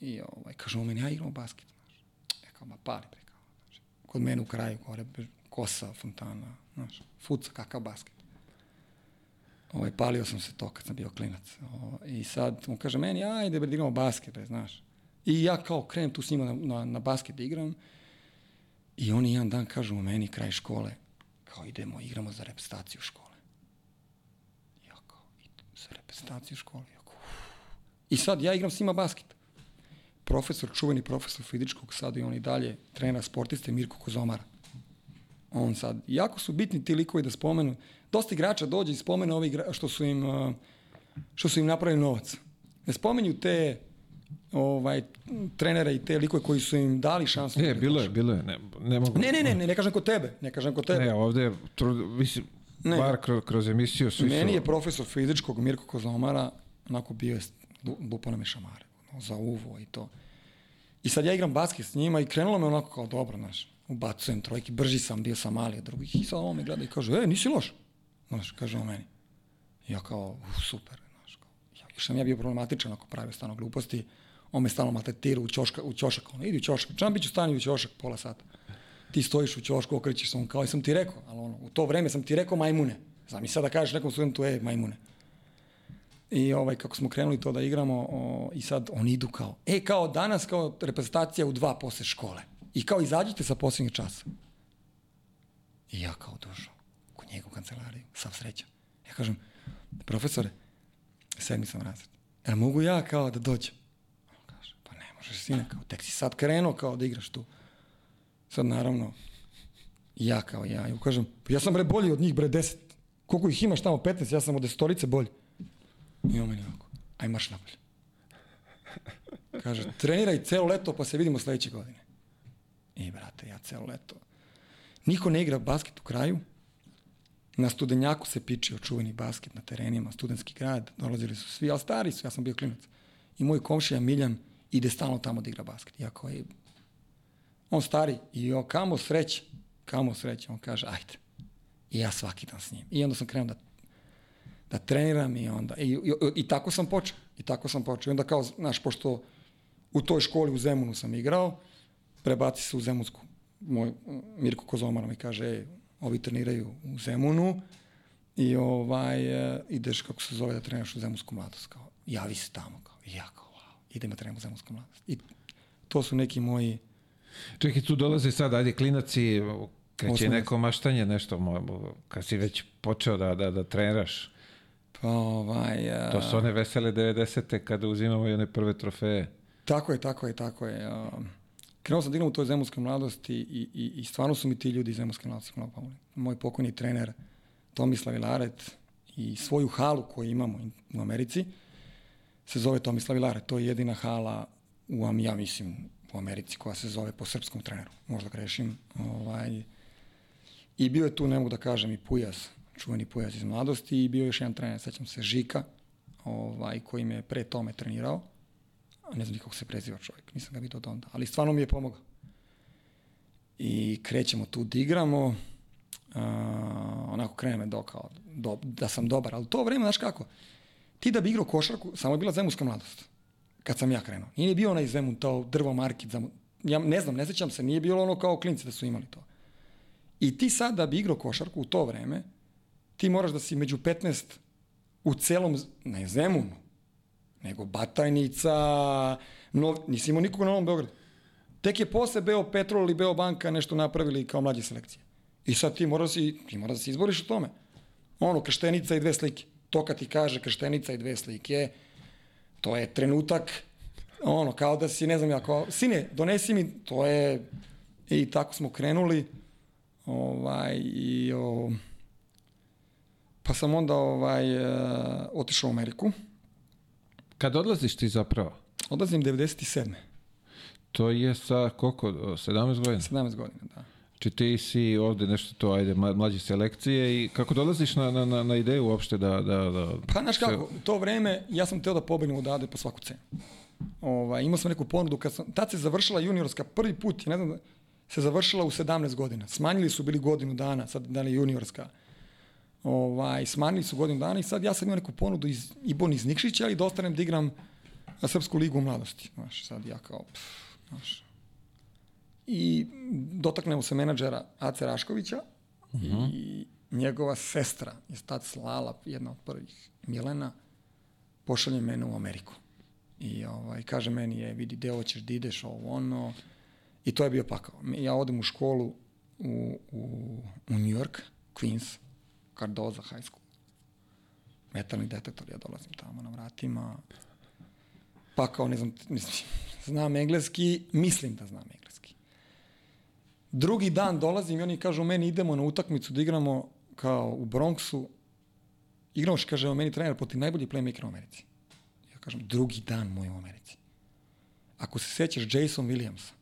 I ovaj, kaže on meni, ja igram basket. Znaš. Ja kao, ma pali bre, kao, znaš. Kod mene u kraju, gore, kosa, fontana, znaš, fuca, kakav basket. Ovaj, palio sam se to kad sam bio klinac. O, I sad on kaže meni, ajde bre, da igramo basket, bre, znaš. I ja kao krenem tu s njima na, na, na basket da igram. I oni jedan dan kažu u meni kraj škole, kao idemo, igramo za reprezentaciju škole. Ja kao, za reprezentaciju škole. Ja kao. I sad ja igram s njima basket. Profesor, čuveni profesor fizičkog, sad i on i dalje, trenera sportiste Mirko Kozomara. On sad, jako su bitni ti likovi da spomenu, dosta igrača dođe i spomene ovi igra, što su im, uh, što su im napravili novac. Ne spomenju te ovaj trenere i te likove koji su im dali šansu. E, bilo je, bilo je, ne, ne mogu. Ne, ne, ne, ne, ne kažem kod tebe, ne kažem kod tebe. Ne, ovde, trud, mislim, Ne. bar kroz, kroz emisiju svi Meni su... je profesor fizičkog Mirko Kozomara, onako bio je, lupa nam je šamare, ono, za uvo i to. I sad ja igram basket s njima i krenulo me onako kao dobro, znaš, ubacujem trojke, brži sam, bio sam mali od drugih. I sad on me gleda i kaže, e, nisi loš. Znaš, kaže on meni. Ja kao, uf, super, znaš, kao, ja, još sam ja bio problematičan ako pravio stano gluposti, on me stalno maltretirao u, ćoška, u ćošak, ono, idi u ćošak, čam bit ću stani u ćošak pola sata. Ti stojiš u ćošku, okrećeš se, on kao i sam ti rekao, ali ono, u to vreme sam ti rekao majmune. Znam i sad da kažeš nekom studentu, e, majmune. I ovaj, kako smo krenuli to da igramo, o, i sad oni idu kao, e, kao danas, kao reprezentacija u dva posle škole. I kao izađite sa posljednjeg časa. I ja kao došao kod njega u kancelariju, sav srećan. Ja kažem, profesore, sedmi sam razred. Jel mogu ja kao da dođem? On kaže, pa ne možeš sine, kao tek si sad krenuo kao da igraš tu. Sad naravno, ja kao ja, i kažem, pa ja sam bre bolji od njih bre deset. Koliko ih imaš tamo, 15, ja sam od destorice bolji. I on meni ovako, aj marš napolje. Kaže, treniraj celo leto pa se vidimo sledeće godine. I brate, ja celo leto. Niko ne igra basket u kraju. Na studenjaku se pičio čuveni basket na terenima, studentski grad, dolazili su svi, ali stari su, ja sam bio klinac. I moj komšija Miljan ide stalno tamo da igra basket. Ja kao, je, on stari, i o, kamo sreće, kamo sreće, on kaže, ajde. I ja svaki dan s njim. I onda sam krenuo da da treniram i onda. I, i, i tako sam počeo i tako sam počeo. I onda kao znaš pošto u toj školi u Zemunu sam igrao prebaci se u Zemunsku. Moj Mirko Kozomar mi kaže ej, ovi treniraju u Zemunu i ovaj e, ideš kako se zove da treniraš u Zemunsku mladost. Kao javi se tamo. Kao i ja kao wow idem da treniram u Zemunsku mladost. I to su neki moji Čekaj, tu dolaze sad, ajde, klinaci, kreće neko maštanje, nešto, kad si već počeo da, da, da treniraš. Pa ovaj e, To su one vesele 90. kada uzimamo i one prve trofeje. Tako je, tako je, tako je. Uh, krenuo sam da igram u toj zemunskoj mladosti i, i, i stvarno su mi ti ljudi iz zemunske mladosti mnogo pomogli. Moj pokojni trener Tomislav Ilaret i svoju halu koju imamo u Americi se zove Tomislav Ilaret. To je jedina hala u, ja mislim, u Americi koja se zove po srpskom treneru. Možda grešim. Ovaj, I bio je tu, ne mogu da kažem, i Pujas, čuveni Pujas iz mladosti i bio je još jedan trener, sećam se, Žika, ovaj, koji me pre tome trenirao ne znam nikako se preziva čovjek, nisam ga vidio od onda, ali stvarno mi je pomogao. I krećemo tu da igramo, uh, onako krene me do, kao, do, da sam dobar, ali to vreme, znaš kako, ti da bi igrao košarku, samo je bila zemunska mladost, kad sam ja krenuo. Nije bio onaj zemun, to drvo markit, zemun, ja ne znam, ne sećam se, nije bilo ono kao klinci da su imali to. I ti sad da bi igrao košarku u to vreme, ti moraš da si među 15 u celom, ne Zemunu, nego Batajnica, nov, nisi imao nikoga na Novom Beogradu. Tek je posle Beo Petrol ili Beo Banka nešto napravili kao mlađe selekcije. I sad ti moraš, si, ti moraš da se izboriš u tome. Ono, krštenica i dve slike. To kad ti kaže krštenica i dve slike, to je trenutak, ono, kao da si, ne znam ja, kao, sine, donesi mi, to je, i tako smo krenuli, ovaj, i, o, pa sam onda, ovaj, e, otišao u Ameriku, Kad odlaziš ti zapravo? Odlazim 97. To je sa koliko? 17 godina? 17 godina, da. Či ti si ovde nešto to, ajde, mla- mlađe selekcije i kako dolaziš na, na, na, ideju uopšte da... da, da Pa, znaš kako, u to vreme ja sam teo da pobegnem odavde po svaku cenu. Ovaj, imao sam neku ponudu, kad sam, tad se završila juniorska prvi put, ne znam, se završila u 17 godina. Smanjili su bili godinu dana, sad da li juniorska. Ovaj, smanjili su godinu dana i sad ja sam imao neku ponudu iz Ibon iz Nikšića, ali da ostanem da igram na Srpsku ligu u mladosti. Znaš, sad ja kao, pff, znaš. I dotaknemo se menadžera Ace Raškovića i njegova sestra je tad slala, jedna od prvih, Milena, pošalje mene u Ameriku. I ovaj, kaže meni, je, vidi, deo ćeš da ideš ovo ono, I to je bio pakao. Ja odem u školu u, u, u New York, Queens, Cardoza High School. Metalni detektor, ja dolazim tamo na vratima. Pakao, ne znam, mislim, znam engleski, mislim da znam engleski. Drugi dan dolazim i oni kažu meni idemo na utakmicu da igramo kao u Bronxu. Igramo što kaže meni trener protiv najbolji playmaker u Americi. Ja kažem drugi dan moj u Americi. Ako se sećaš Jason Williamsa,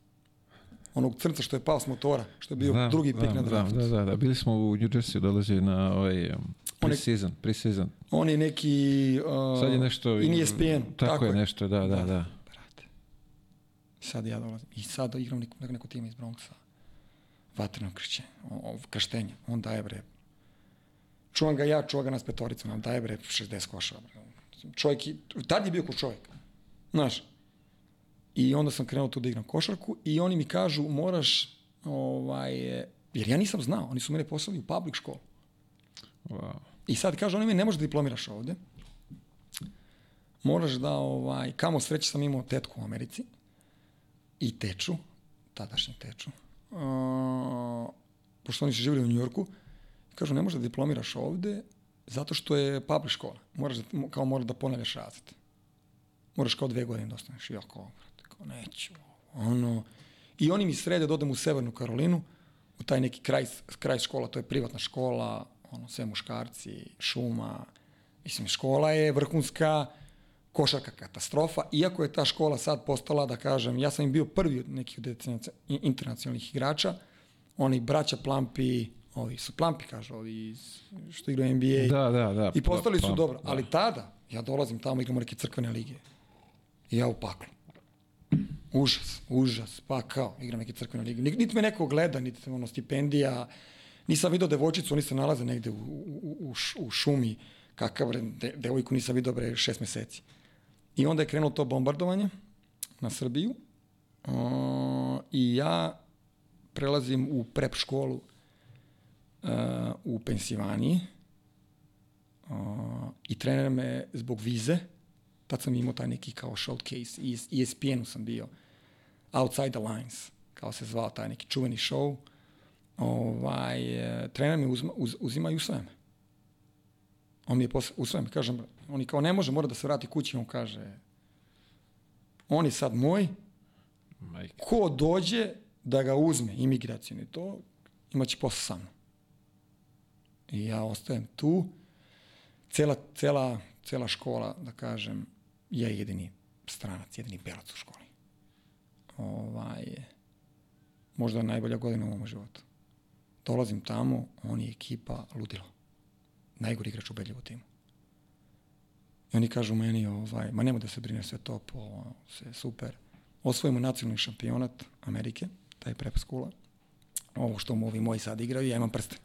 onog crnca što je pao s motora, što je bio Da, drugi pik da, na draftu. Da, da, da, bili smo u New Jersey, dolazi na ovaj um, On je- pre-season, pre-season. On je neki... Uh, Sad je nešto... I nije SPN. Tako, je nešto, da, da, da. Brate. Sad ja dolazim. I sad igram neko, neko tima iz Bronxa. Vatreno kršće. O, o, krštenje. On daje bre. Čuvam ga ja, čuva ga nas petorica. On daje bre 60 koša. Bre. Čovjek, tad je bio ko čovjek. Znaš. I onda sam krenuo tu da igram košarku i oni mi kažu moraš ovaj, jer ja nisam znao. Oni su mene poslali u public školu. Wow. I sad kaže, oni mi ne možeš da diplomiraš ovde. Moraš da, ovaj, kamo sreće sam imao tetku u Americi i teču, tadašnju teču, uh, pošto oni su živjeli u Njujorku, kažu, ne možeš da diplomiraš ovde zato što je public škola. Moraš da, kao moraš da ponavljaš razred. Moraš kao dve godine da ostaneš. I neću, ono. I oni mi srede da odem u Severnu Karolinu, u taj neki kraj, kraj škola, to je privatna škola, ono, sve muškarci, šuma. Mislim, škola je vrhunska, košarka katastrofa, iako je ta škola sad postala, da kažem, ja sam im bio prvi od nekih internacionalnih igrača, oni braća Plampi, ovi su Plampi, kažu, ovi iz, što igraju NBA. Da, da, da. I postali Pa- su pa- dobro, ali tada, ja dolazim tamo, igramo neke crkvene lige. I ja u paklu. Užas, užas, pa kao, igram neke crkvene. Nik- Niti me neko gleda, niti ono, stipendija. Nisam video devojčicu, oni se nalaze negde u, u, u, u šumi. Kakav, de, devojku nisam video, bre, šest meseci. I onda je krenulo to bombardovanje na Srbiju. O, I ja prelazim u prep školu uh, u Pensilvaniji. Uh, I trener me zbog vize, tad sam imao taj neki kao showcase, i E ESPN-u sam bio, Outside the Lines, kao se zvao taj neki čuveni show. Ovaj, e, trener me uzma, uz, uzima i usvaja me. On mi je posle, usvaja me, kažem, on je kao ne može, mora da se vrati kući, on kaže, on je sad moj, Majke. ko dođe da ga uzme, imigracijni to, imaće posao sa mnom. I ja ostajem tu, cela, cela, cela škola, da kažem, je jedini stranac, jedini belac u školi. Ovaj, možda najbolja godina u mom životu. Dolazim tamo, on je ekipa ludilo. Najgori igrač u Beljevu timu. I oni kažu meni, ovaj, ma nemoj da se brine sve to, po, sve super. Osvojimo nacionalni šampionat Amerike, taj prep skula. Ovo što mu ovi moji sad igraju, ja imam prsten.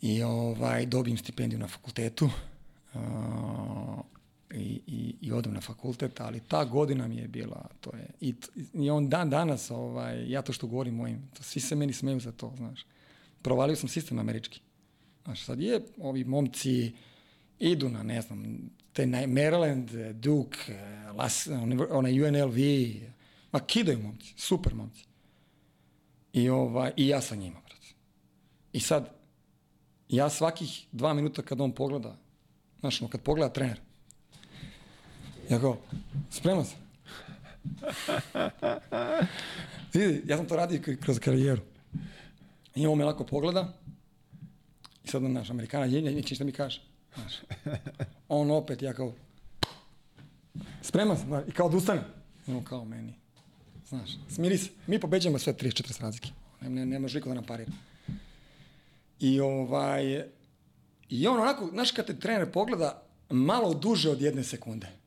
I ovaj, dobijem stipendiju na fakultetu uh, i, i, i odem na fakultet, ali ta godina mi je bila, to je, i, i on dan danas, ovaj, ja to što govorim mojim, to svi se meni smeju za to, znaš. Provalio sam sistem američki. Znaš, sad je, ovi momci idu na, ne znam, te naj, Maryland, Duke, eh, Las, onaj UNLV, ma kidaju momci, super momci. I, ovaj, I ja sa njima, brate. I sad, ja svakih dva minuta kad on pogleda, znaš, kad pogleda trener, ja go, spreman sam. Vidi, ja sam to radio kroz karijeru. I on me lako pogleda i sad, znaš, Amerikana je, neće ništa mi kaže. Znaš. On opet, ja kao, spreman sam, i kao odustane. I on kao meni, znaš, smiri se. Mi pobeđujemo sve 34 razlike. Ne, ne, ne može niko da nam parira. I ovaj, i on onako, znaš kad te trener pogleda, malo duže od jedne sekunde.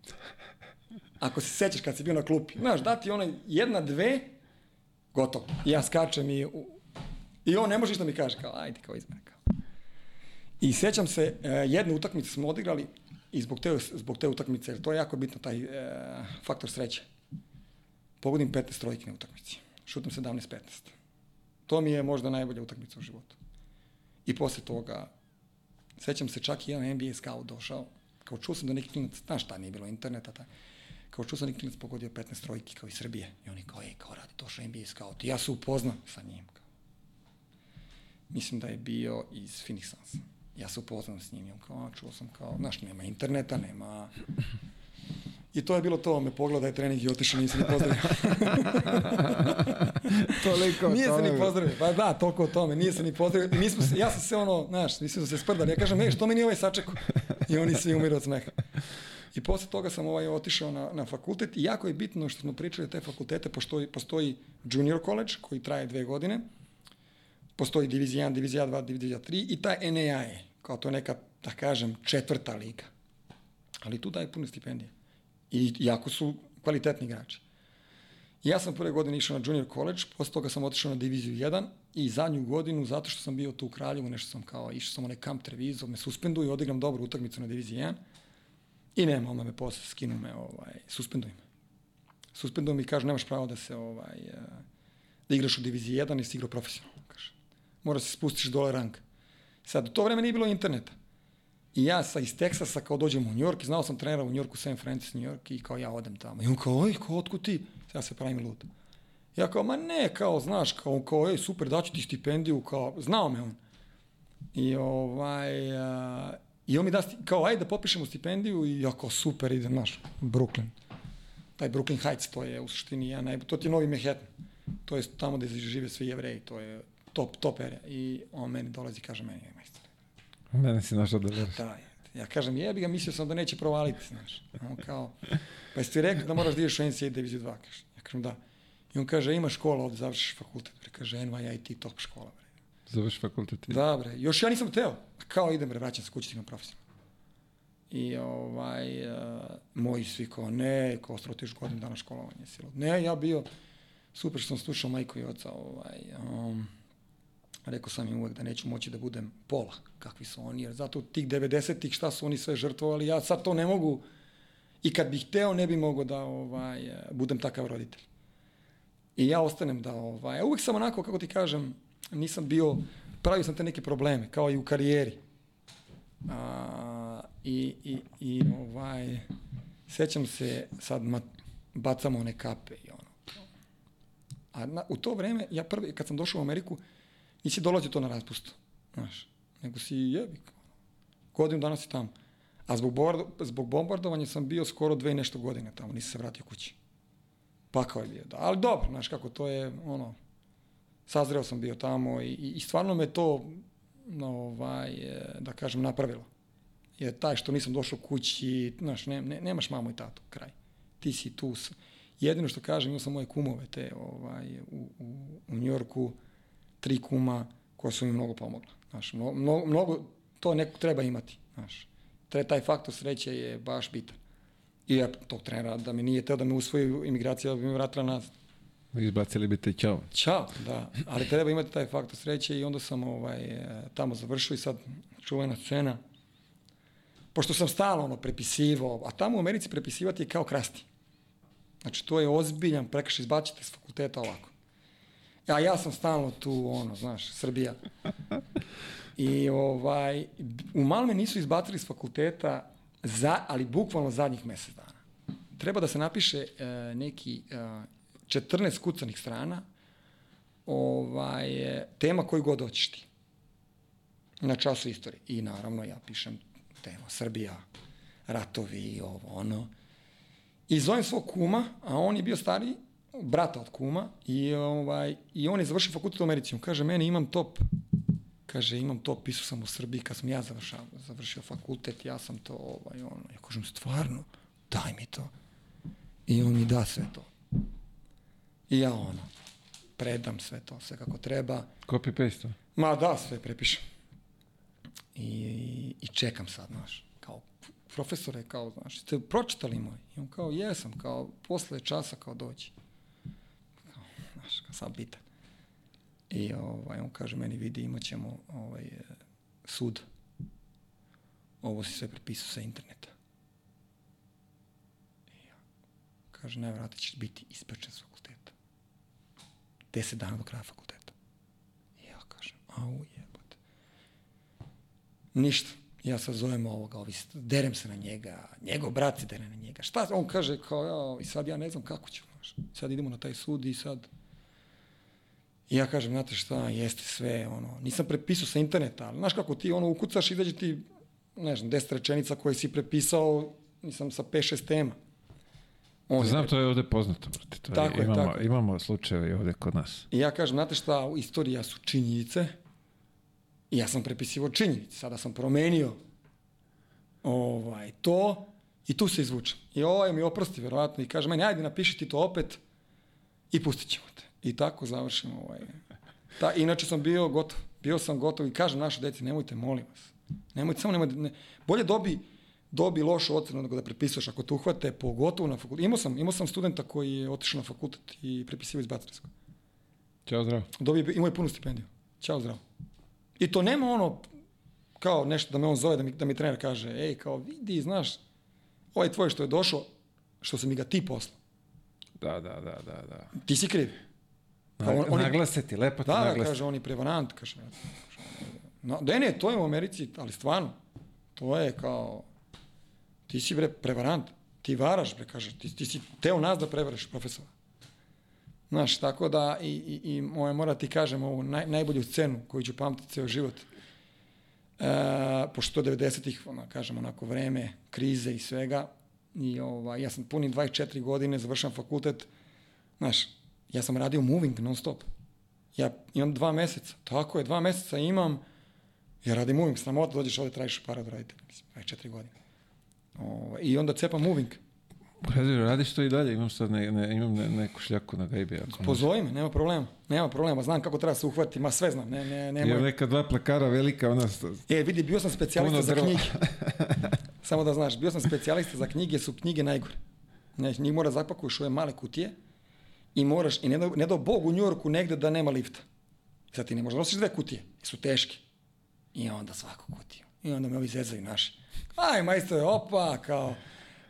Ako se sećaš kad si bio na klupi. Znaš, dati onaj jedna, dve, gotovo. Ja skačem i, i on ne može ništa mi kaže, kao, ajde, kao izmene, kao. I sećam se, e, jednu utakmicu smo odigrali i zbog te, zbog te utakmice, jer to je jako bitno, taj e, faktor sreće. Pogodim 15 trojke na utakmici. Šutam 17-15. To mi je možda najbolja utakmica u životu. I posle toga, sećam se čak i jedan NBA scout došao, kao čuo sam da neki klinac, znaš šta, nije bilo interneta, ta, kao čuo sam neki klinac pogodio 15 trojki kao iz Srbije. I oni kao, ej, kao radi to što NBA scout. I ja se upoznam sa njim. Kao. Mislim da je bio iz Phoenix Suns. Ja se upoznam s njim i on kao, čuo sam kao, znaš, nema interneta, nema... I to je bilo to, me pogledaj trening i otišao, nisi ni pozdravio. Toliko nije se ni pozdravio. Pa da, toliko o tome, nije se ni pozdravio. Mi smo se, ja sam se ono, znaš, mi smo se sprdali. Ja kažem, ej, što mi nije ovaj sačekao? I oni svi umiru od smeha. I posle toga sam ovaj otišao na, na fakultet i jako je bitno što smo pričali te fakultete, postoji, postoji junior college koji traje dve godine, postoji divizija 1, divizija 2, divizija 3 i taj NAIA je, kao to je neka, da kažem, četvrta liga. Ali tu daje pune stipendije. I jako su kvalitetni igrači. Ja sam prve godine išao na junior college, posle toga sam otišao na diviziju 1 i zadnju godinu, zato što sam bio tu u Kraljevu, nešto sam kao, išao sam onaj kamp trevizo, me suspenduju i odigram dobru utakmicu na diviziji 1 i nema, onda me posle skinu me, ovaj, suspenduju me. Suspenduju me i kažu, nemaš pravo da se, ovaj, eh, da igraš u diviziji 1 i si igrao profesionalno, kaže. Mora se spustiš dole rang. Sad, u to vreme nije bilo interneta. I ja sa iz Teksasa kao dođem u New znao sam trenera u New Yorku, San Francisco, New York i kao ja odem tamo. I on kao, oj, kao, otkud ti? Ja se pravim lud. Ja kao, ma ne, kao, znaš, kao, kao, ej, super, daću ti stipendiju, kao, znao me on. I ovaj, a, i on mi da, kao, ajde da potpišemo stipendiju i ja kao, super, idem, znaš, Brooklyn. Taj Brooklyn Heights, to je u suštini, ja naj, to ti je novi Manhattan. To je tamo gde žive svi jevreji, to je top, top area. I on meni dolazi i kaže meni, majstor, Mene si našao da veriš. da, ja kažem, jebi ga, mislio sam da neće provaliti, znaš. On kao, pa jesi ti rekao da moraš da ideš u NCAA diviziju 2, kaže. Ja kažem, da. I on kaže, ima škola ovde, završiš fakultet. Bre, kaže, NYIT top škola, bre. Završi fakultet. Da, bre, još ja nisam teo. Kao idem, bre, vraćam se kući, ti imam profesionalno. I ovaj, uh, moji svi kao, ne, kao ostro ti još godin dana školovanje. Silo. Ne, ja bio, super što sam slušao majku i oca, ovaj, um, rekao sam im uvek da neću moći da budem pola, kakvi su oni, jer zato tih 90-ih šta su oni sve žrtvovali, ja sad to ne mogu, i kad bih hteo ne bi mogao da ovaj, budem takav roditelj. I ja ostanem da, ovaj, uvek sam onako, kako ti kažem, nisam bio, pravio sam te neke probleme, kao i u karijeri. A, i, i, I, ovaj, sećam se, sad ma, bacamo one kape i ono. A na, u to vreme, ja prvi, kad sam došao u Ameriku, nisi dolazio to na raspustu, znaš, nego si jebi, godinu dana si tamo. A zbog, bombardo, zbog bombardovanja sam bio skoro dve i nešto godine tamo, nisam se vratio kući. Pakao je bio, da. Ali dobro, znaš kako, to je, ono, sazreo sam bio tamo i, i stvarno me to, no, ovaj, e, da kažem, napravilo. Jer taj što nisam došao kući, znaš, ne, ne, nemaš mamu i tatu, kraj. Ti si tu. Jedino što kažem, imao sam moje kumove te ovaj, u, u, u Njorku, tri kuma koja su mi mnogo pomogla. Znaš, mnogo, mnogo, mnogo to neko treba imati. Znaš. Tre, taj faktor sreće je baš bitan. I ja tog trenera, da mi nije teo da me usvoji imigracija, da bi me vratila nazad. Izbacili bi te ćao. Ćao, da. Ali treba imati taj faktor sreće i onda sam ovaj, e, tamo završio i sad čuvena scena. Pošto sam stalno ono, prepisivao, a tamo u Americi prepisivati je kao krasti. Znači, to je ozbiljan prekršaj, izbacite s fakulteta ovako. A ja sam stalno tu, ono, znaš, Srbija. I ovaj, u Malme nisu izbacili s fakulteta, za, ali bukvalno zadnjih mesec dana. Treba da se napiše e, neki e, 14 kucanih strana, ovaj, e, tema koju god hoćeš ti. Na času istorije. I naravno ja pišem tema Srbija, ratovi, ovo, ono. I zovem svog kuma, a on je bio stariji, brata od kuma, i, ovaj, i on je završio fakultet u Americi. On kaže, meni imam top kaže, imam to, pisao sam u Srbiji kad sam ja završao, završio fakultet, ja sam to, ovaj, ono, ja kažem, stvarno, daj mi to. I on mi da sve to. I ja, ono, predam sve to, sve kako treba. Copy paste. Ma da, sve prepišem. I, i čekam sad, znaš, kao profesore, kao, znaš, ste pročitali moj? I on kao, jesam, kao, posle časa, kao, dođi. Znaš, kao sad bitan. I ovaj, on kaže meni, vidi, imat ćemo ovaj, sud. Ovo si sve prepisao sa interneta. I ja, kaže, nevjerojatno ćeš biti ispečen s fakulteta. Deset dana do kraja fakulteta. I ja kažem, au jebote. Ništa. Ja sad zovem ovoga, ovi, derem se na njega, njegov brat se dere na njega. Šta? On kaže kao, ja, i sad ja ne znam kako ću. Znaš. Sad idemo na taj sud i sad... I ja kažem, znate šta, jeste sve, ono, nisam prepisao sa interneta, ali znaš kako ti ono ukucaš i izađe ti, ne znam, deset rečenica koje si prepisao, nisam sa 5-6 tema. On Znam, to je ovde poznato, brate. To Tako je, imamo, tako je. imamo slučajeve i ovde kod nas. I ja kažem, znate šta, istorija su činjenice. I ja sam prepisivo činjenice. Sada sam promenio ovaj, to i tu se izvučem. I ovaj mi oprosti, verovatno, i kaže meni, ajde, napiši ti to opet i pustit ćemo. I tako završimo ovaj. Ta, inače sam bio gotov. Bio sam gotov i kažem našoj deci, nemojte, molim vas. Nemojte, samo nemojte, ne, bolje dobi, dobi lošu ocenu nego da prepisuješ ako te uhvate, pogotovo na fakultetu. Imao sam, imao sam studenta koji je otišao na fakultet i prepisivao iz Bacarinskog. Ćao, zdravo. Dobio, imao je punu stipendiju. Ćao, zdravo. I to nema ono, kao nešto da me on zove, da mi, da mi trener kaže, ej, kao vidi, znaš, ovaj tvoj što je došao, što si mi ga ti poslao. Da, da, da, da, da. Ti si kriv. Kao Nag, on- on je- naglase ti, lepo ti Da, da, naglase. kaže, on je prevarant, kaže. No, da ne, to je u Americi, ali stvarno, to je kao, ti si bre prevarant, ti varaš, bre, kaže, ti, ti si teo nas da prevareš profesora. Znaš, tako da, i, i, i moje, mora ti kažem ovu naj, najbolju scenu koju ću pamtiti ceo život. E, pošto to 90-ih, ono, kažem, onako vreme, krize i svega, i ovaj, ja sam puni 24 godine, završam fakultet, znaš, ja sam radio moving non stop. Ja imam dva meseca, tako je, dva meseca imam, ja radim moving, sramota, dođeš ovde, tražiš para od roditelja, mislim, 24 godine. O, I onda cepam moving. Kaži, radiš to i dalje, imam sad ne, ne, imam ne, neku šljaku na gajbi. Ako. Pozovi me, nema problema, nema problema, znam kako treba se uhvatiti, ma sve znam, ne, ne, nema. Imam neka dva plakara velika, ona... E, vidi, bio sam specijalista za knjige. Samo da znaš, bio sam specijalista za knjige, su knjige najgore. Ne, njih mora zapakuješ u ove male kutije i moraš, i ne do, ne do Bog u Njorku negde da nema lifta. I sad ti ne možeš da nosiš dve kutije, su teške. I onda svaku kutiju. I onda me ovi zezaju naši. Aj, majstore, opa, kao,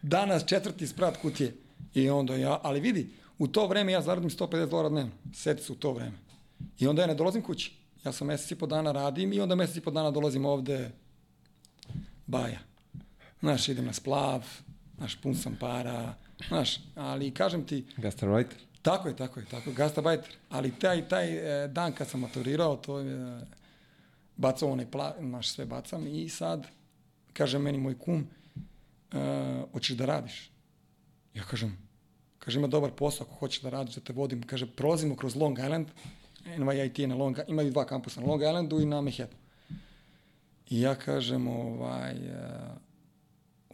danas četvrti sprat kutije. I onda ja, ali vidi, u to vreme ja zaradim 150 dolara dnevno. Seti se u to vreme. I onda ja ne dolazim kući. Ja sam mesec i po dana radim i onda mesec i po dana dolazim ovde baja. Znaš, idem na splav, znaš, pun sam para, znaš, ali kažem ti, Gastarbeiter. Tako je, tako je, tako je, gastarbajter. Ali taj, taj e, dan kad sam maturirao, to je, e, bacao onaj pla, znaš, sve bacam i sad, kaže meni moj kum, e, hoćeš da radiš? Ja kažem, kaže, ima dobar posao, ako hoćeš da radiš, da te vodim. Kaže, prolazimo kroz Long Island, NYIT je na Long imaju dva kampusa, na Long Islandu i na Manhattanu. I ja kažem, ovaj,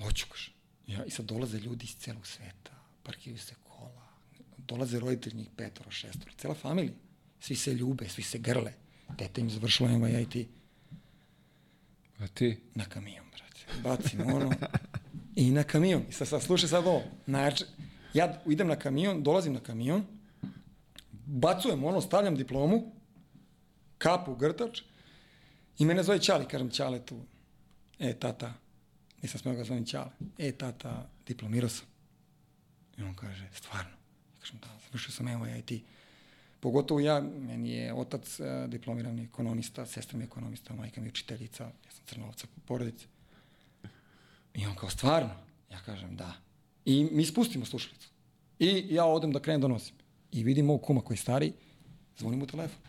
hoću, kaže. Ja, I sad dolaze ljudi iz celog sveta, parkiraju se dolaze roditelji njih petoro, šestoro, cela familija. Svi se ljube, svi se grle. Dete im završilo NYIT A ti? na kamion, brate. Bacim ono i na kamion. I sad, sad slušaj sad ovo. Znači, ja idem na kamion, dolazim na kamion, bacujem ono, stavljam diplomu, kapu, grtač i mene zove Ćali, kažem Ćale tu. E, tata, nisam smeo ga zovem Ćale. E, tata, diplomirao sam. I on kaže, stvarno? Kažem, da, završio sam NYIT. Pogotovo ja, meni je otac e, diplomirani ekonomista, sestra mi je ekonomista, majka mi je učiteljica, ja sam crnovca po porodici. I on kao, stvarno? Ja kažem, da. I mi spustimo slušalicu. I ja odem da krenem da nosim. I vidim mog kuma koji je stari, zvonim u telefon.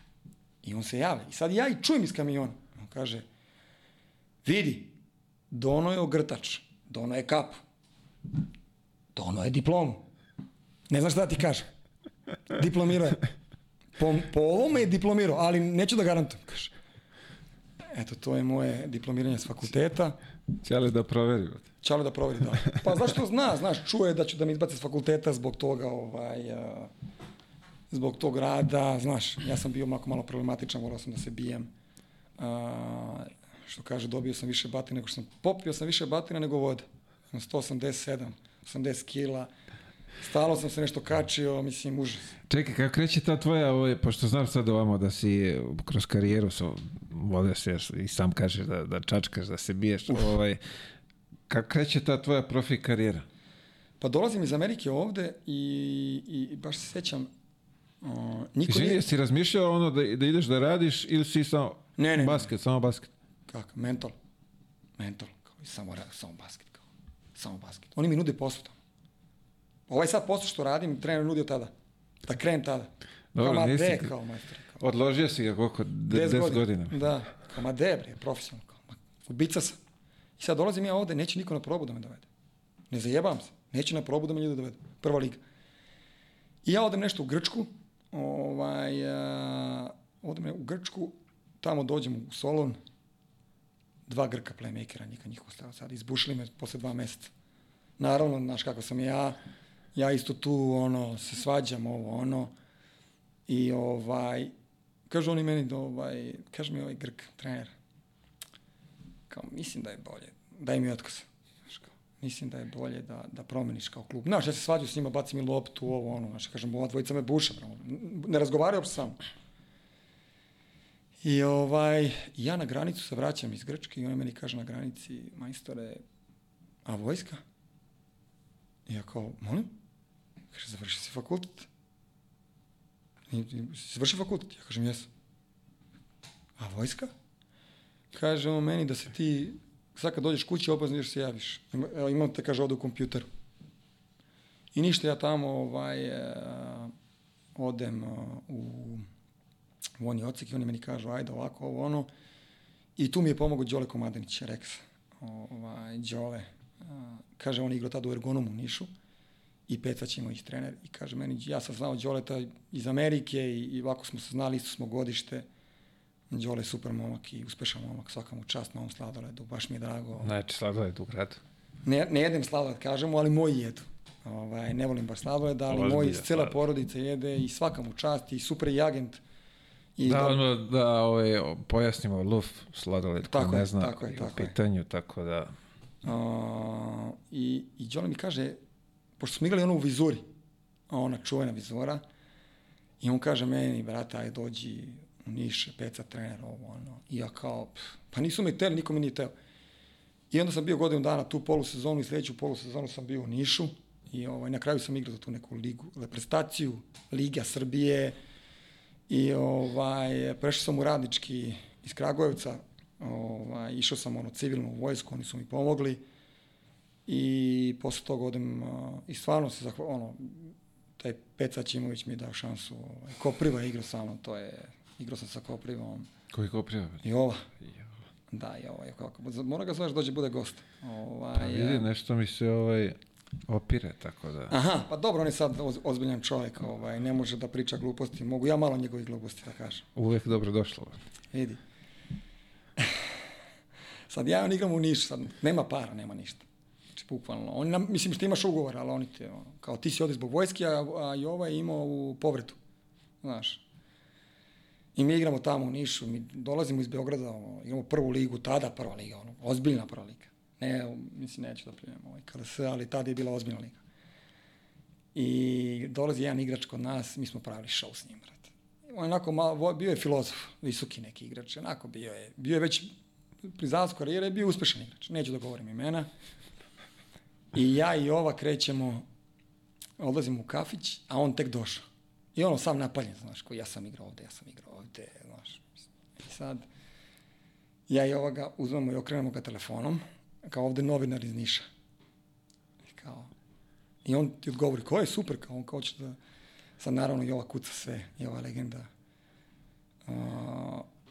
I on se javlja. I sad ja i čujem iz kamiona. On kaže, vidi, dono je ogrtač, dono je kapu, dono je diplomu. Ne znaš šta da ti kažem. Diplomirao je. Po, po ovome je diplomirao, ali neću da garantujem, kaže. Eto, to je moje diplomiranje s fakulteta. Ćale da proveri. Čalo da proveri, da. Pa zašto zna, znaš, čuje da ću da me izbaci s fakulteta zbog toga, ovaj, a, zbog tog rada, znaš, ja sam bio malo, malo problematičan, morao sam da se bijem. A, što kaže, dobio sam više batina nego što sam, popio sam više batina nego vode. Na 187, 80 kila. Stalo sam se nešto kačio, mislim, užas. Čekaj, kako kreće ta tvoja, ovaj, pošto znam sad ovamo da si kroz karijeru so, vodio se i sam kažeš da, da čačkaš, da se biješ, ovaj, kako kreće ta tvoja profi karijera? Pa dolazim iz Amerike ovde i, i baš se sećam, o, niko Izvini, nije... jesi razmišljao ono da, da ideš da radiš ili si samo Ne, ne, ne. basket, samo basket? Kako, mental. mental, kao samo, samo basket, kao, samo basket. Oni mi nude posao tamo. Ovaj sad posao što radim, trener nudio tada. Da krenem tada. Dobro, kao, ma nisi- de, kao, majstor, kao. Odložio si ga koliko? De- 10 10 godina. Da, kao ma de, bre, profesionalno, kao, ma, ubica sam. I sad dolazim ja ovde, neće niko na probu da me dovede. Ne zajebam se, neće na probu da me ljudi dovedu. Prva liga. I ja odem nešto u Grčku, ovaj, a, odem u Grčku, tamo dođem u Solon, dva Grka playmakera, nika njih ostao sad, izbušili me posle dva meseca. Naravno, znaš kako sam ja, ja isto tu, ono, se svađam, ovo, ono, i ovaj, kažu oni meni da, ovaj, kaže mi ovaj Grk, trener, kao, mislim da je bolje, daj mi otkaz. Mislim da je bolje da, da promeniš kao klub. Znaš, ja se svađu s njima, baci mi loptu, ovo, ono, znaš, kažem, ova dvojica me buša, bro. ne razgovaraju uopšte sa mnom. I ovaj, ja na granicu se vraćam iz Grčke i on meni kaže na granici, majstore, a vojska? I ja kao, molim? Kaže, završi si fakultet. I, i, si završio fakultet? Ja kažem, jesam. A vojska? Kaže on meni da se ti, sad kad dođeš kući, obavezno ideš se javiš. Evo, imam te, kaže, ovde u kompjuteru. I ništa, ja tamo ovaj, e, odem e, u vojni odsek i oni meni kažu, ajde ovako, ovo, ono. I tu mi je pomogao Đole Komadanić, Rex. Ovaj, Đole. A, kaže, on igrao tada u Ergonomu Nišu i Pecać imao ih trener i kaže meni, ja sam znao Đoleta iz Amerike i, i ovako smo se znali, isto smo godište. Đole je super momak i uspešan momak, svaka mu čast na ovom sladoledu, baš mi je drago. Znači, sladoled u gradu. Ne, ne jedem sladoled, kažemo, ali moji jedu. Ovaj, ne volim baš sladoled, ali Ozbiljan moji, cela porodica jede i svaka mu čast i super je agent. I da, da- da ovaj, pojasnimo luf sladoled ko Tako ne je, zna tako je, i tako u je. pitanju, tako da... A, I, i Đole mi kaže, pošto smo igrali ono u vizuri, ona čuvena vizura, i on kaže meni, brate, aj dođi u Niš, peca trener, ovo, ono. I ja kao, pff, pa nisu me teli, niko mi nije teo. I onda sam bio godinu dana tu polusezonu i sledeću polusezonu sam bio u Nišu i ovaj, na kraju sam igrao za tu neku ligu, reprezentaciju Liga Srbije i ovaj, prešao sam u radnički iz Kragujevca, ovaj, išao sam ono civilno u vojsku, oni su mi pomogli i posle toga odem a, i stvarno se zahval, ono, taj Peca Ćimović mi je dao šansu, ovaj, Kopriva je igrao sa mnom, to je, igrao sam sa Koprivom Koji ko prijava? i ova, da, i ova, je kako, mora ga zoveš dođe bude gost. Ovaj, Pa vidi, nešto mi se ovaj opire, tako da... Aha, pa dobro, on je sad oz, ozbiljan čovjek, ovaj, ne može da priča gluposti, mogu ja malo njegovih gluposti da kažem. Uvek dobro došlo. Vidi. sad ja on igram u Nišu, sad nema para, nema ništa. Bukvalno. On, nam, mislim što imaš ugovor, ali oni te, ono, kao ti si ovdje zbog vojske, a, a i ovaj je imao u povredu. Znaš. I mi igramo tamo u Nišu, mi dolazimo iz Beograda, ono, igramo prvu ligu, tada prva liga, ono, ozbiljna prva liga. Ne, mislim, neću da primjem ovaj KLS, ali tada je bila ozbiljna liga. I dolazi jedan igrač kod nas, mi smo pravili show s njim, brate. On je onako malo, bio je filozof, visoki neki igrač, onako bio je, bio je već pri zalasku karijere, bio je uspešan igrač, neću da govorim imena. I ja i ova krećemo, odlazimo u kafić, a on tek došao. I ono sam napaljen, znaš, ko ja sam igrao ovde, ja sam igrao ovde, znaš. I sad, ja i ovoga uzmemo i okrenemo ga telefonom, kao ovde novinar iz Niša. I kao, i on ti odgovori, ko je super, kao on kao će da, sad naravno i ova kuca sve, i ova legenda. Uh,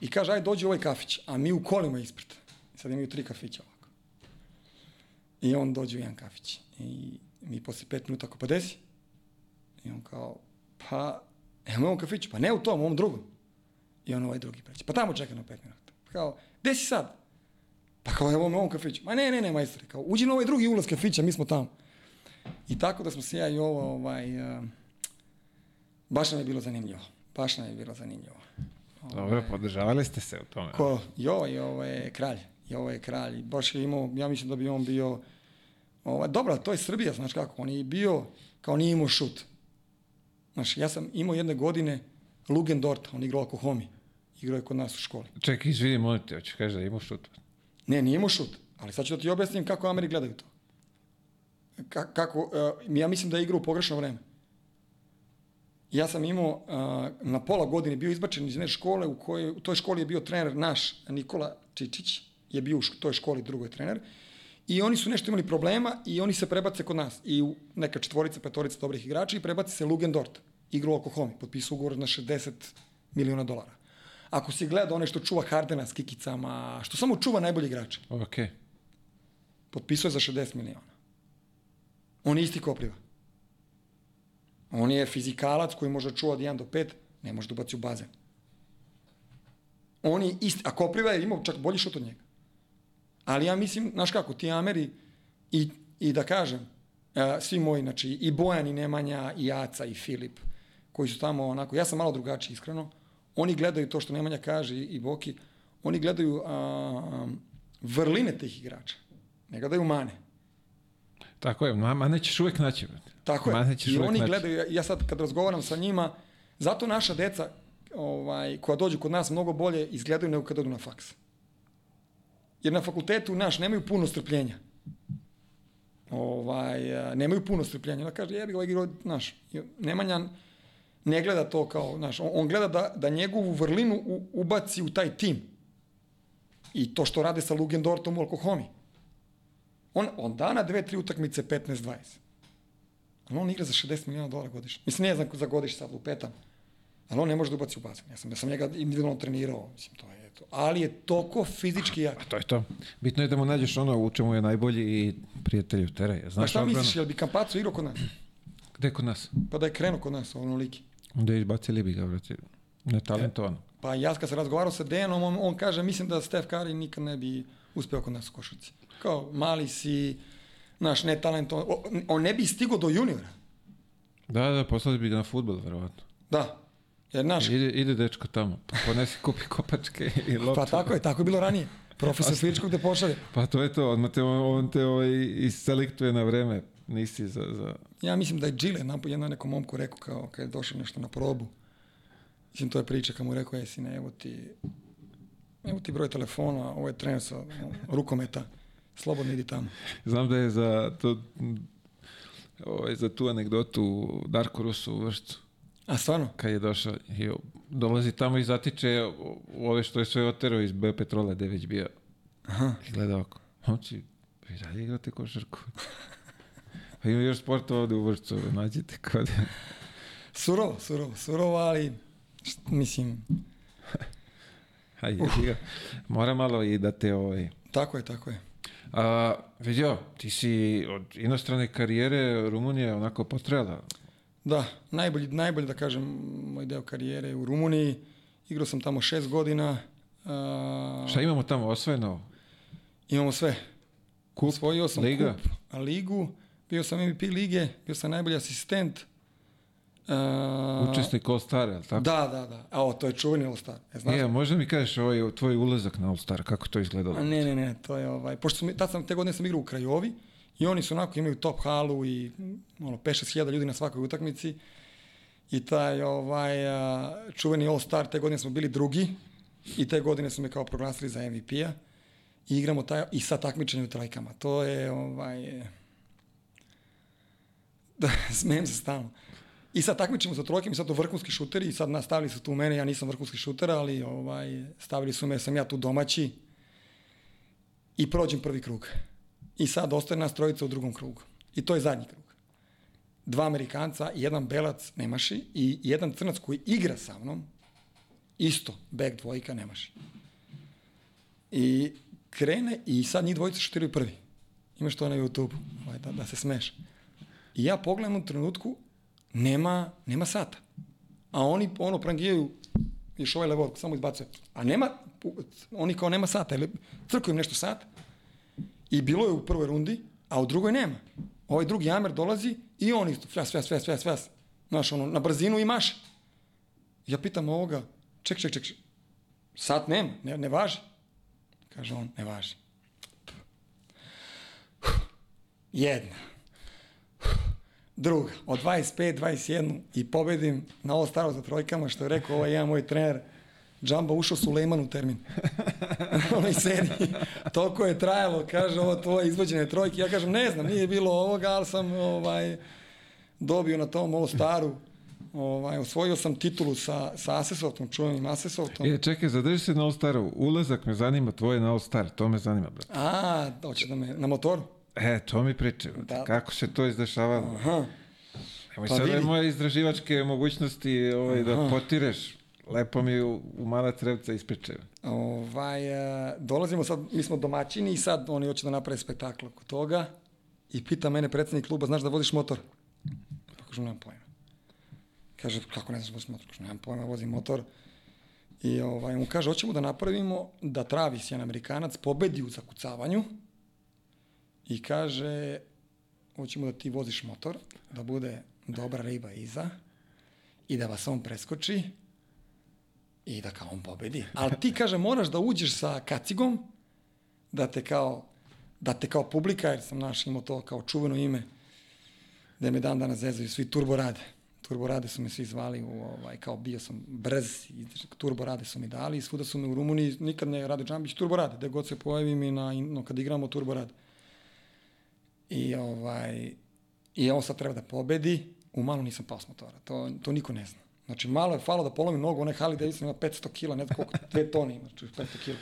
I kaže, aj dođi u ovaj kafić, a mi u kolima ispred. Sad imaju tri kafića ovako. I on dođe u jedan kafić. I mi posle pet minuta, ako pa desi? I on kao, pa, evo u ovom kafiću, pa ne u tom, u ovom drugom. I on ovaj drugi preće, pa tamo čeka na pet minuta. Kao, gde si sad? Pa kao, evo u ovom kafiću. Ma ne, ne, ne, majstore, kao, uđi na ovaj drugi ulaz kafića, mi smo tamo. I tako da smo se ja i ovo, ovaj, uh, baš nam je bilo zanimljivo. Baš nam je bilo zanimljivo. Dobro, podržavali ste se u tome. Ko? Jo, i ovo je kralj. I ovo je kralj. Baš je imao, ja mislim da bi on bio... Ovaj, dobro, to je Srbija, znaš kako. On je bio, kao nije imao šut. Znaš, ja sam imao jedne godine Lugen Dort, on igrao ako homi. Igrao je kod nas u školi. Čekaj, izvini, molim te, hoćeš kaži da imaš šut? Ne, nije imao šut. Ali sad ću da ti objasnim kako Ameri gledaju to. Ka, kako, uh, ja mislim da je igrao u pogrešno vreme. Ja sam imao uh, na pola godine bio izbačen iz jedne škole u kojoj, u toj školi je bio trener naš Nikola Čičić je bio u toj školi, drugoj trener. I oni su nešto imali problema i oni se prebace kod nas. I u neka četvorica, petorica dobrih igrača i prebaci se Lugendort, igra u Oklahoma, potpisao ugovor na 60 miliona dolara. Ako si gledao onaj što čuva Hardena s kikicama, što samo čuva najbolji igrače, Ok. potpisao je za 60 miliona. On je isti Kopriva. On je fizikalac koji može čuva od 1 do 5, ne može da ubaci u bazen. On je isti, a Kopriva je imao čak bolji šut od njega. Ali ja mislim, znaš kako, ti Ameri i, i da kažem, e, svi moji, znači i Bojan i Nemanja i Aca i Filip, koji su tamo onako, ja sam malo drugačiji iskreno, oni gledaju to što Nemanja kaže i, Boki, oni gledaju a, vrline tih igrača, ne gledaju mane. Tako je, ma, ma nećeš uvek naći. Tako je. Nećeš I oni naći. gledaju, ja- ja sad kad razgovaram sa njima, zato naša deca ovaj, koja dođu kod nas mnogo bolje izgledaju nego kad odu na faks. Jer na fakultetu naš nemaju puno strpljenja. Ovaj, a, nemaju puno strpljenja. Da kaže, jebi ovaj igrao, znaš, Nemanja ne gleda to kao, znaš, on, on gleda da, da njegovu vrlinu u, ubaci u taj tim. I to što rade sa Lugendortom u Alkohomi. On, on da na dve, tri utakmice 15-20. Ali on igra za 60 miliona dolara godišnje. Mislim, ne znam za godišnje sad lupetam. Ali on ne može da ubaci u bazen. Ja sam, ja sam njega individualno trenirao. Mislim, to je to. Ali je toliko fizički jak. To je to. Bitno je da mu nađeš ono u čemu je najbolji i prijatelju teraj. Pa Znaš šta odbranu? misliš, jel bi Kampaco igrao kod nas? Gde kod nas? Pa da je krenuo kod nas, ono liki. Onda izbacili bi ga, brate. Netalentovan. Pa ja kad sam razgovarao sa Dejanom, on, on kaže, mislim da Steph Curry nikad ne bi uspeo kod nas u košarci. Kao, mali si, naš netalentovan. On ne bi stigao do juniora. Da, da, poslali bi ga na futbol, verovatno. Da. Jer, naš, Ide, ide dečko tamo, pa ponesi kupi kopačke i loptu. pa tako je, tako je bilo ranije. Profesor fizičkog te pošalje. Pa to je to, odmah te, on, te ovaj, iselektuje na vreme. Nisi za... za... Ja mislim da je Gile napo- jednom nekom momku rekao kao kad je došao nešto na probu. Mislim, to je priča kad mu rekao, je sine, evo ti, evo ti broj telefona, ovo je trener sa no, rukometa, slobodno idi tamo. Znam da je za, to, ovaj, za tu anegdotu Darko Rusu u vršcu. A stvarno? kad je došao i dolazi tamo i zatiče ove što je sve oterao iz B Petrola gde je već bio. Aha. I gleda oko. Hoći, vi dalje igrate košarku. pa ima još sporta ovde u vršcu, nađite kod. Surovo, surovo, surovo, ali št- mislim, Hajde, uh. Mora malo i da te ovaj... tako je, tako je. A, vidio, ti si od inostrane karijere Rumunija onako potrela. Da, najbolji, najbolji da kažem moj deo karijere u Rumuniji. Igrao sam tamo šest godina. A, Šta imamo tamo osvojeno? Imamo sve. Kup, Osvojio sam liga? kup, a ligu, bio sam MVP lige, bio sam najbolji asistent. A, Učesnik All Star, je li tako? Da, da, da. A o, to je čuveni All Star. E, znaš? E, možda mi kažeš ovaj, tvoj ulazak na All Star, kako to izgledalo? A ne, ne, ne, to je ovaj, pošto sam, tad sam, te godine sam igrao u Krajovi i oni su onako imaju top halu i ono, 5-6 hiljada ljudi na svakoj utakmici i taj ovaj, čuveni All Star, te godine smo bili drugi i te godine su me kao proglasili za MVP-a i igramo taj, i sa takmičenjem u trajkama. To je, ovaj, da, smijem se stalno. I sad takmičimo sa trojkom i sad to vrhunski šuteri i sad nastavili su tu mene, ja nisam vrhunski šuter, ali ovaj, stavili su me, sam ja tu domaći i prođem prvi krug. I sad ostaje nas trojica u drugom krugu. I to je zadnji krug. Dva Amerikanca, jedan Belac Nemaši i jedan Crnac koji igra sa mnom, isto, back dvojka Nemaši. I krene i sad njih dvojica šutiraju prvi. Imaš to na YouTube, ovaj, da, da se smeš. I ja pogledam u trenutku, nema, nema sata. A oni ono prangijaju, još ovaj levo, samo izbacuje. A nema, oni kao nema sata, ili crkuju im nešto sat. I bilo je u prvoj rundi, a u drugoj nema. Ovaj drugi Amer dolazi i on isto, fjas, fjas, fjas, fjas, fjas. Znaš, ono, na brzinu i maše. Ja pitam ovoga, ček, ček, ček, sat nema, ne, ne važi. Kaže on, ne važi. Jedna. Druga. Od 25, 21 i pobedim na ovo staro za trojkama, što je rekao ovaj jedan moj trener, Džamba ušao Sulejman u termin. Na onoj seriji. Toliko je trajalo, kaže, ovo tvoje izvođene trojke. Ja kažem, ne znam, nije bilo ovoga, ali sam ovaj, dobio na tom ovo staru Ovaj, osvojio sam titulu sa, sa Asesovtom, čuvenim Asesovtom. E, čekaj, zadrži se na All Staru. Ulazak me zanima, tvoje na All Star, to me zanima, brate. A, hoće da me, na motoru? E, to mi priče. Da. Kako se to izdešavalo? Aha. Nemoj Pa sada vidi. moje istraživačke mogućnosti ovaj, da Aha. potireš. Lepo mi u, u mala crevca ispričaju. Ovaj, e, dolazimo sad, mi smo domaćini i sad oni hoće da naprave spektakl oko toga i pita mene predsednik kluba, znaš da voziš motor? Pa kažem, nemam pojma. Kaže, kako ne znaš da voziš motor? Kažem, nemam pojma, vozim motor. I ovaj, on kaže, hoćemo da napravimo da Travis, jedan Amerikanac, pobedi u zakucavanju i kaže, hoćemo da ti voziš motor, da bude dobra riba iza i da vas on preskoči i da kao on pobedi. Ali ti, kaže, moraš da uđeš sa kacigom, da te kao, da te kao publika, jer sam naš imao to kao čuveno ime, da me dan danas zezaju svi turbo rade. Turbo rade su me svi zvali, u, ovaj, kao bio sam brz, i turbo rade su mi dali i svuda su me u Rumuniji, nikad ne rade Džambić, turbo rade, gde god se pojavim i na, no, kad igramo turbo rade. I ovaj, i on sad treba da pobedi, u malo nisam pao s motora, to, to niko ne zna. Znači, malo je falo da polomim nogu, onaj Harley Davidson ima 500 kila, ne znam koliko, dve tone ima, znači 500 kila.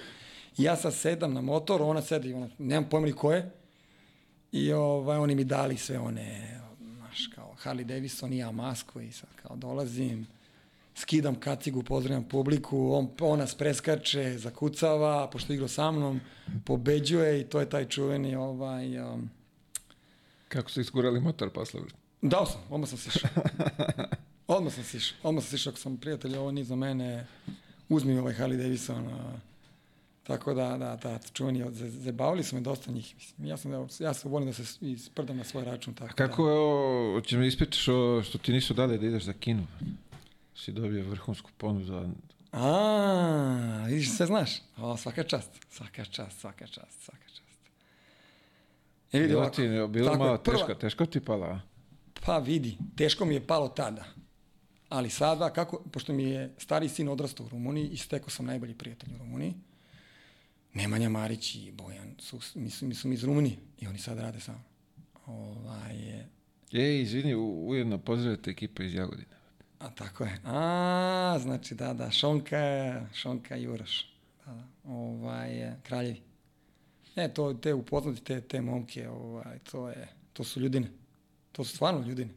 I ja sad sedam na motor, ona sedi, ona, nemam pojma ni ko je, i ovaj, oni mi dali sve one, znaš, kao Harley Davidson i ja masku i sad kao dolazim, skidam kacigu, pozdravljam publiku, on, on nas preskače, zakucava, pošto je igrao sa mnom, pobeđuje i to je taj čuveni ovaj, um, Kako su iskurali motor posle? Dao sam, odmah sam sišao. Odmah sam sišao. Odmah sam sišao ako sam prijatelj, ovo nije za mene. Uzmi ovaj Harley Davidson. A, tako da, da, da, čuveni, zabavili su me dosta njih. Mislim. Ja sam, ja sam volim da se s- i sprdam na svoj račun. Tako Kako je ovo, hoće mi ispričaš o, što ti nisu dali da ideš za kinu? Si dobio vrhunsku ponudu. a- Da. A, vidiš, sve znaš. O, svaka čast, svaka čast, svaka čast, svaka čast. E vidi Bilo ovako. ti, bilo je, malo prva- teško, teško ti pala, a? Pa vidi, teško mi je palo tada. Ali sada, kako, pošto mi je stari sin odrastao u Rumuniji i stekao sam najbolji prijatelj u Rumuniji, Nemanja Marić i Bojan su, mi su, mi su iz Rumunije i oni sad rade sa mnom. Ovaj, je, Ej, izvini, u- ujedno pozdravite ekipa iz Jagodine. a tako je. A, znači da, da, Šonka, Šonka i Uroš. Da, da, ovaj, je, kraljevi. Ne, to, te upoznati, te, te momke, ovaj, to je, to su ljudine. To su stvarno ljudine.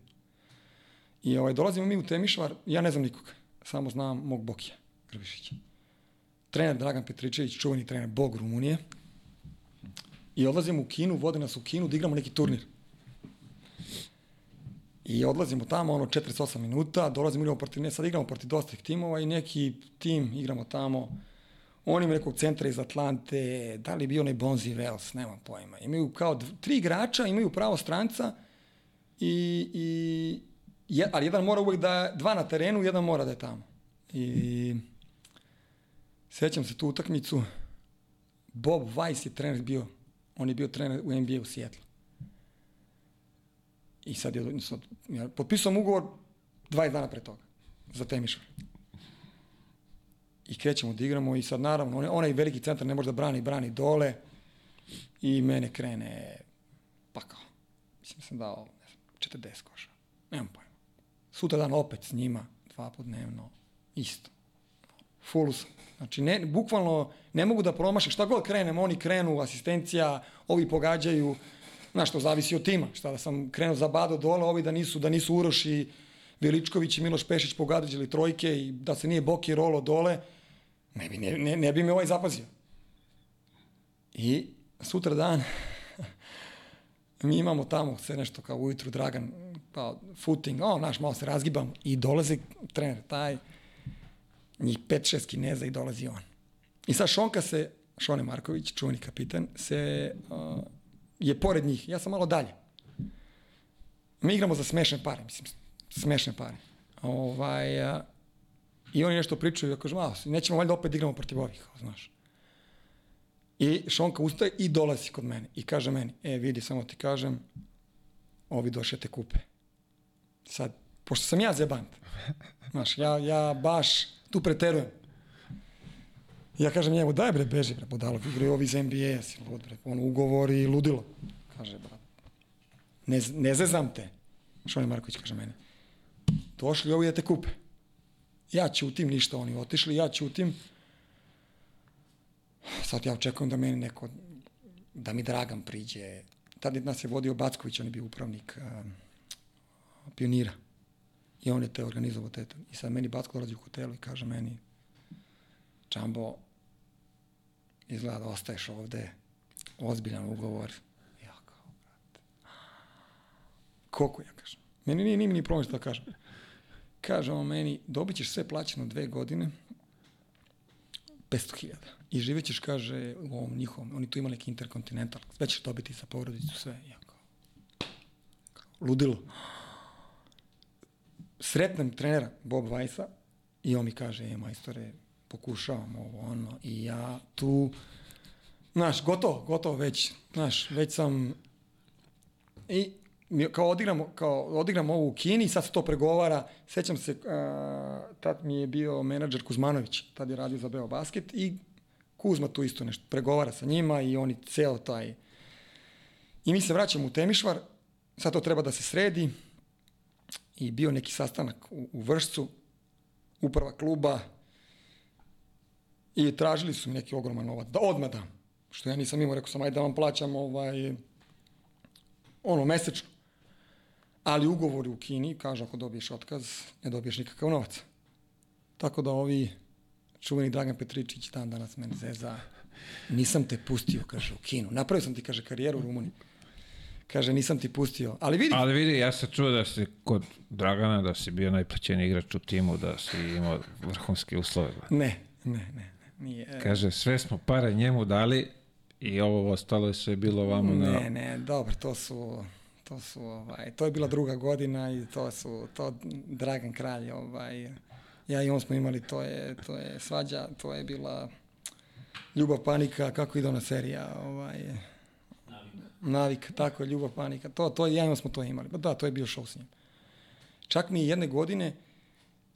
I ovaj, dolazimo mi u Temišvar, ja ne znam nikoga, samo znam mog Bokija, Grbišića. Trener Dragan Petričević, čuveni trener Bog Rumunije. I odlazimo u kinu, vode nas u kinu da igramo neki turnir. I odlazimo tamo, ono, 48 minuta, dolazimo, igramo protiv, ne, sad igramo protiv dosta tih timova i neki tim igramo tamo, oni imaju nekog centra iz Atlante, da li bio onaj Bonzi Vels, nemam pojma. Imaju kao tri igrača, imaju pravo stranca i, i je, ali jedan mora uvek da, dva na terenu, jedan mora da je tamo. I sećam se tu utakmicu, Bob Weiss je trener bio, on je bio trener u NBA u Seattle. I sad je, sad, ja potpisao ugovor 20 dana pre toga za Temišvar. I krećemo da igramo i sad naravno, onaj, onaj veliki centar ne može da brani, brani dole i mene krene, pa kao, mislim sam dao, ne znam, 40 koša, nemam pojma. Sutra dan opet s njima, dva put dnevno, isto. Fullu sam. Znači, ne, bukvalno ne mogu da promašim. Šta god krenem, oni krenu, asistencija, ovi pogađaju. Znaš, to zavisi od tima. Šta da sam krenuo za Bado dole, ovi da nisu, da nisu Uroš i Veličković i Miloš Pešić pogađali trojke i da se nije Boki rolo dole, ne bi, ne, ne, ne bi me ovaj zapazio. I sutra dan mi imamo tamo sve nešto kao ujutru Dragan, pa footing, o, naš, malo se razgibam i dolazi trener taj, njih 5-6 kineza i dolazi on. I sad Šonka se, Šone Marković, čuveni kapitan, se, uh, je pored njih, ja sam malo dalje. Mi igramo za smešne pare, mislim, smešne pare. Ovaj, a, I oni nešto pričaju, ja kažem, a, nećemo valjda opet da igramo protiv ovih, znaš. I Šonka ustaje i dolazi kod mene i kaže meni, e, vidi, samo ti kažem, ovi došle te kupe. Sad, pošto sam ja zebant, znaš, ja, ja baš tu preterujem. Ja kažem njemu, daj bre, beži bre, budalo, igraju ovi iz NBA, si lud bre, ono, ugovori ludilo. Kaže, brat, ne, ne zezam te. Šone Marković kaže mene. došli ovi da te kupe. Ja ćutim, ništa oni otišli, ja ćutim. Sad ja očekujem da meni neko, da mi Dragan priđe. Tada nas je vodio Backović, on je bio upravnik uh, pionira. I on je te organizovao te. I sad meni Backo dolazi u hotelu i kaže meni, Čambo, izgleda da ostaješ ovde, ozbiljan ugovor. Ja kao, brate, koliko ja kažem? Meni nije, nije ni problem što da kažem. Kaže on meni, dobit ćeš sve plaćeno dve godine, 500.000. I živećeš, kaže, u ovom njihovom, oni tu imali neki interkontinental, sve ćeš dobiti sa porodicu, sve. Ja kao, kao ludilo. Sretnem trenera Bob Vajsa i on mi kaže, e, majstore, pokušavam ovo, ono, i ja tu, znaš, gotovo, gotovo već, znaš, već sam, i kao odigramo, kao odigramo ovo u Kini, sad se to pregovara, sećam se, uh, tad mi je bio menadžer Kuzmanović, tad je radio za Beo Basket i Kuzma tu isto nešto pregovara sa njima i oni ceo taj... I mi se vraćamo u Temišvar, sad to treba da se sredi i bio neki sastanak u, u Vršcu, uprava kluba i tražili su mi neki ogroman novac, da odmah dam. Što ja nisam imao, rekao sam, ajde da vam plaćam ovaj, ono, mesečno. Ali ugovori u Kini kažu ako dobiješ otkaz, ne dobiješ nikakav novac. Tako da ovi čuveni Dragan Petričić dan danas mene zeza, nisam te pustio, kaže, u Kinu. Napravio sam ti, kaže, karijeru u Rumuniji. Kaže, nisam ti pustio. Ali vidi... Ali vidi, ja sam čuo da si kod Dragana, da si bio najplaćeniji igrač u timu, da si imao vrhunske uslove. Ne, ne, ne. ne nije. Kaže, sve smo pare njemu dali i ovo ostalo je sve bilo vamo na... Ne, ne, dobro, to su to su ovaj to je bila druga godina i to su to Dragan Kralj ovaj ja i on smo imali to je to je svađa to je bila ljubav panika kako ide ona serija ovaj Navik, tako je, ljubav, panika. To, to, ja smo to imali. Da, to je bio šou s njim. Čak mi jedne godine,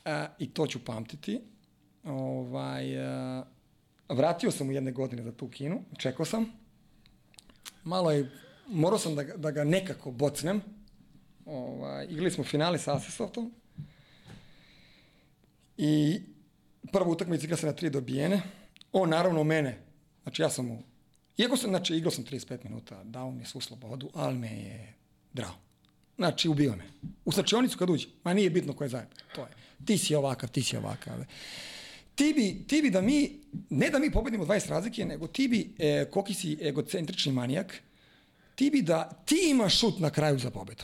a, i to ću pamtiti, ovaj, a, vratio sam u jedne godine za tu kinu, čekao sam. Malo je morao sam da, da ga nekako bocnem. Ovaj, igrali smo finale sa Asesoftom. I prva utakmica igra se na tri dobijene. On naravno mene, znači ja sam mu, iako sam, znači igrao sam 35 minuta, dao mi je svu slobodu, ali me je drao. Znači, ubio me. U slačionicu kad uđe, ma nije bitno ko je zajedno. To je. Ti si ovakav, ti si ovakav. Ti bi, ti bi da mi, ne da mi pobedimo 20 razlike, nego ti bi, e, koki si egocentrični manijak, ti bi da ti imaš šut na kraju za pobedu.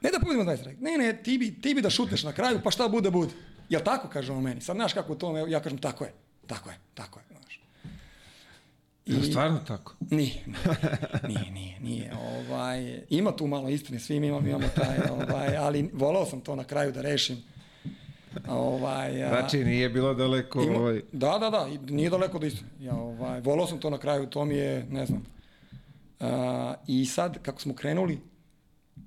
Ne da pobedimo 20 razlike. Ne, ne, ti bi, ti bi da šutneš na kraju, pa šta bude, bude. Jel tako, kaže on meni? Sad znaš kako to, ja kažem, tako je, tako je, tako je. I, je stvarno tako? Nije, nije, nije, nije. Ovaj, ima tu malo istine, svi mi imamo, imamo taj, ovaj, ali volao sam to na kraju da rešim. Ovaj, a, znači nije bilo daleko... Ima, ovaj... Da, da, da, nije daleko do istine. Ja, ovaj, volao sam to na kraju, to mi je, ne znam, Uh, I sad, kako smo krenuli,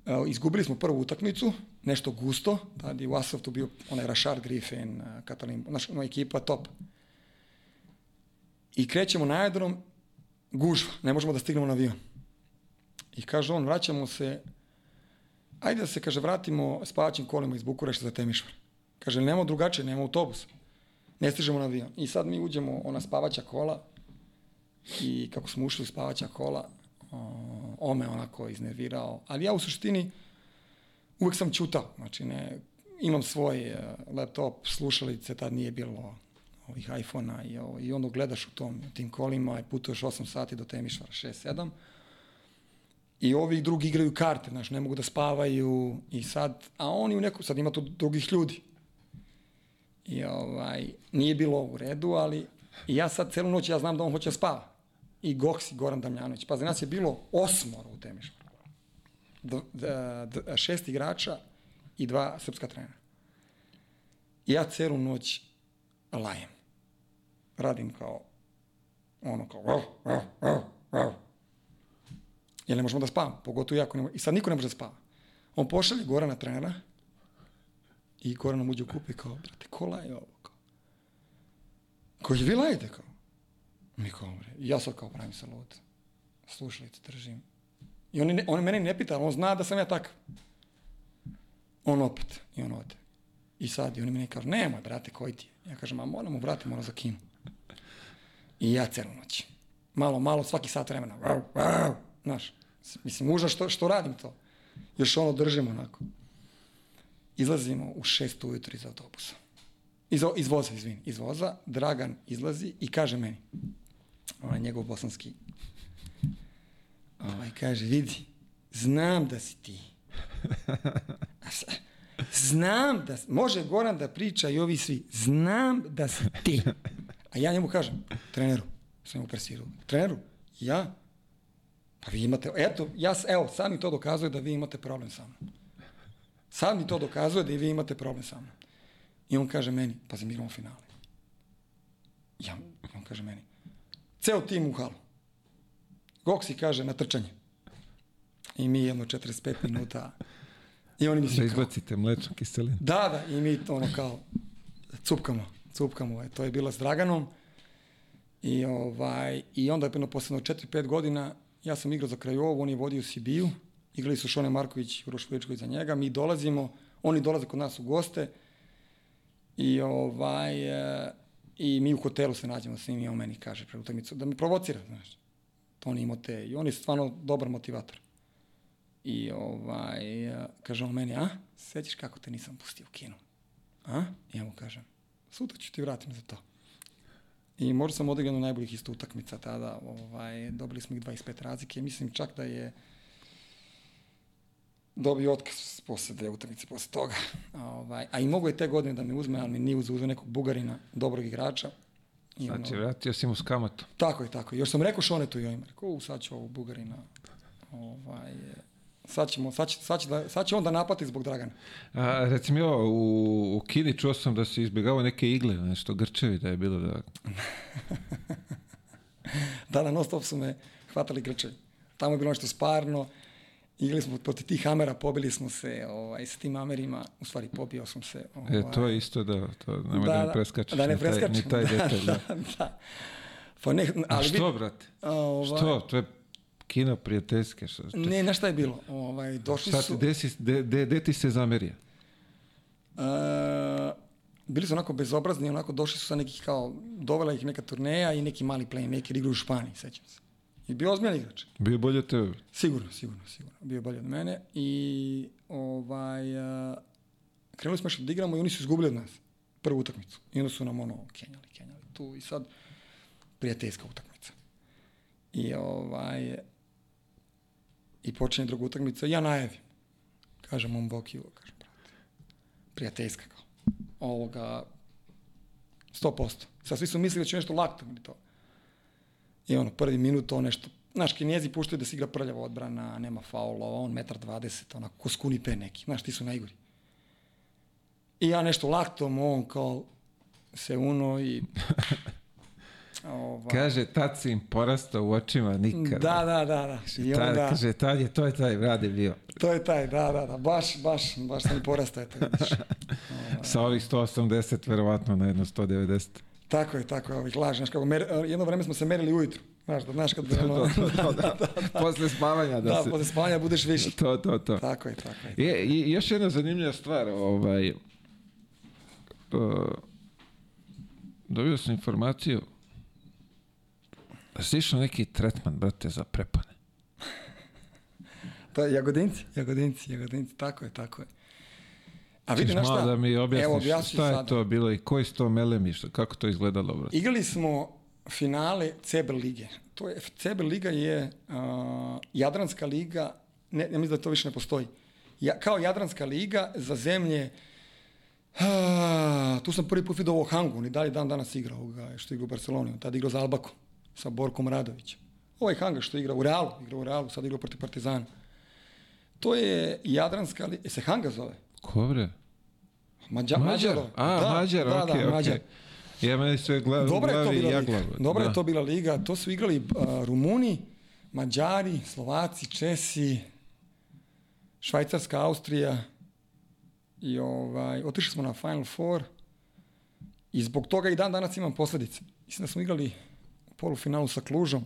uh, izgubili smo prvu utakmicu, nešto gusto, tad je u Asfaltu bio onaj Rashard Griffin, Katalin, naš, ona ekipa top. I krećemo na aerodrom, gužva, ne možemo da stignemo na avion. I kaže on, vraćamo se, ajde da se, kaže, vratimo spavaćim kolima iz Bukurešta za Temišvar. Kaže, nemamo drugačije, nemamo autobus. Ne stižemo na avion. I sad mi uđemo, ona spavaća kola, i kako smo ušli u spavaća kola, on me onako iznervirao, ali ja u suštini uvek sam čutao, znači ne, imam svoj e, laptop, slušalice, tad nije bilo ovih iPhone-a i, ovo, i onda gledaš u tom, tim kolima i putuješ 8 sati do Temišvara, 6-7 i ovi drugi igraju karte, znaš, ne mogu da spavaju i sad, a oni u neku, sad ima tu drugih ljudi. I ovaj, nije bilo u redu, ali i ja sad celu noć, ja znam da on hoće da spava i Goksi Goran Damljanović. Pazi, nas je bilo osmoro u Temišvaru. šest igrača i dva srpska trenera. I ja celu noć lajem. Radim kao ono kao oh, oh, oh, oh. Jer ne možemo da spavamo, pogotovo ja. Ne, I sad niko ne može da spava. On pošalje Gorana trenera i Goran nam uđe u kupu i kao, brate, ko laje ovo? Kao, je vi lajete? Kao, Mi kao, bre, ja sad kao pravim se lud. Slušalice držim. I on, on mene ne pita, on zna da sam ja takav. On opet, i on ode. I sad, i oni meni kažu, nemoj, brate, koji ti je? Ja kažem, a moramo, brate, moramo za kinu. I ja celu noć. Malo, malo, svaki sat vremena. Wow, wow, znaš, mislim, užas što, što radim to. Još ono držim onako. Izlazimo u šest ujutru iz autobusa. Iz, iz voza, izvini, iz voza. Dragan izlazi i kaže meni, ovaj njegov bosanski, ovaj, kaže, vidi, znam da si ti. Znam da, može Goran da priča i ovi svi, znam da si ti. A ja njemu kažem, treneru, sam mu presirao, treneru, ja, pa vi imate, eto, ja, evo, sad mi to dokazuje da vi imate problem sa mnom. Sad mi to dokazuje da i vi imate problem sa mnom. I on kaže meni, pa mi igramo finale. Ja, on kaže meni, ceo tim u halu. Goksi kaže na trčanje. I mi jedno 45 minuta. I oni mi Da svi kao, izbacite mlečnu kiselinu. da, da, i mi ono kao cupkamo, cupkamo, e, to je bilo s Draganom. I, ovaj, i onda je posledno 4-5 godina, ja sam igrao za Krajovu, on je vodio Sibiju, igrali su Šone Marković i Uroš Veličković za njega, mi dolazimo, oni dolaze kod nas u goste i ovaj, e, i mi u hotelu se nađemo s njim i on meni kaže pred utakmicu da me provocira, znaš. To on imao te, i on je stvarno dobar motivator. I ovaj, e, kaže on meni, a, sećaš kako te nisam pustio u kinu? A? I ja mu kažem, sutra ću ti vratim za to. I možda sam odigrao od najboljih isto utakmica tada, ovaj, dobili smo ih 25 razlike, mislim čak da je dobio otkaz posle dve utakmice posle toga. Ovaj, a i mogo je te godine da me uzme, ali mi nije uzeo nekog bugarina, dobrog igrača. I Znači, ono- vratio si mu s kamatom. tako je, tako je. Još sam rekao Šonetu i ovima, rekao, u, sad ću ovog Bugarina, ovaj, sad, ćemo, sad, će, sad, će da, sad će on da naplati zbog Dragana. A, reci mi ovo, u, u Kini čuo sam da si izbjegavao neke igle, nešto grčevi da je bilo da... Da, da, non stop su me hvatali grčevi. Tamo je bilo nešto sparno, igrali smo protiv tih Amera, pobili smo se ovaj, sa tim Amerima, u stvari pobio sam se. Ovaj, E, to je isto da, to, nemoj da, ne preskačeš. Da ne ni taj-. Ni taj da, detalj, da. da, da. Pa ne, A ali što, bi- brate? a, ovaj, Što? To je kino prijateljske. Što, Ne, na šta je bilo? Ovaj, došli Šta su... gde, si, gde, gde, gde ti se zamerija? Uh, bili su onako bezobrazni, onako došli su sa nekih kao, dovela ih neka turneja i neki mali playmaker igra u Španiji, sećam se. I bio ozbiljan igrač. Bio bolje od tebe. Sigurno, sigurno, sigurno. Bio je bolji od mene i ovaj, uh, krenuli smo još da igramo i oni su izgubili od nas prvu utakmicu. I onda su nam ono, kenjali, kenjali tu i sad prijateljska utakmica. I ovaj, i počinje druga utakmica ja najavim. Kažem on Bokiju, kažem, brate, prijateljska kao. Ovoga, 100%. Sad svi su mislili da će nešto lakto ili to. I ono, prvi minut to nešto, znaš, kinezi puštaju da se igra prljava odbrana, nema faulova, on metar 20, onako, ko skuni pe neki, znaš, ti su najgori. I ja nešto laktom, on kao se uno i... Ova, Kaže, tad si im porastao u očima nikad. da, da, da, da. I Tad, onda, kaže, tad je, to je taj radi bio. to je taj, da, da, da, baš, baš, baš sam i porastao, eto. Sa ovih 180, verovatno na jedno 190. Tako je, tako je, ovih laž, znaš kako, mer, jedno vreme smo se merili ujutru, znaš, da, znaš kad, ono, to, da. Posle spavanja da, da, se... posle spavanja budeš viši. To, to, to. Tako je, tako je. Je, i još jedna zanimljiva stvar, ovaj, uh, dobio sam informaciju da si išao neki tretman, brate, za prepane. To je jagodinci, jagodinci, jagodinci, tako je, tako je. A vidi, malo šta? da mi objasniš Evo, šta je sada. to bilo i koji su to melemi, šta, kako to izgledalo, brate? Igrali smo finale CBR lige. To je, CBR liga je uh, Jadranska liga, ne, ne mislim da to više ne postoji. Ja, kao Jadranska liga za zemlje Ah, tu sam prvi put vidio ovo Hangu, on i dalje dan danas igra ovoga, što igra u Barceloni, on tada igrao za Albakom sa Borkom Radovićem. Ovaj Hanga što igra u Realu, igra u Realu, sad igra protiv Partizana. To je Jadranska liga, se Hanga zove? Ko bre? Mađa, Mađar? Mađaro. A, da, Mađar, da, okej, da, Mađar. okej. Ja meni sve glavi, Dobra je to glavi bila jagla. liga. Dobra da. je to bila liga. To su igrali uh, Rumuni, Mađari, Slovaci, Česi, Švajcarska, Austrija. I ovaj, otišli smo na Final Four. I zbog toga i dan danas imam posledice. Mislim da smo igrali polufinalu sa Klužom.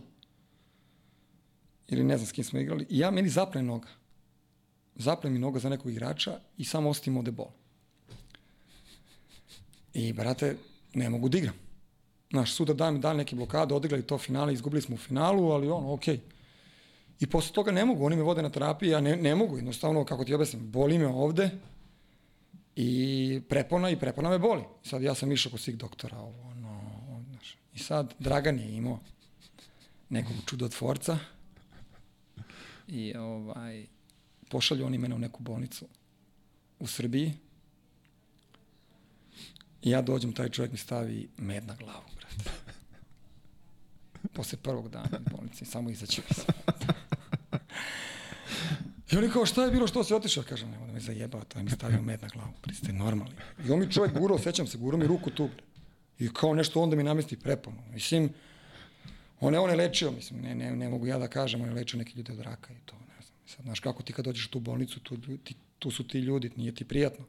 Ili ne znam s kim smo igrali. I ja meni zapne noga. Zapne mi noga za nekog igrača i samo ostim ode bol. I, brate, ne mogu da igram. Znaš, suda da mi dali neke blokade, odigrali to finale, izgubili smo u finalu, ali ono, okej. Okay. I posle toga ne mogu, oni me vode na terapiju, ja ne, ne mogu, jednostavno, kako ti objasnim, boli me ovde i prepona i prepona me boli. Sad ja sam išao kod svih doktora, ovo. I sad Dragan je imao nekog čudotvorca i ovaj, pošalju oni mene u neku bolnicu u Srbiji i ja dođem, taj čovjek mi stavi med na glavu, brate. Posle prvog dana u bolnici, samo izaći mi se. I oni kao, šta je bilo, što se otišao? Kažem, nema da me zajebao, to je mi stavio med na glavu, priste, normalni. I on mi čovjek gurao, sećam se, gurao mi ruku tu, bre. I kao nešto onda mi namesti preponu. Mislim, on on je lečio, mislim, ne, ne, ne mogu ja da kažem, on je lečio neke ljude od raka i to, ne znam. Sad, znaš kako ti kad dođeš u tu bolnicu, tu, ti, tu su ti ljudi, nije ti prijatno.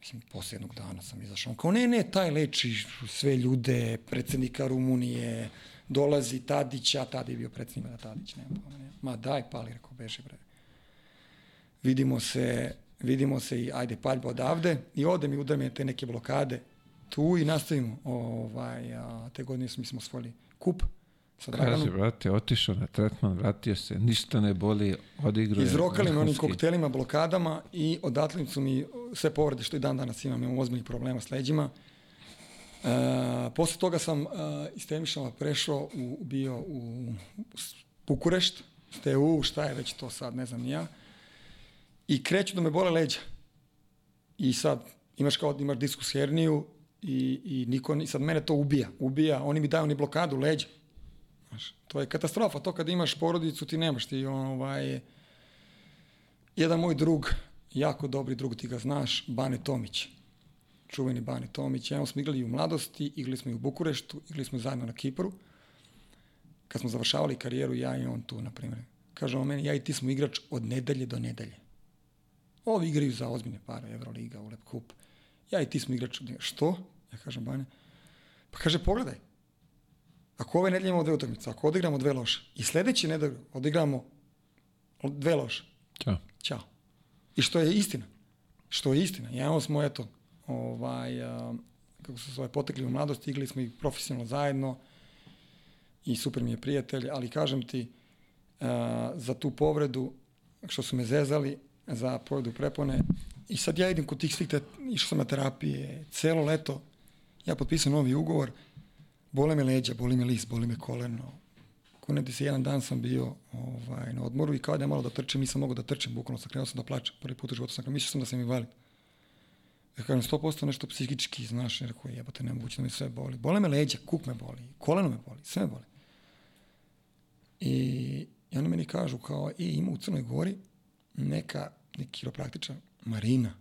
Mislim, posle jednog dana sam izašao. On kao, ne, ne, taj leči sve ljude, predsednika Rumunije, dolazi Tadića, tada je bio predsednik da Tadić, nema ne. Ma daj, pali, rekao, beže, bre. Vidimo se, vidimo se i ajde paljba odavde i ode mi udar te neke blokade tu i nastavimo. Ovaj, a, te godine smo, mi smo osvojili kup sa Draganom. Kaže, brate, otišao na tretman, vratio se, ništa ne boli, odigruje. Izrokali me onim koktelima, blokadama i odatle su mi sve povrede što i dan danas imam, imam ozbiljnih problema s leđima. E, posle toga sam e, iz Temišava prešao u, bio u Bukurešt, STU, šta je već to sad, ne znam ni ja. I kreću da me bole leđa. I sad imaš kao imaš diskus herniju i, i niko, i sad mene to ubija. Ubija, oni mi daju ni blokadu leđa. Znaš, to je katastrofa. To kad imaš porodicu ti nemaš ti ovaj... Jedan moj drug, jako dobri drug, ti ga znaš, Bane Tomić. Čuveni Bane Tomić. Ja smo igrali u mladosti, igrali smo i u Bukureštu, igrali smo zajedno na Kipru. Kad smo završavali karijeru, ja i on tu, na primjer. Kaže on meni, ja i ti smo igrač od nedelje do nedelje. Ovi igraju za ozbiljne pare, Euroliga, Ulep Kup. Ja i ti smo igrač. Što? Ja kažem, Bane. Pa kaže, pogledaj, Ako ove nedelje imamo dve utakmice, ako odigramo dve loše i sledeće nedelje odigramo dve loše. Ćao. Ćao. I što je istina. Što je istina. Ja smo, eto, ovaj, a, kako se zove, potekli u mladosti, igli smo i profesionalno zajedno i super mi je prijatelj, ali kažem ti, a, za tu povredu, što su me zezali, za povredu prepone, i sad ja idem kod tih svih, te, išao sam na terapije, celo leto, ja potpisam novi ugovor, Bole me leđa, boli me list, boli me koleno. Kuneti se jedan dan sam bio ovaj, na odmoru i kao da je malo da trčim, nisam mogao da trčim, bukvalno sam krenuo sam da plačem. Prvi put u životu sam krenuo, mislio sam da sam invalid. Ja kažem, 100% nešto psihički, znaš, jer rekao, jebate, nemoguće da mi sve boli. Bole me leđa, kuk me boli, koleno me boli, sve me boli. I, i oni meni kažu kao, e, ima u Crnoj Gori neka, neki kiropraktičar, Marina,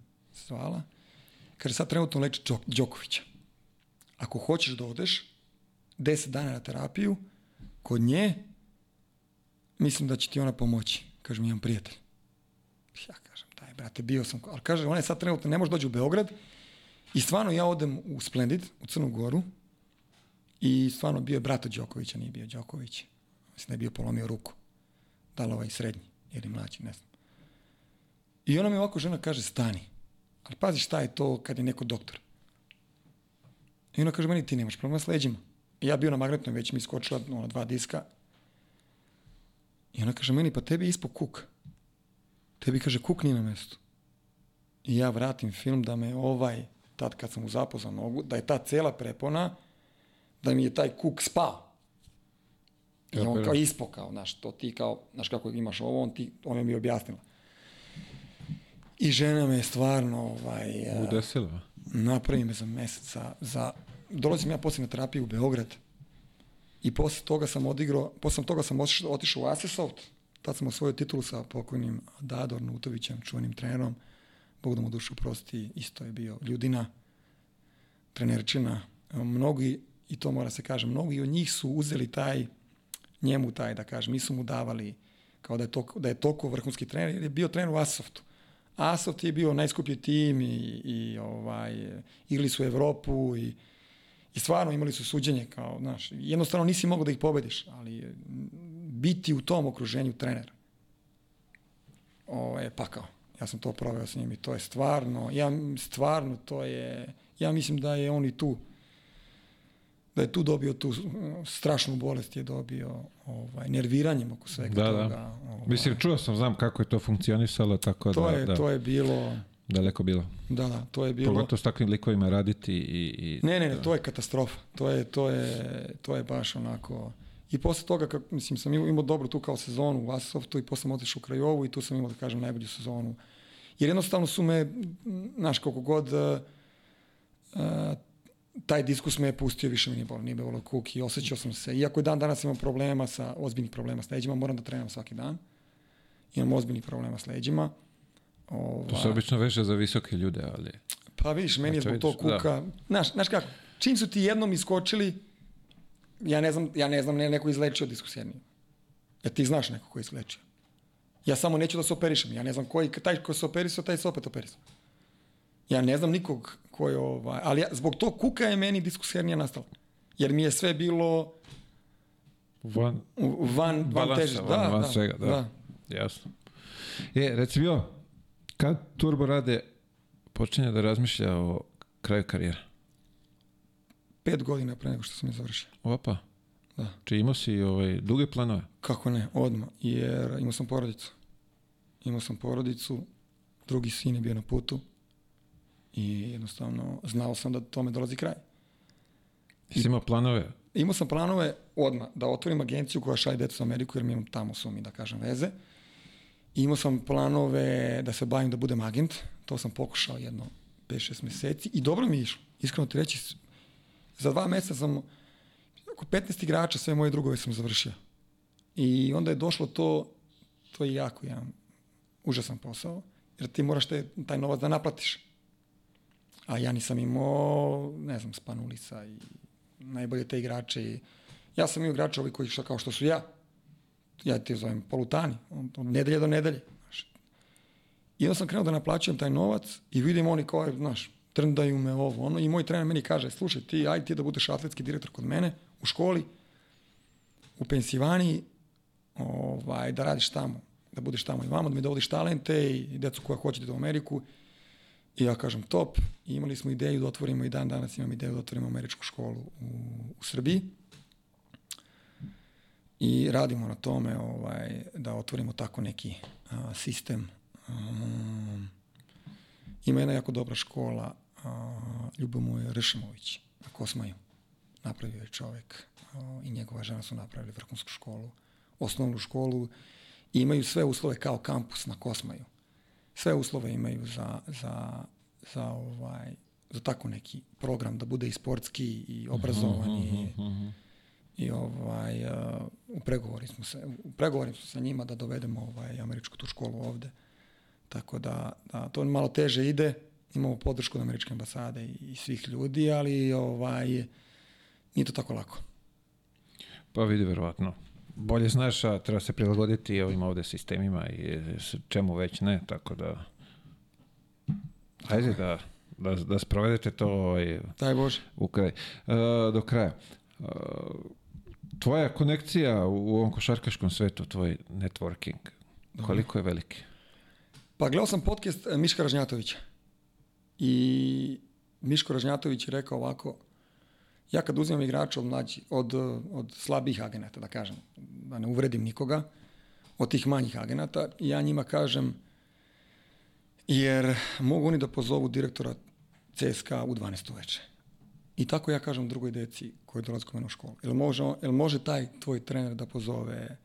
zvala, kaže, sad trenutno leči Đokovića. Ako hoćeš da odeš, 10 dana na terapiju, kod nje, mislim da će ti ona pomoći. Kaže mi, imam prijatelj. Ja kažem, daj, brate, bio sam, ali kaže, ona je sad trenutno, ne može doći u Beograd, i stvarno ja odem u Splendid, u Crnu Goru, i stvarno bio je brata Đokovića, nije bio Đoković. Mislim da je bio polomio ruku. Da li ovaj srednji, ili mlađi, ne znam. I ona mi ovako žena kaže, stani. Ali pazi šta je to kad je neko doktor. I ona kaže, meni ti nemaš problema s leđima ja bio na magnetnoj, već mi iskočila ono, dva diska. I ona kaže meni, pa tebi ispo kuk. Tebi kaže, kuk nije na mestu. I ja vratim film da me ovaj, tad kad sam mu zapozao nogu, da je ta cela prepona, da mi je taj kuk spao. I on kao ispo, kao, znaš, to ti kao, znaš kako imaš ovo, on ti, ona mi je objasnila. I žena me je stvarno, ovaj... Udesila? Napravi me za mesec za, za dolazim ja posle na terapiju u Beograd i posle toga sam odigrao, posle toga sam otišao u Asesoft, tad sam osvojio titulu sa pokojnim Dador Nutovićem, čuvenim trenerom, Bog da mu dušu prosti, isto je bio Ljudina, trenerčina, mnogi, i to mora se kaže, mnogi od njih su uzeli taj, njemu taj, da kažem, nisu mu davali kao da je, to, da je toliko vrhunski trener, jer je bio trener u Asoftu. Asoft je bio najskuplji tim i, i ovaj, igli su Evropu i I stvarno imali su suđenje kao, znaš, jednostavno nisi mogao da ih pobediš, ali biti u tom okruženju trener, ovo je pakao. Ja sam to proveo s njim i to je stvarno, ja stvarno to je, ja mislim da je on i tu da je tu dobio tu uh, strašnu bolest je dobio ovaj, nerviranjem oko svega Da, toga. da. Ovaj, Mislim, čuo sam, znam kako je to funkcionisalo, tako to, da, je, da, to je bilo, daleko bilo. da, da, to je bilo... Pogotovo s takvim likovima raditi i... i Ne, ne, ne, to je katastrofa. To je, to je, to je baš onako... I posle toga, kak, mislim, sam imao, dobru tu kao sezonu u Asoftu i posle sam otišao u Krajovu i tu sam imao, da kažem, najbolju sezonu. Jer jednostavno su me, znaš, koliko god uh, taj diskus me je pustio, više mi nije bilo, nije bilo kuk i osjećao sam se. Iako dan danas imam problema sa, ozbiljnih problema s leđima, moram da trenam svaki dan. Imam ozbiljnih problema s leđima. To se obično veže za visoke ljude, ali... pa vidiš, meni je Znači, zbog tog vidiš, da. kuka, znaš, znaš kako, čim su ti jednom iskočili, ja ne znam, ja ne znam, ne, neko izlečio diskuserniju. Ja ti znaš neko ko je izlečio. Ja samo neću da se operišem, ja ne znam koji, taj ko se operisao, taj se opet operisao. Ja ne znam nikog ko je, ovaj, ali ja, zbog tog kuka je meni diskusernija nastala. Jer mi je sve bilo Van, van, van težišta. van- Da, van da, svega, da. da. jasno. E, reci ovo, kad Turbo Rade počinje da razmišlja o kraju karijera? Pet godina pre nego što sam je završio. Opa. Da. Či imao si ovaj, duge planove? Kako ne, odmah. Jer imao sam porodicu. Imao sam porodicu, drugi sin je bio na putu i jednostavno znao sam da tome dolazi kraj. Jesi imao planove? Imao sam planove odmah da otvorim agenciju koja šalje decu u Ameriku jer mi imam tamo su mi da kažem veze. I imao sam planove da se bavim da budem agent. To sam pokušao jedno 5-6 meseci i dobro mi je išlo. Iskreno ti reći, za dva meseca sam oko 15 igrača, sve moje drugove sam završio. I onda je došlo to, to je jako jedan užasan posao, jer ti moraš te, taj novac da naplatiš. A ja nisam imao, ne znam, Spanulica i najbolje te igrače. I ja sam imao igrača ovi koji što, kao što su ja. Ja te zovem polutani, on, od nedelje do nedelje. Znaš. I onda sam krenuo da naplaćujem taj novac i vidim oni kao, znaš, trndaju me ovo, ono, i moj trener meni kaže, slušaj ti, ajde ti da budeš atletski direktor kod mene u školi, u Pensilvaniji, ovaj, da radiš tamo, da budeš tamo i vamo, da mi dovodiš talente i decu koja hoće da u Ameriku. I ja kažem top. I imali smo ideju da otvorimo i dan danas imam ideju da otvorimo američku školu u, u Srbiji. I radimo na tome ovaj, da otvorimo tako neki a, sistem. Um, ima jedna jako dobra škola, a, Ljubomir Ršimović na Kosmaju. Napravio je čovek a, i njegova žena su napravili vrhunsku školu, osnovnu školu i imaju sve uslove kao kampus na Kosmaju. Sve uslove imaju za, za, za, ovaj, za tako neki program da bude i sportski i obrazovan i, i ovaj, uh, u pregovori smo se, u pregovori smo sa njima da dovedemo ovaj, američku tu školu ovde. Tako da, da to malo teže ide, imamo podršku od američke ambasade i, i svih ljudi, ali ovaj, nije to tako lako. Pa vidi, verovatno. Bolje znaš, a treba se prilagoditi ovim ovde sistemima i čemu već ne, tako da... Hajde da, da, da sprovedete to ovaj, Daj Bože. u kraj. E, do kraja. E, tvoja konekcija u ovom košarkaškom svetu, tvoj networking, koliko je veliki? Pa gledao sam podcast eh, Miška Ražnjatovića. I Miško Ražnjatović je rekao ovako, ja kad uzimam igrača od, mlađi, od, od slabih agenata, da kažem, da ne uvredim nikoga, od tih manjih agenata, ja njima kažem, jer mogu oni da pozovu direktora CSKA u 12 uveče. I tako ja kažem drugoj deci koji dolaze kod mene u školu. Jel može, jel može taj tvoj trener da pozove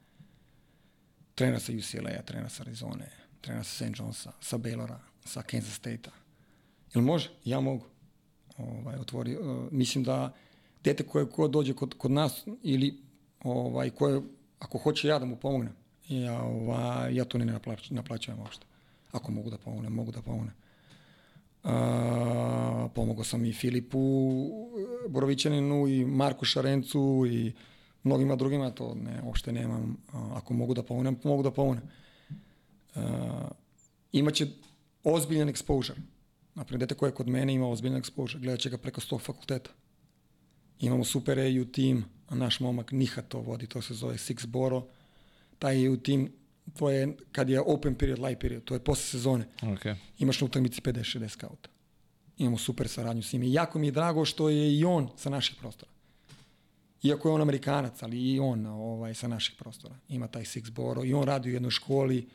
trenera sa UCLA-a, trenera sa Arizone, trenera sa St. Jonesa, sa Baylora, sa Kansas State-a. Jel može? Ja mogu. Ovaj, otvori, uh, mislim da dete koje ko dođe kod, kod nas ili ovaj, koje, ako hoće ja da mu pomognem, ja, ovaj, ja to ne naplaću, naplaćujem uopšte. Ako mogu da pomognem, mogu da pomognem. Uh, pomogao sam i Filipu Borovićaninu i Marku Šarencu i mnogima drugima, to ne, uopšte nemam. A, ako mogu da pomognem, mogu da pomognem. Uh, imaće ozbiljan exposure. Naprimjer, dete koje je kod mene ima ozbiljan exposure. Gledat će ga preko 100 fakulteta. Imamo super EU tim, a naš momak Niha to vodi, to se zove Six Boro. Taj EU tim, to je kad je open period, light period, to je posle sezone Okay. imaš na utakmici 50-60 skauta. imamo super saradnju s njim. I jako mi je drago što je i on sa naših prostora. Iako je on Amerikanac, ali i on ovaj, sa naših prostora. Ima taj six boro i on radi u jednoj školi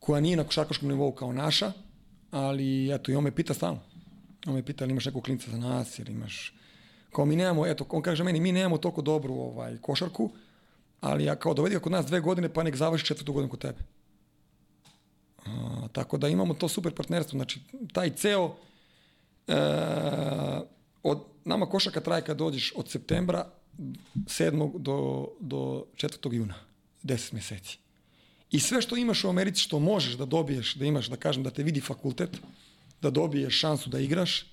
koja nije na košarkaškom nivou kao naša, ali eto, i on me pita stalno. On me pita ili imaš nekog klinca za nas, ili imaš... Kao mi nemamo, eto, on kaže meni, mi nemamo toliko dobru ovaj, košarku, ali ja kao dovedi kod nas dve godine, pa nek završi četvrtu godinu kod tebe. A, tako da imamo to super partnerstvo. Znači, taj ceo... E, od, nama košarka traje kad dođeš od septembra 7. do, do 4. juna. 10 meseci. I sve što imaš u Americi, što možeš da dobiješ, da imaš, da kažem, da te vidi fakultet, da dobiješ šansu da igraš,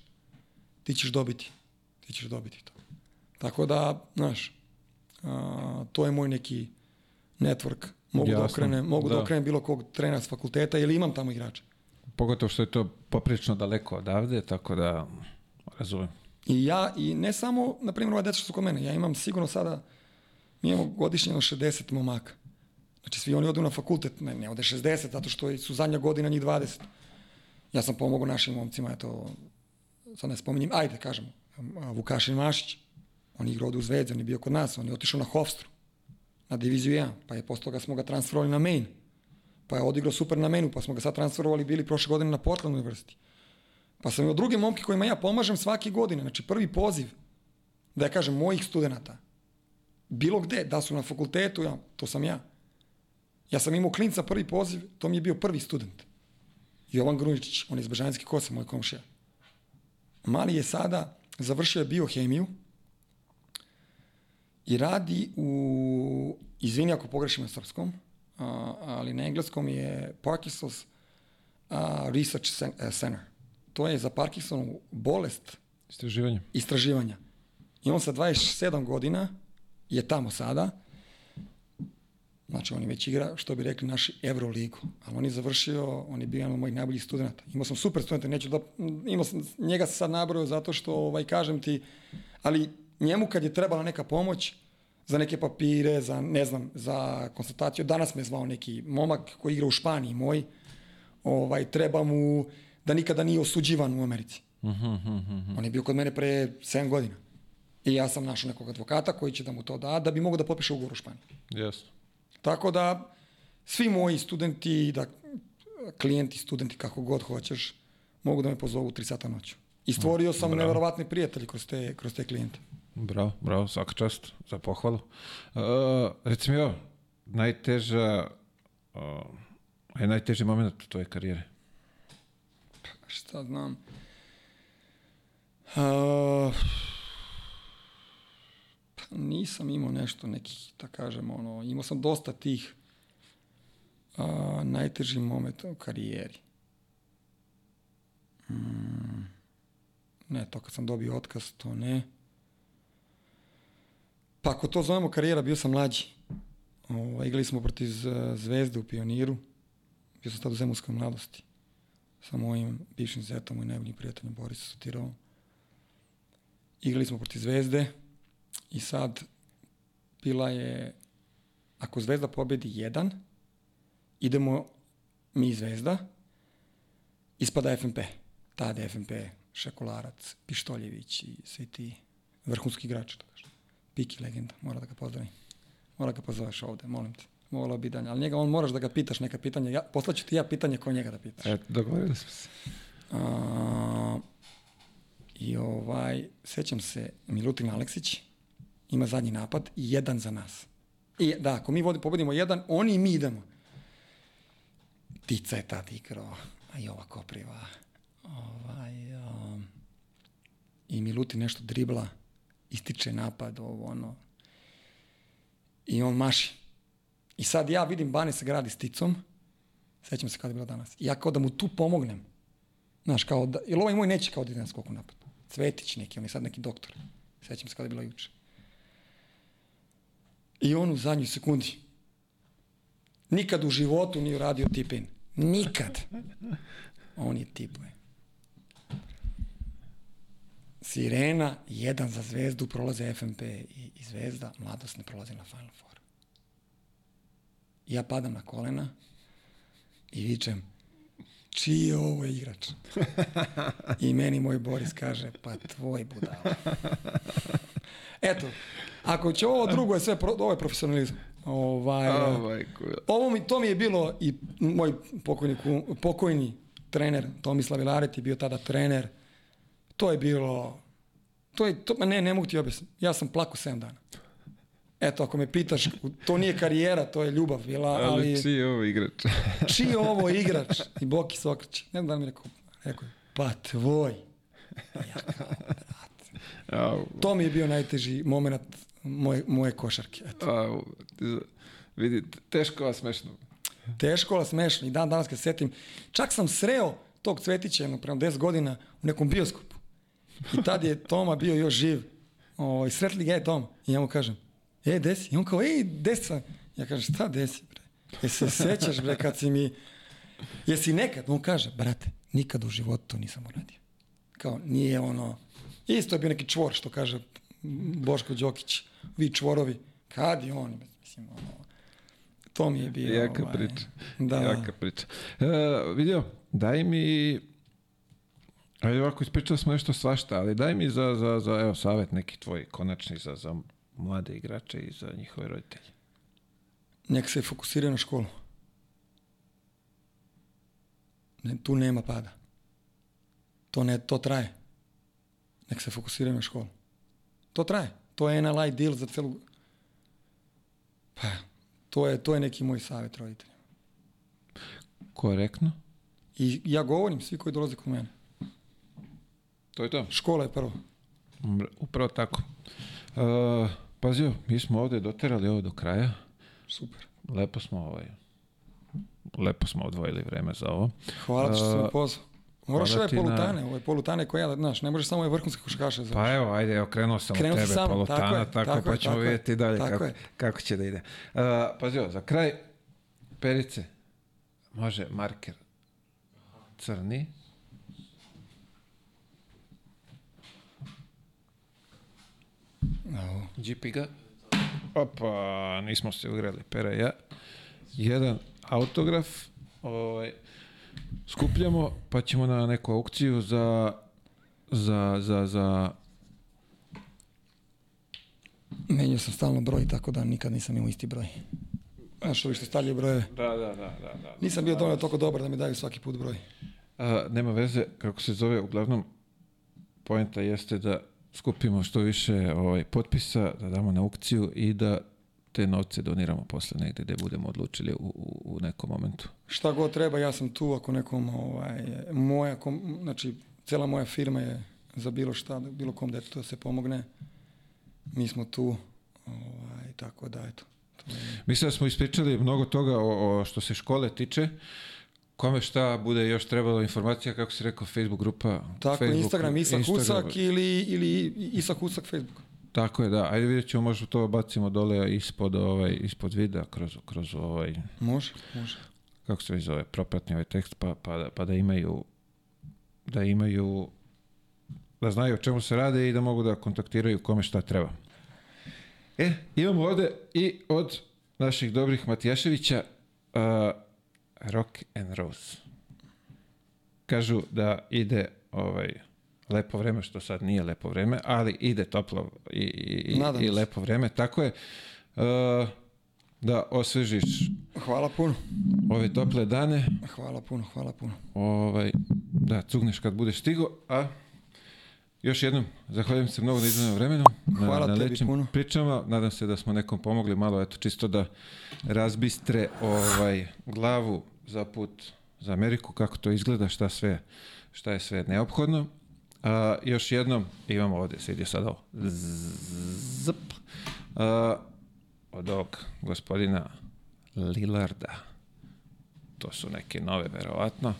ti ćeš dobiti. Ti ćeš dobiti to. Tako da, znaš, a, to je moj neki network. Mogu da Jasno, okrenem, mogu da. da. okrenem bilo kog trenera s fakulteta ili imam tamo igrača. Pogotovo što je to poprično daleko odavde, tako da razumem. I ja, i ne samo, na primjer, ova deca što su kod mene, ja imam sigurno sada, mi imamo godišnje jedno 60 momaka. Znači, svi oni odu na fakultet, ne, ne ode 60, zato što su zadnja godina njih 20. Ja sam pomogao našim momcima, eto, sad ne spominjem, ajde, kažemo, Vukašin Mašić, on je igrao u Zvezdi, on je bio kod nas, on je otišao na Hofstru, na diviziju 1, pa je posle toga smo ga transferovali na main, pa je odigrao super na mainu, pa smo ga sad transferovali bili prošle godine na Portland University. Pa sam imao druge momke kojima ja pomažem svake godine, znači prvi poziv, da ja kažem, mojih studenta, bilo gde, da su na fakultetu, ja, to sam ja. Ja sam imao klinca prvi poziv, to mi je bio prvi student. Jovan Gruničić, on je iz Bežanjske kose, moj komšija. Mali je sada, završio je biohemiju i radi u, izvini ako pogrešim na srpskom, a, ali na engleskom je Parkinson's a, Research Cen- Center. To je za Parkinsonovu bolest Istraživanje. istraživanja. I on sa 27 godina je tamo sada, znači on je već igra, što bi rekli, naši Euroligu. Ali on je završio, on je bio jedan od mojih najboljih studenta. Imao sam super studenta, neću da, imao sam, njega sam sad nabrojao zato što, ovaj, kažem ti, ali njemu kad je trebala neka pomoć, za neke papire, za, ne znam, za konstataciju, danas me zvao neki momak koji igra u Španiji, moj, ovaj, treba mu da nikada nije osuđivan u Americi. On je bio kod mene pre 7 godina. I ja sam našao nekog advokata koji će da mu to da, da bi mogo da potpiše ugovor u Španiji. Jasno. Tako da, svi moji studenti, da, klijenti, studenti, kako god hoćeš, mogu da me pozovu u 3 sata noću. I stvorio sam Bravo. neverovatne prijatelje kroz te, kroz te klijente. Bravo, bravo, svaka čast za pohvalu. Uh, reci mi ovo, najteža, uh, je najteži moment u tvoje karijere? Šta znam? Uh, pa nisam imao nešto nekih, da kažem, ono, imao sam dosta tih uh, najtežih momenta u karijeri. Mm, ne, to kad sam dobio otkaz, to ne. Pa ako to zovemo karijera, bio sam mlađi. Ovo, igrali smo protiv Zvezde u Pioniru. Bio sam tad u Zemunskoj mladosti sa mojim bivšim zetom, moj najboljim prijateljem Boris Sotirovom. Igrali smo protiv Zvezde i sad bila je, ako Zvezda pobedi jedan, idemo mi Zvezda, ispada FNP. Tada FNP, Šekolarac, Pištoljević i svi ti vrhunski igrači. Piki legenda, mora da ga pozdravim. Mora ga pozoveš ovde, molim te. Mogla bi dalje. Ali njega on moraš da ga pitaš neka pitanja. Ja, poslaću ti ja pitanje koje njega da pitaš. E, dogovorili smo se. A, I ovaj, sećam se, Milutin Aleksić ima zadnji napad i jedan za nas. I da, ako mi vodi, pobedimo jedan, oni i mi idemo. Tica je tad igrao, a i ova Kopriva. Ovaj, um, I Milutin nešto dribla, ističe napad, ovo ono. I on maši. I sad ja vidim Bane se gradi s ticom, sećam se kada je bilo danas. I ja kao da mu tu pomognem. Znaš, kao da, jer ovaj moj neće kao da ide na skoku napad. Cvetić neki, on je sad neki doktor. Sećam se kada je bilo juče. I on u zadnjoj sekundi nikad u životu nije uradio tip-in. Nikad. On je tipuje. Sirena, jedan za zvezdu, prolaze FNP i, i zvezda, mladost ne prolazi na Final Four. Ja padam na kolena i vičem, čiji je ovo igrač? I meni moj Boris kaže, pa tvoj budala. Eto, ako će ovo drugo je sve, pro, ovo je profesionalizam. Ovaj, Ovaj, ovo mi, to mi je bilo i moj pokojni, pokojni trener Tomislav Ilaret je bio tada trener. To je bilo, to je, to, ne, ne mogu ti objasniti. Ja sam plako 7 dana. Eto, ako me pitaš, to nije karijera, to je ljubav bila, ali, ali čiji je ovo igrač? čiji je ovo igrač? I Boki se okreće. Ne znam da mi rekao, rekao pa tvoj. Ja to mi je bio najteži moment moje, moje košarke. Eto. au, vidi, teško vas smešno. Teško, ali smešno. I dan danas kad se setim, čak sam sreo tog Cvetića jedno prema 10 godina u nekom bioskopu. I tad je Toma bio još živ. O, I sretli ga je Tom. I ja mu kažem, e, desi? I on kao, ej, desi sam. Ja kažem, šta desi, bre? Jesi se sećaš, bre, kad si mi... Jesi nekad? On kaže, brate, nikad u životu to nisam uradio. Kao, nije ono... Isto je bio neki čvor, što kaže Boško Đokić. Vi čvorovi. Kad je on? Mislim, ono, to mi je bio... Jaka ovaj, priča. Da. Jaka priča. E, vidio, daj mi... Ajde ovako, ispričali smo nešto svašta, ali daj mi za, za, za evo, savjet neki tvoj konačni za, za mlade igrače i za njihove roditelje. Nek se fokusiraju na školu. Ne, tu nema pada. To, ne, to traje. Nek se fokusiraju na školu. To traje. To je NLI deal za celu... Pa, to je, to je neki moj savjet roditeljima. Korektno. I ja govorim svi koji dolaze kod mene. To je to. Škola je prvo. Upravo tako. Uh, pazio, mi smo ovde doterali ovo do kraja. Super. Lepo smo ovaj lepo smo odvojili vreme za ovo. Hvala što si A, me pozvao. Moraš ove ti na- polutane, ove polutane koje ja, znaš, ne možeš samo ove vrhunske košarkaše za... Pa evo, ajde, evo, krenuo sam Krenuo od tebe, samo, polutana, tako tako, je, tako pa je, ćemo tako je, vidjeti dalje tako kako, je. kako će da ide. Uh, pazio, za kraj, perice, može marker crni, Evo. džipi ga, opa, nismo se ugrali, pere ja, jedan autograf, ovaj, skupljamo, pa ćemo na neku aukciju za, za, za, za, Menjao sam stalno broj, tako da nikad nisam imao isti broj. Znaš, ovi što stavljaju brojeve. da, da, da, da, da. Nisam bio dovoljno toliko dobar da mi daju svaki put broj. A, nema veze kako se zove, uglavnom poenta jeste da skupimo što više ovaj, potpisa, da damo na aukciju i da te novce doniramo posle negde gde budemo odlučili u, u, u nekom momentu. Šta god treba, ja sam tu ako nekom, ovaj, moja, kom, znači, cela moja firma je za bilo šta, bilo kom detetu da se pomogne. Mi smo tu, ovaj, tako da, eto. To je, Mislim da smo ispričali mnogo toga o, o što se škole tiče. Kome šta bude još trebalo informacija, kako si rekao, Facebook grupa. tako, Facebook, Instagram Isak Instagram. Husak ili, ili Isak Husak Facebook. Tako je, da. Ajde vidjet ćemo, možda to bacimo dole ispod, ovaj, ispod videa, kroz, kroz ovaj, Može, može. Kako se zove, propratni ovaj tekst, pa, pa, pa da imaju da imaju da znaju o čemu se rade i da mogu da kontaktiraju kome šta treba. E, imamo ovde i od naših dobrih Matijaševića uh, Rock and Rose. Kažu da ide ovaj lepo vreme, što sad nije lepo vreme, ali ide toplo i, i, i, Nadam i se. lepo vreme. Tako je. Uh, da osvežiš Hvala puno. ove tople dane, Hvala puno, hvala puno. ovaj, da, cugneš kad budeš stigo, a još jednom, zahvaljujem se mnogo na izdanom vremenu, na, Hvala na tebi lepšim puno. pričama, nadam se da smo nekom pomogli malo, eto, čisto da razbistre ovaj, glavu za put za Ameriku, kako to izgleda, šta sve, šta je sve neophodno. A, još jednom, imamo ovde, sedi sad ovo, zp, a, od ovog gospodina Lillarda. To su neke nove, verovatno.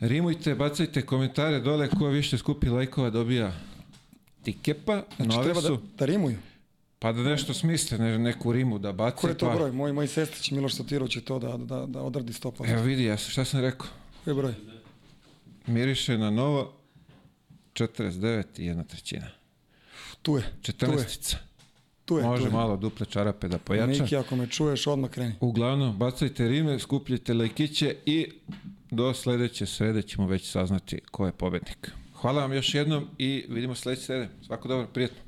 Rimujte, bacajte komentare dole, ko više skupi lajkova dobija tikepa, Znači, nove treba da, su, da rimuju. pa da nešto smisle, ne, neku rimu da baci. Ko je to pa, broj? Moj, moj sestrić Miloš Sotirov će to da, da, da odradi 100%. Evo vidi, ja, šta sam rekao? Koji je broj? Miriše na novo 49 i jedna trećina. Tu je. Tu je. 14 Tu je. Može tu je. malo duple čarape da pojača. Miki, ako me čuješ, odmah kreni. Uglavnom, bacajte rime, skupljajte lajkiće i do sledeće srede ćemo već saznati ko je pobednik. Hvala vam još jednom i vidimo sledeće srede. Svako dobro, prijetno.